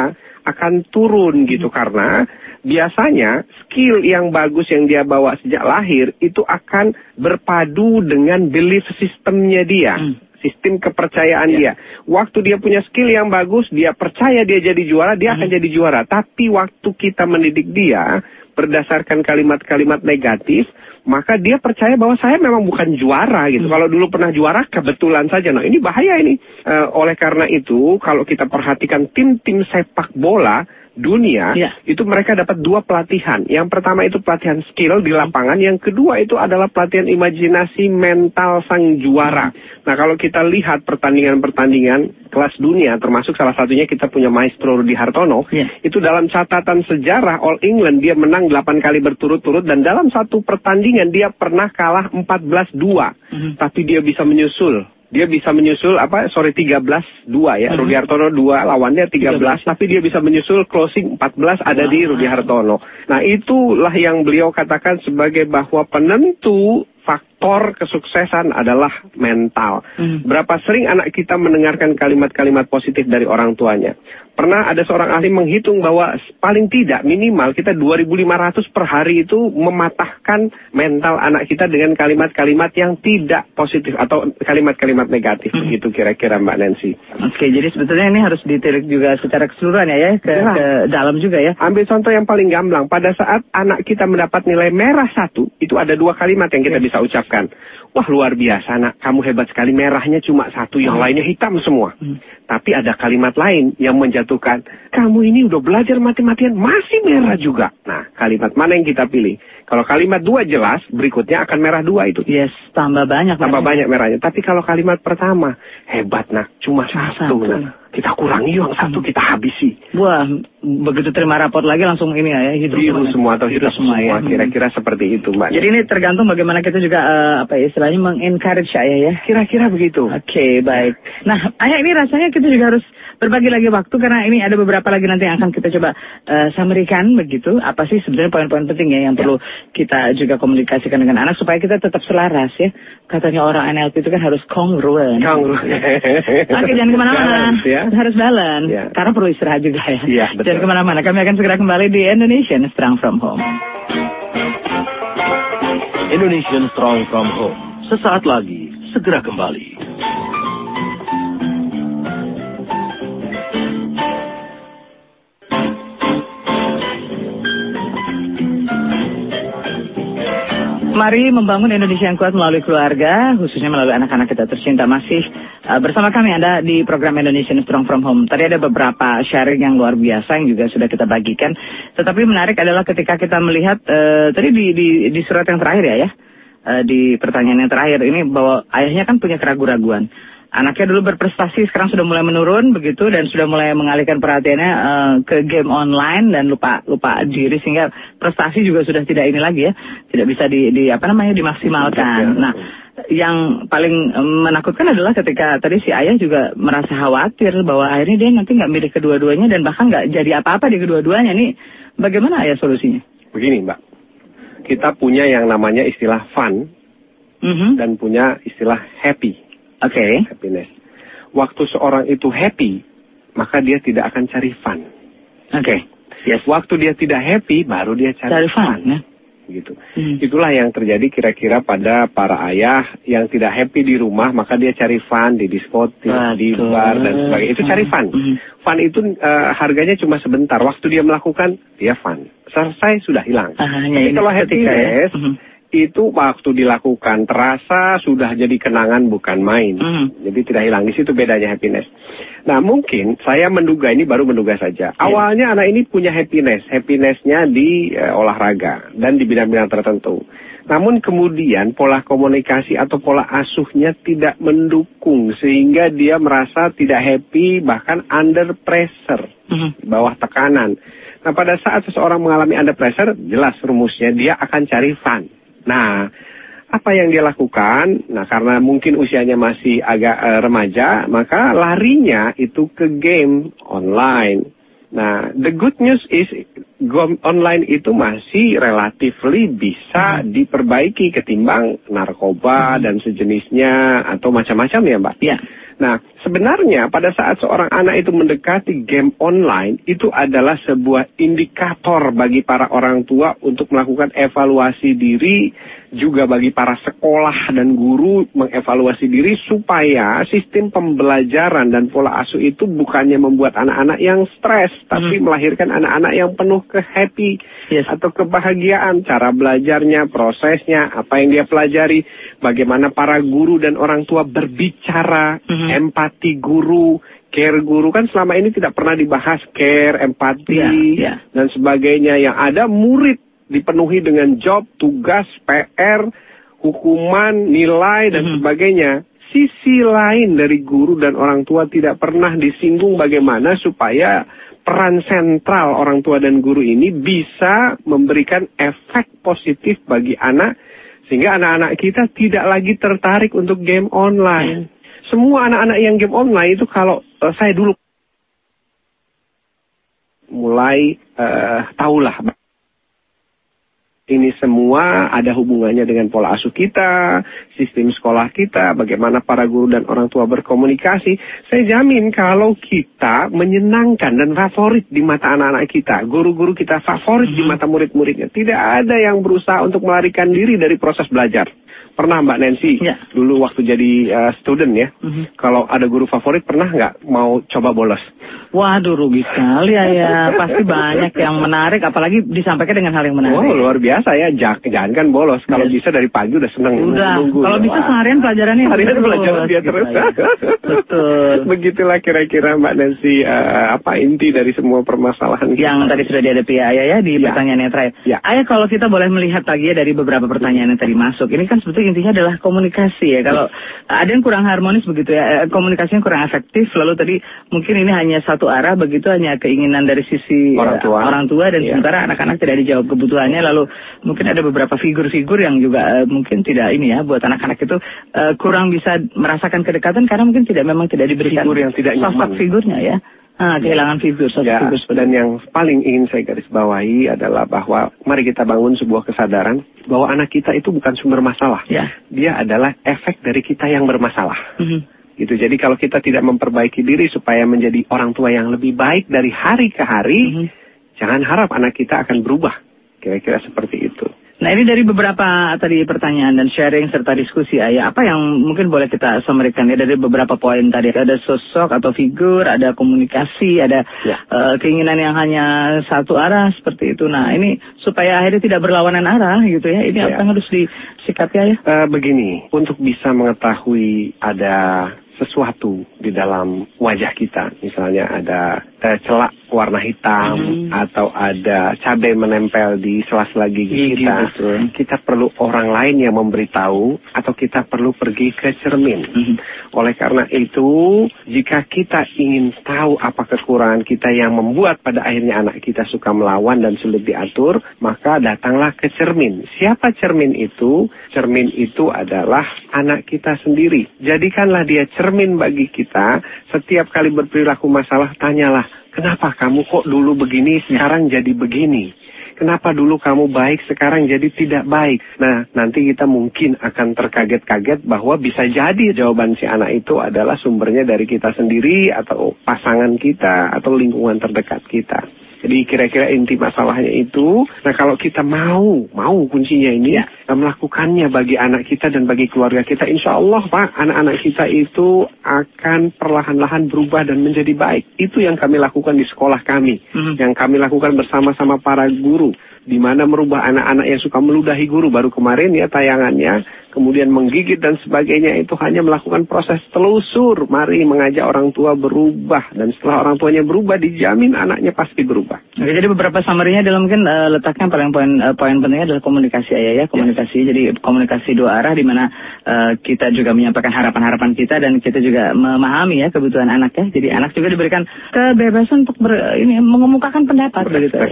Speaker 2: akan turun gitu karena biasanya skill yang bagus yang dia bawa sejak lahir itu akan berpadu dengan belief systemnya dia.
Speaker 1: Hmm.
Speaker 2: Sistem kepercayaan
Speaker 1: Ya.
Speaker 2: dia. Waktu dia punya skill yang bagus, dia percaya dia jadi juara, dia akan jadi juara. Tapi waktu kita mendidik dia berdasarkan kalimat-kalimat negatif, maka dia percaya bahwa saya memang bukan juara gitu. Kalau dulu pernah juara, kebetulan saja. Nah ini bahaya ini. Eh, oleh karena itu, kalau kita perhatikan tim-tim sepak bola dunia,
Speaker 1: Ya.
Speaker 2: itu mereka dapat dua pelatihan. Yang pertama itu pelatihan skill di lapangan, yang kedua itu adalah pelatihan imajinasi mental sang juara. Nah kalau kita lihat pertandingan-pertandingan kelas dunia, termasuk salah satunya kita punya maestro Rudi Hartono,
Speaker 1: Ya.
Speaker 2: itu dalam catatan sejarah All England dia menang 8 kali berturut-turut dan dalam satu pertandingan dia pernah kalah 14-2.
Speaker 1: Mhm.
Speaker 2: Tapi dia bisa menyusul. Dia bisa menyusul apa sorry 13-2 ya.
Speaker 1: Mhm.
Speaker 2: Rudi Hartono 2 lawannya 13, tapi dia bisa menyusul closing 14 ada di Rudi Hartono. Nah, itulah yang beliau katakan sebagai bahwa penentu faktor faktor kesuksesan adalah mental.
Speaker 1: Hmm.
Speaker 2: Berapa sering anak kita mendengarkan kalimat-kalimat positif dari orang tuanya? Pernah ada seorang ahli menghitung bahwa paling tidak minimal kita 2.500 per hari itu mematahkan mental anak kita dengan kalimat-kalimat yang tidak positif atau kalimat-kalimat negatif.
Speaker 1: Hmm.
Speaker 2: Begitu kira-kira Mbak Nancy.
Speaker 1: Oke, jadi sebetulnya ini harus ditirik juga secara keseluruhan ya, ya ke,
Speaker 2: Ya.
Speaker 1: ke dalam juga ya.
Speaker 2: Ambil contoh yang paling gamblang. Pada saat anak kita mendapat nilai merah satu, itu ada dua kalimat yang kita bisa ucapkan. Wah luar biasa nak, kamu hebat sekali. Merahnya cuma satu, yang lainnya hitam semua.
Speaker 1: Hmm.
Speaker 2: Tapi ada kalimat lain yang menjatuhkan, kamu ini udah belajar mati-matian, masih merah juga. Nah, kalimat mana yang kita pilih? Kalau kalimat dua jelas, berikutnya akan merah dua itu.
Speaker 1: Yes, tambah banyak.
Speaker 2: Tambah
Speaker 1: merahnya.
Speaker 2: banyak merahnya. Tapi kalau kalimat pertama, hebat nak, cuma satu.
Speaker 1: satu.
Speaker 2: Nak. Kita kurangi yang satu, kita habisi.
Speaker 1: Wah, begitu terima raport lagi langsung ini ya, hidup
Speaker 2: biru semua atau hidup semua,
Speaker 1: ya.
Speaker 2: kira-kira seperti itu mbak.
Speaker 1: Jadi ini tergantung bagaimana kita juga eh, apa ya istilahnya mengencourage ayah ya.
Speaker 2: kira-kira begitu.
Speaker 1: Oke, baik. Nah, ayah ini rasanya kita juga harus berbagi lagi waktu karena ini ada beberapa lagi nanti yang akan kita coba eh, summary-kan begitu. Apa sih sebenarnya poin-poin penting ya yang perlu kita juga komunikasikan dengan anak supaya kita tetap selaras ya. Katanya orang NLP itu kan harus congruent.
Speaker 2: Kanguru.
Speaker 1: Oke, jangan ke mana-mana.
Speaker 2: Balance, ya.
Speaker 1: Harus balance.
Speaker 2: Ya.
Speaker 1: Karena perlu istirahat juga ya.
Speaker 2: Iya, betul.
Speaker 1: Jangan ke mana-mana. Kami akan segera kembali di Indonesian Strong From Home.
Speaker 3: Indonesian Strong from Home. Sesaat lagi, segera kembali.
Speaker 1: Mari membangun Indonesia yang kuat melalui keluarga, khususnya melalui anak-anak kita tercinta. Masih uh, bersama kami Anda di program Indonesian Strong From Home. Tadi ada beberapa sharing yang luar biasa yang juga sudah kita bagikan. Tetapi menarik adalah ketika kita melihat, uh, tadi di, di, di surat yang terakhir ya, ya, uh, di pertanyaan yang terakhir ini bahwa ayahnya kan punya keraguan-raguan. Anaknya dulu berprestasi, sekarang sudah mulai menurun begitu dan sudah mulai mengalihkan perhatiannya eh, ke game online dan lupa lupa diri sehingga prestasi juga sudah tidak ini lagi ya, tidak bisa di, di apa namanya dimaksimalkan. Nah, yang paling em, menakutkan adalah ketika tadi si ayah juga merasa khawatir bahwa akhirnya dia nanti nggak milih kedua-duanya dan bahkan nggak jadi apa-apa di kedua-duanya. Nih, bagaimana ayah solusinya?
Speaker 2: Begini mbak, kita punya yang namanya istilah fun
Speaker 1: Mhm.
Speaker 2: dan punya istilah happy,
Speaker 1: Oke.
Speaker 2: happiness. Waktu seorang itu happy, maka dia tidak akan cari fun.
Speaker 1: Oke. Yes.
Speaker 2: Waktu dia tidak happy, baru dia cari,
Speaker 1: Cari fun ya.
Speaker 2: Gitu.
Speaker 1: Hmm.
Speaker 2: Itulah yang terjadi kira-kira pada para ayah yang tidak happy di rumah, maka dia cari fun di diskotik, di bar dan sebagainya. Itu cari fun.
Speaker 1: Mhm.
Speaker 2: Fun itu eh, harganya cuma sebentar. Waktu dia melakukan, dia fun. Selesai sudah hilang.
Speaker 1: Ah, hanya
Speaker 2: Tapi kalau
Speaker 1: ketika ya.
Speaker 2: Itu waktu dilakukan terasa sudah jadi kenangan bukan main.
Speaker 1: Mhm.
Speaker 2: Jadi tidak hilang. Di situ bedanya happiness. Nah mungkin saya menduga ini baru menduga saja. Awalnya anak ini punya happiness. Happinessnya di eh, olahraga dan di bidang-bidang tertentu. Namun kemudian pola komunikasi atau pola asuhnya tidak mendukung sehingga dia merasa tidak happy bahkan under pressure
Speaker 1: Mhm.
Speaker 2: di bawah tekanan. Nah, pada saat seseorang mengalami under pressure, jelas rumusnya dia akan cari fun. Nah, apa yang dia lakukan? Nah, karena mungkin usianya masih agak eh, remaja, maka larinya itu ke game online. Nah, the good news is game online itu masih relatively bisa diperbaiki ketimbang narkoba dan sejenisnya atau macam-macam ya, Mbak.
Speaker 1: Ya.
Speaker 2: Nah, sebenarnya pada saat seorang anak itu mendekati game online, itu adalah sebuah indikator bagi para orang tua untuk melakukan evaluasi diri, juga bagi para sekolah dan guru mengevaluasi diri supaya sistem pembelajaran dan pola asuh itu bukannya membuat anak-anak yang stres, tapi melahirkan anak-anak yang penuh ke happy
Speaker 1: Yes.
Speaker 2: atau kebahagiaan, cara belajarnya, prosesnya, apa yang dia pelajari, bagaimana para guru dan orang tua berbicara,
Speaker 1: Mhm.
Speaker 2: Empati guru, care guru kan selama ini tidak pernah dibahas care, empati
Speaker 1: Iya, iya.
Speaker 2: dan sebagainya. Yang ada murid dipenuhi dengan job, tugas, PR, hukuman, nilai dan
Speaker 1: Mhm.
Speaker 2: sebagainya. Sisi lain dari guru dan orang tua tidak pernah disinggung bagaimana supaya peran sentral orang tua dan guru ini bisa memberikan efek positif bagi anak sehingga anak-anak kita tidak lagi tertarik untuk game online. Semua anak-anak yang game online itu kalau eh, saya dulu mulai eh, tahulah Ini semua ada hubungannya dengan pola asuh kita, sistem sekolah kita, bagaimana para guru dan orang tua berkomunikasi. Saya jamin kalau kita menyenangkan dan favorit di mata anak-anak kita, guru-guru kita favorit di mata murid-muridnya, tidak ada yang berusaha untuk melarikan diri dari proses belajar. Pernah Mbak Nancy,
Speaker 1: Ya.
Speaker 2: dulu waktu jadi uh, student ya, kalau ada guru favorit pernah nggak mau coba bolos?
Speaker 1: Waduh rugi sekali ya, ya. Pasti banyak yang menarik, apalagi disampaikan dengan hal yang menarik.
Speaker 2: Oh luar biasa ya, jangan kan bolos. Kalau
Speaker 1: Yes.
Speaker 2: bisa dari pagi udah seneng
Speaker 1: Udah,
Speaker 2: nunggu.
Speaker 1: kalau bisa seharian pelajarannya
Speaker 2: Harian
Speaker 1: terus,
Speaker 2: belajar dia
Speaker 1: gitu
Speaker 2: terus.
Speaker 1: ya. Betul.
Speaker 2: Begitulah kira-kira Mbak Nancy eh, apa inti dari semua permasalahan kita.
Speaker 1: Yang tadi sudah dihadapi Ayah ya di
Speaker 2: Ya.
Speaker 1: pertanyaan yang terakhir.
Speaker 2: Ya.
Speaker 1: Ayah kalau kita boleh melihat lagi ya dari beberapa pertanyaan yang tadi masuk, ini kan sebetulnya intinya adalah komunikasi ya. Kalau ada yang kurang harmonis begitu ya, eh, komunikasinya kurang efektif, lalu tadi mungkin ini hanya satu arah begitu, hanya keinginan dari sisi
Speaker 2: Orang
Speaker 1: eh,
Speaker 2: tua.
Speaker 1: orang tua dan
Speaker 2: Ya.
Speaker 1: sementara anak-anak tidak dijawab kebutuhannya, lalu mungkin ada beberapa figur-figur yang juga eh, mungkin tidak ini ya buat anak-anak itu eh, kurang bisa merasakan kedekatan karena mungkin tidak memang tidak diberikan
Speaker 2: Figur yang tidak
Speaker 1: sosok figurnya ya. Ah, kehilangan figur,
Speaker 2: Ya,
Speaker 1: figur
Speaker 2: dan yang paling ingin saya garis bawahi adalah bahwa mari kita bangun sebuah kesadaran bahwa anak kita itu bukan sumber masalah.
Speaker 1: Ya.
Speaker 2: Dia adalah efek dari kita yang bermasalah.
Speaker 1: Mhm.
Speaker 2: Gitu. Jadi kalau kita tidak memperbaiki diri supaya menjadi orang tua yang lebih baik dari hari ke hari,
Speaker 1: Mhm.
Speaker 2: jangan harap anak kita akan berubah. Kira-kira seperti itu.
Speaker 1: Nah ini dari beberapa tadi pertanyaan dan sharing serta diskusi ayah. Apa yang mungkin boleh kita samarikan ya dari beberapa poin tadi. Ada sosok atau figur ada komunikasi ada
Speaker 2: Ya.
Speaker 1: eh, keinginan yang hanya satu arah seperti itu. Nah ini supaya akhirnya tidak berlawanan arah gitu ya. Ini
Speaker 2: Ya.
Speaker 1: apa yang harus disikapi ayah?
Speaker 2: Eh, begini, untuk bisa mengetahui ada sesuatu di dalam wajah kita, misalnya ada eh, celak warna hitam
Speaker 1: Mhm.
Speaker 2: atau ada cabai menempel di sela-sela gigi
Speaker 1: Gigi,
Speaker 2: kita,
Speaker 1: betul.
Speaker 2: kita perlu orang lain yang memberitahu atau kita perlu pergi ke cermin.
Speaker 1: Mhm.
Speaker 2: Oleh karena itu, jika kita ingin tahu apa kekurangan kita yang membuat pada akhirnya anak kita suka melawan dan sulit diatur, maka datanglah ke cermin. Siapa cermin itu? Cermin itu adalah anak kita sendiri. Jadikanlah dia cermin bagi kita. Setiap kali berperilaku masalah, tanyalah, kenapa kamu kok dulu begini, sekarang jadi begini? Kenapa dulu kamu baik, sekarang jadi tidak baik? Nah, nanti kita mungkin akan terkaget-kaget bahwa bisa jadi jawaban si anak itu adalah sumbernya dari kita sendiri atau pasangan kita atau lingkungan terdekat kita. Jadi kira-kira inti masalahnya itu, nah kalau kita mau, mau kuncinya ini,
Speaker 1: Ya.
Speaker 2: kita melakukannya bagi anak kita dan bagi keluarga kita, insya Allah Pak, anak-anak kita itu akan perlahan-lahan berubah dan menjadi baik. Itu yang kami lakukan di sekolah kami,
Speaker 1: Mhm.
Speaker 2: yang kami lakukan bersama-sama para guru, di mana merubah anak-anak yang suka meludahi guru. Baru kemarin ya tayangannya, kemudian menggigit dan sebagainya itu hanya melakukan proses telusur. Mari mengajak orang tua berubah dan setelah orang tuanya berubah dijamin anaknya pasti berubah.
Speaker 1: Oke, jadi beberapa summary-nya dalam mungkin eh, letaknya paling poin eh, poin pentingnya adalah komunikasi ayah ya, komunikasi. Jadi komunikasi dua arah di mana eh, kita juga menyampaikan harapan-harapan kita dan kita juga memahami ya kebutuhan anak ya. Jadi anak juga diberikan kebebasan untuk ber, ini mengemukakan pendapat begitu ya.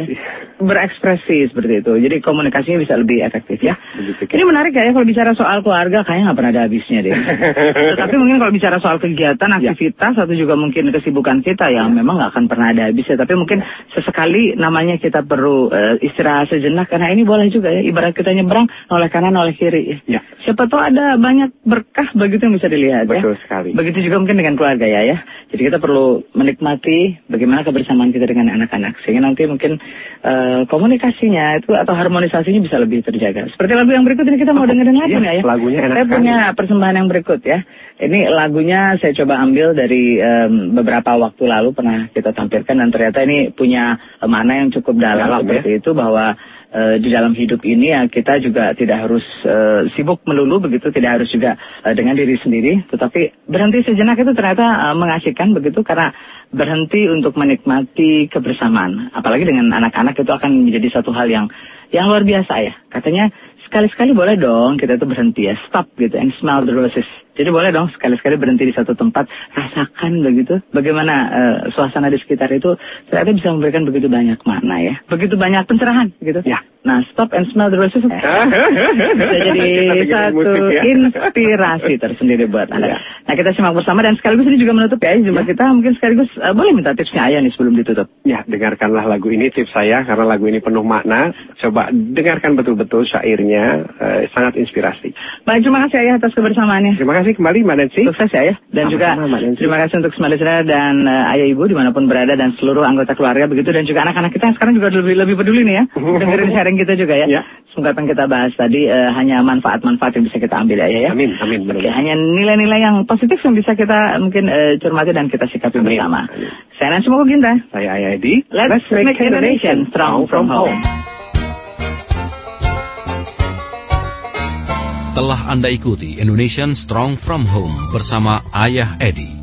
Speaker 2: Berekspresi.
Speaker 1: Seperti itu. Jadi komunikasinya bisa lebih efektif ya.
Speaker 2: Begitu,
Speaker 1: Ini menarik ya kalau bicara soal keluarga kayaknya nggak pernah ada habisnya deh. Tetapi mungkin kalau bicara soal kegiatan, aktivitas atau juga mungkin kesibukan kita yang memang nggak akan pernah ada habisnya. Tapi mungkin sesekali namanya kita perlu eh, istirahat sejenak karena ini boleh juga ya. Ibarat kita nyebrang oleh kanan oleh kiri.
Speaker 2: Ya.
Speaker 1: Siapa tahu ada banyak berkah begitu yang bisa dilihat
Speaker 2: Betul
Speaker 1: ya.
Speaker 2: sekali.
Speaker 1: Begitu juga mungkin dengan keluarga ya ya. Jadi kita perlu menikmati bagaimana kebersamaan kita dengan anak-anak sehingga nanti mungkin eh, komunikasinya itu atau harmonisasinya bisa lebih terjaga. Seperti lagu yang berikut ini kita mau dengerin lagu
Speaker 2: Iya,
Speaker 1: nih ya.
Speaker 2: lagunya enak
Speaker 1: Saya
Speaker 2: sekali.
Speaker 1: punya persembahan yang berikut ya. Ini lagunya saya coba ambil dari em, beberapa waktu lalu pernah kita tampilkan dan ternyata ini punya eh, makna yang cukup dalam,
Speaker 2: Dalam,
Speaker 1: seperti itu bahwa eh, di dalam hidup ini ya kita juga tidak harus eh, sibuk melulu begitu, tidak harus juga eh, dengan diri sendiri, tetapi berhenti sejenak itu ternyata eh, mengasihkan begitu karena berhenti untuk menikmati kebersamaan. Apalagi dengan anak-anak itu akan menjadi satu hal yang yang luar biasa ya. Katanya sekali-sekali boleh dong kita tuh berhenti ya, stop gitu and smell the roses. Jadi boleh dong sekali-sekali berhenti di satu tempat, rasakan begitu bagaimana eh, suasana di sekitar itu ternyata bisa memberikan begitu banyak makna ya. Begitu banyak pencerahan gitu.
Speaker 2: Ya.
Speaker 1: Nah, stop and smell the roses bisa jadi satu
Speaker 2: musik ya.
Speaker 1: inspirasi tersendiri buat Anda.
Speaker 2: Ya.
Speaker 1: Nah, kita simak bersama dan sekaligus ini juga menutup ya jumpa kita mungkin sekaligus eh, boleh minta tipsnya Ayah nih sebelum ditutup.
Speaker 2: Ya, dengarkanlah lagu ini tips saya karena lagu ini penuh makna. Coba coba dengarkan betul-betul syairnya, uh, sangat inspirasi.
Speaker 1: Baik, terima kasih Ayah atas kebersamaannya.
Speaker 2: Terima kasih kembali Mbak Nancy.
Speaker 1: Sukses ya, dan Sama juga terima kasih untuk semua listener dan uh, Ayah Ibu di mana pun berada dan seluruh anggota keluarga begitu dan juga anak-anak kita yang sekarang juga lebih lebih peduli nih ya, dengerin sharing kita juga ya. ya. Semoga apa yang kita bahas tadi uh, hanya manfaat-manfaat yang bisa kita ambil ya ya.
Speaker 2: Amin, amin.
Speaker 1: Oke, hanya nilai-nilai yang positif yang bisa kita mungkin uh, cermati dan kita sikapi amin. bersama. Amin. Saya Nancy Mokoginta.
Speaker 2: Saya Ayah Edi.
Speaker 1: Let's, Let's make, make Indonesia strong from home.
Speaker 4: Telah Anda ikuti Indonesian Strong from Home bersama Ayah Edi.